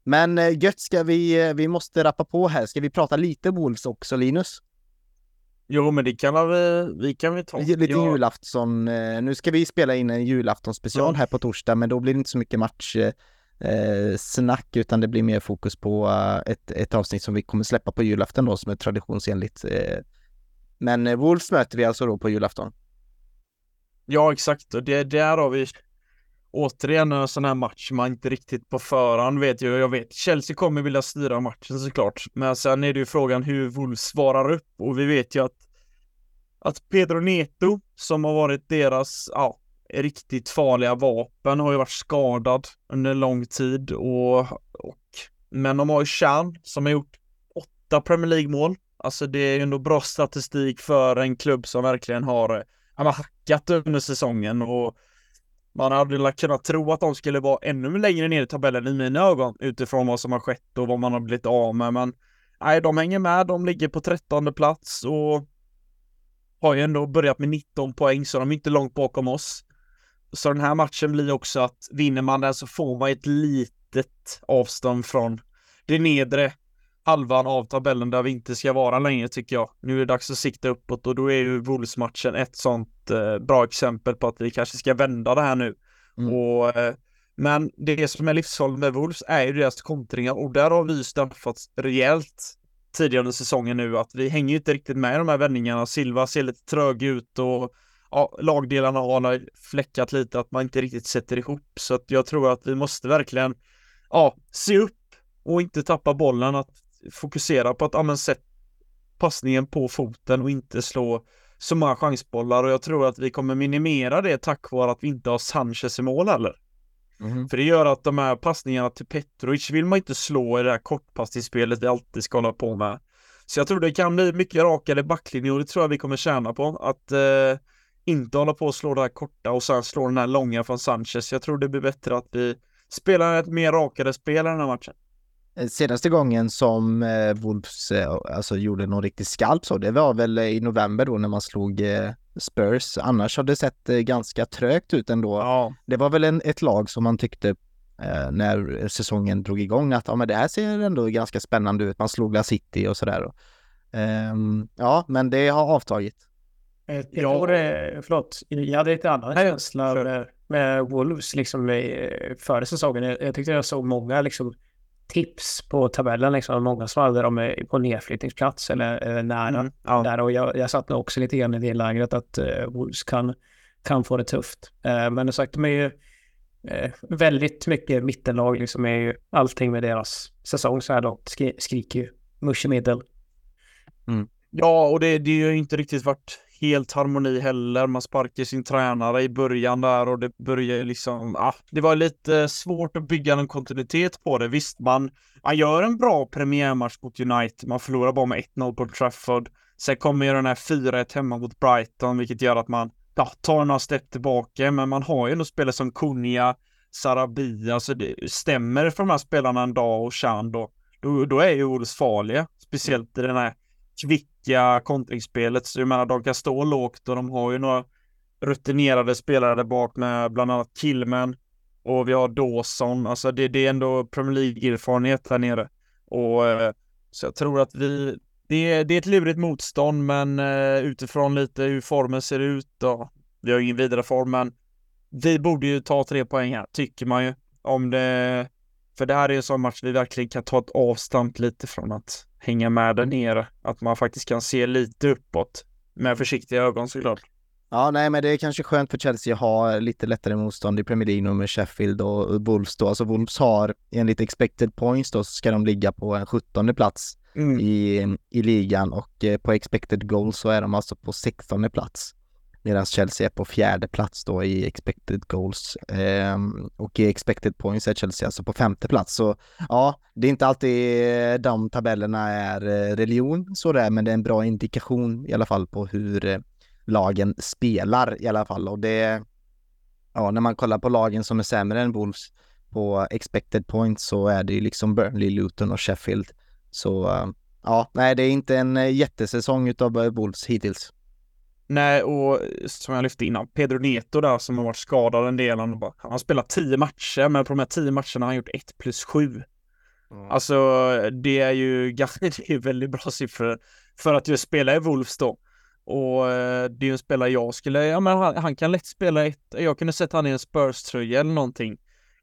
S1: Men eh, gött ska vi, eh, vi måste rappa på här. Ska vi prata lite Wolves också Linus?
S4: Jo, men det kan vi, vi kan vi ta.
S1: Lite
S4: Ja.
S1: julafton. eh, Nu ska vi spela in en julaftonspecial
S4: Ja.
S1: här på torsdag, men då blir det inte så mycket match eh, snack utan det blir mer fokus på ett, ett avsnitt som vi kommer släppa på julafton då som är traditionsenligt. Men Wolves möter vi alltså då på julafton.
S4: Ja, exakt. Och det, där har vi återigen en sån här match man inte riktigt på förhand vet ju. Jag vet, Chelsea kommer vilja styra matchen såklart. Men sen är det ju frågan hur Wolves svarar upp och vi vet ju att att Pedro Neto, som har varit deras, ja, riktigt farliga vapen, har ju varit skadad under lång tid och, och men de har ju Chan som har gjort åtta Premier League-mål. Alltså det är ju ändå bra statistik för en klubb som verkligen har eh, ja, men hackat under säsongen och man hade väl kunnat tro att de skulle vara ännu längre ner i tabellen i mina ögon utifrån vad som har skett och vad man har blivit av med. Men nej, de hänger med. De ligger på trettonde plats och har ju ändå börjat med 19 poäng så de är inte långt bakom oss. Så den här matchen blir också att vinner man den så får man ett litet avstånd från det nedre halvan av tabellen där vi inte ska vara längre tycker jag. Nu är det dags att sikta uppåt och då är ju Wolves-matchen ett sånt eh, bra exempel på att vi kanske ska vända det här nu.
S1: Mm.
S4: Och, eh, men det som är livsfarligt med Wolves är ju deras kontringar och där har vi straffats rejält tidigare under säsongen nu att vi hänger ju inte riktigt med i de här vändningarna. Silva ser lite trög ut och ja, lagdelarna har fläckat lite att man inte riktigt sätter ihop så att jag tror att vi måste verkligen ja, se upp och inte tappa bollen att fokusera på att ja, men sätt passningen på foten och inte slå så många chansbollar och jag tror att vi kommer minimera det tack vare att vi inte har Sanchez i mål heller.
S1: Mhm.
S4: För det gör att de här passningarna till Petrovic vill man inte slå i det här kortpassningsspelet vi alltid ska hålla på med. Så jag tror det kan bli mycket rakare backlinje och det tror jag vi kommer tjäna på. Att eh, inte hålla på och slå det här korta och sen slå den här långa från Sanchez. Jag tror det blir bättre att vi spelar ett mer rakare spel i den här matchen.
S1: Eh, Senaste gången som eh, Wolves eh, alltså gjorde någon riktig skalp så, det var väl eh, i november då när man slog eh, Spurs. Annars har det sett eh, ganska trögt ut ändå.
S4: Ja,
S1: Det var väl en, ett lag som man tyckte eh, när säsongen drog igång att ja, men det här ser ändå ganska spännande ut. Man slog La City och sådär. Ehm, ja, men det har avtagit.
S2: Jag
S4: Ja.
S2: tror det, förlåt, jag hade lite annan
S4: Nej,
S2: känsla med, med Wolves liksom före säsongen. Jag, jag tyckte jag såg många liksom tips på tabellen, liksom många som hade dem eh, på nedflyttningsplats eller, eller nära
S4: mm, ja.
S2: där och jag, jag satt nog också lite grann i det lägret att uh, Wolves kan, kan få det tufft. Eh, men som sagt, de är ju eh, väldigt mycket mittenlag, liksom är ju allting med deras säsong så här långt skri, skriker ju mush i middel.
S4: Ja, och det, det har ju inte riktigt varit helt harmoni heller. Man sparkar sin tränare i början där och det börjar ju liksom, ah, det var lite svårt att bygga en kontinuitet på det. Visst, man, man gör en bra premiärmatch mot United. Man förlorar bara med 1-0 på Trafford. Sen kommer ju den här 4-1 hemma mot Brighton, vilket gör att man ja, tar några steg tillbaka. Men man har ju ändå spelare som Kunja, Sarabia, så det stämmer för de här spelarna en dag och Chan då, då, då är ju Wolves farliga. Speciellt i den här kvicka kontringsspelet. Så jag menar, de kan stå lågt och de har ju några rutinerade spelare där bak med bland annat Kilman och vi har Dawson. Alltså det, det är ändå Premier League-erfarenhet här nere. Och eh, så jag tror att vi, det, är- det är ett lurigt motstånd, men eh, utifrån lite hur formen ser ut då. Vi har ingen vidare form, men vi borde ju ta tre poäng här, tycker man ju. Om det, för det här är ju en sån match vi verkligen kan ta ett avstamp lite från att hänga med där nere. Att man faktiskt kan se lite uppåt. Med försiktiga ögon såklart.
S1: Ja, nej, men det är kanske skönt för Chelsea att ha lite lättare motstånd i Premier League nu med Sheffield och Wolves då. Alltså Wolves har enligt expected points då så ska de ligga på en 17 plats i, i ligan och eh, på expected goals så är de alltså på 16 plats. Medan Chelsea är på fjärde plats då i expected goals. Eh, och i expected points är Chelsea alltså på femte plats. Så ja, det är inte alltid eh, de tabellerna är eh, religion så det är, men det är en bra indikation i alla fall på hur eh, lagen spelar i alla fall. Och det, ja, när man kollar på lagen som är sämre än Wolves på expected points så är det ju liksom Burnley, Luton och Sheffield. Så ja, nej, det är inte en jättesäsong utav Wolves hittills.
S4: Nej, och som jag lyfte innan, Pedro Neto där som har varit skadad en del, han, bara, han har spelat tio matcher, men på de här tio matcherna har han gjort ett plus sju. Mm. Alltså, det är ju det är väldigt bra siffror för att just spela i Wolves då. Och eh, det är ju en spelare jag skulle, ja men han, han kan lätt spela ett, jag kunde sett han i en Spurs-tröja eller någonting.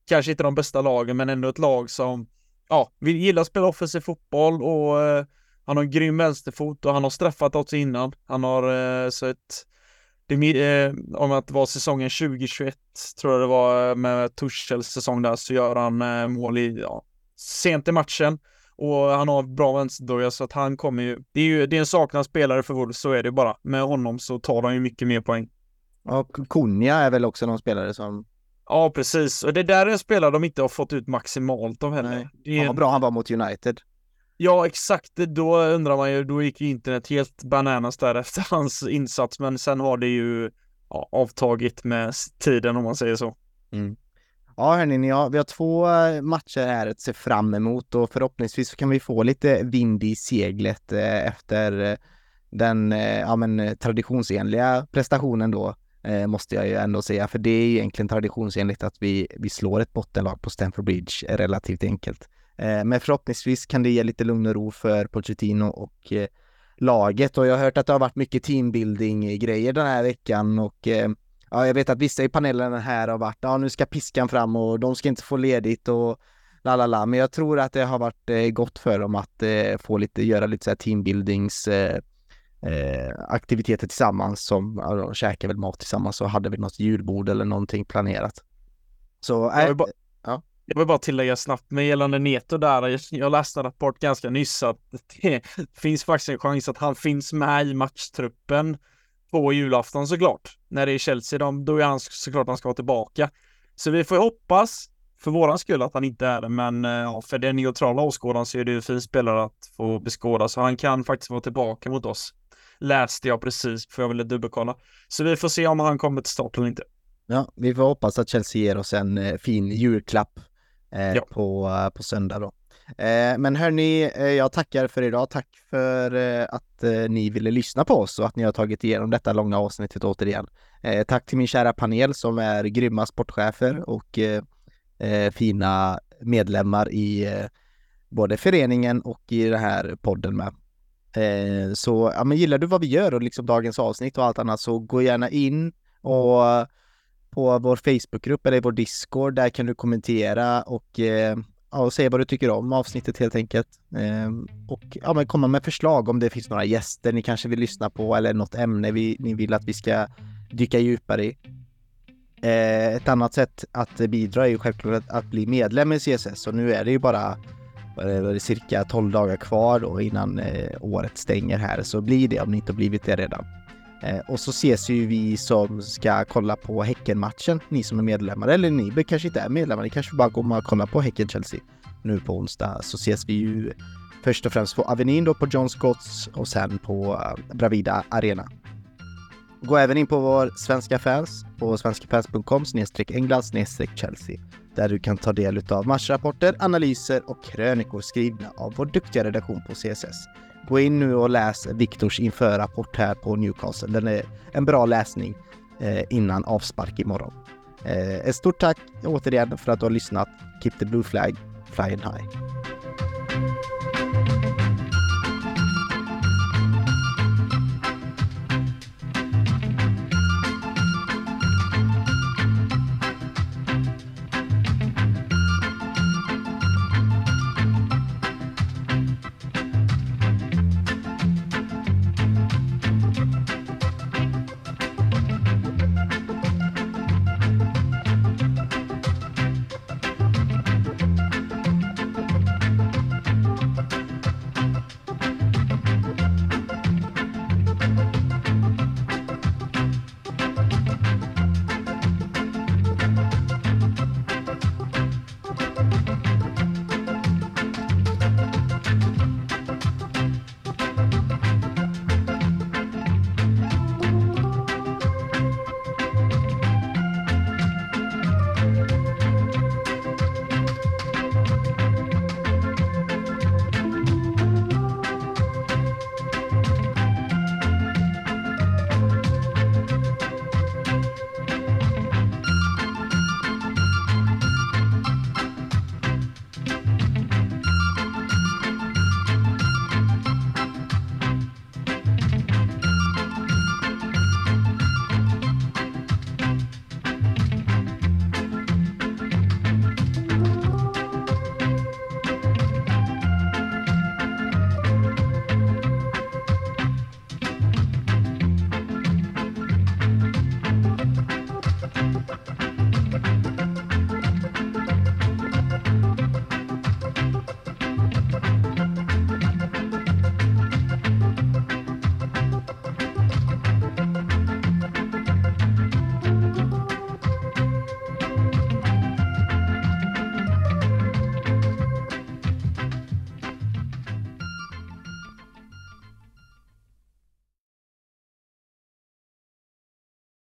S4: Kanske inte de bästa lagen, men ändå ett lag som, ja, vill gilla att spela offensiv fotboll och eh, han har en grym vänsterfot och han har straffat oss innan. Han har eh, så ett det, eh, om att det var säsongen 2021 tror jag det var med Tuchels säsong där så gör han eh, mål i, ja, sent i matchen och han har bra vänsterdörja så att han kommer ju, det är ju, det är en saknad spelare för Wolves, så är det bara. Med honom så tar han ju mycket mer poäng.
S1: Ja, Kunja är väl också någon spelare som
S4: Ja, precis. Och det där är en spelare de inte har fått ut maximalt av heller. Nej.
S1: Det är... Ja, bra han var mot United.
S4: Ja, exakt. Då undrar man ju, då gick ju internet helt bananas där efter hans insats, men sen har det ju ja, avtagit med tiden om man säger så.
S1: Mm. Ja, hörni, ja, vi har två eh, matcher här att se fram emot och förhoppningsvis kan vi få lite vind i seglet eh, efter eh, den eh, ja, men, eh, traditionsenliga prestationen då, måste jag ju ändå säga, för det är egentligen traditionsenligt att vi, vi slår ett bottenlag på Stamford Bridge relativt enkelt. Eh, men förhoppningsvis kan det ge lite lugn och ro för Pochettino och eh, laget och jag har hört att det har varit mycket teambuilding-grejer den här veckan och eh, ja, jag vet att vissa i panelen här har varit, ja nu ska piskan fram och de ska inte få ledigt och la la la, men jag tror att det har varit gott för dem att få lite, göra lite så här teambuildings aktiviteter tillsammans som, ja, de käkar väl mat tillsammans och hade vi något julbord eller någonting planerat. Så,
S4: äh, ja. Jag vill bara tillägga snabbt med gällande Neto där. Jag läste en rapport ganska nyss att det finns faktiskt en chans att han finns med i matchtruppen på julafton såklart. När det är Chelsea, då är han såklart han ska vara tillbaka. Så vi får hoppas för våran skull att han inte är det, men eh, ja, för den neutrala åskådaren så är det ju en fin spelare att få beskåda, så han kan faktiskt vara tillbaka mot oss. Läste jag precis, för jag ville dubbelkolla. Så vi får se om han kommer till start eller inte.
S1: Ja, vi får hoppas att Chelsea ger oss en eh, fin julklapp ja. på, eh, på söndag då. Eh, men hörni, eh, jag tackar för idag. Tack för eh, att eh, ni ville lyssna på oss och att ni har tagit igenom detta långa avsnittet återigen. tack till min kära panel som är grymma sportchefer och fina medlemmar i både föreningen och i den här podden med. så ja, men gillar du vad vi gör och liksom dagens avsnitt och allt annat så gå gärna in och på vår Facebookgrupp eller vår Discord. Där kan du kommentera och, eh, ja, och säga vad du tycker om avsnittet helt enkelt. Eh, och ja, men komma med förslag om det finns några gäster ni kanske vill lyssna på eller något ämne vi, ni vill att vi ska dyka djupare i. Eh, ett annat sätt att bidra är ju självklart att, att bli medlem i CSS och nu är det ju bara det är cirka 12 dagar kvar då innan eh, året stänger här så bli det om ni inte blivit det redan. Eh, och så ses ju vi som ska kolla på Häcken-matchen, ni som är medlemmar, eller ni kanske inte är medlemmar, ni kanske bara kommer och kollar på Häcken-Chelsea nu på onsdag, så ses vi ju först och främst på Avenyn då på John Scotts och sen på eh, Bravida Arena. Gå även in på vår svenska fans på svenskafans.com england Chelsea där du kan ta del av matchrapporter, analyser och krönikor skrivna av vår duktiga redaktion på CSS. Gå in nu och läs Viktors införrapport här på Newcastle. Den är en bra läsning eh, innan avspark imorgon. Eh, ett stort tack återigen för att du har lyssnat. Keep the blue flag flying high.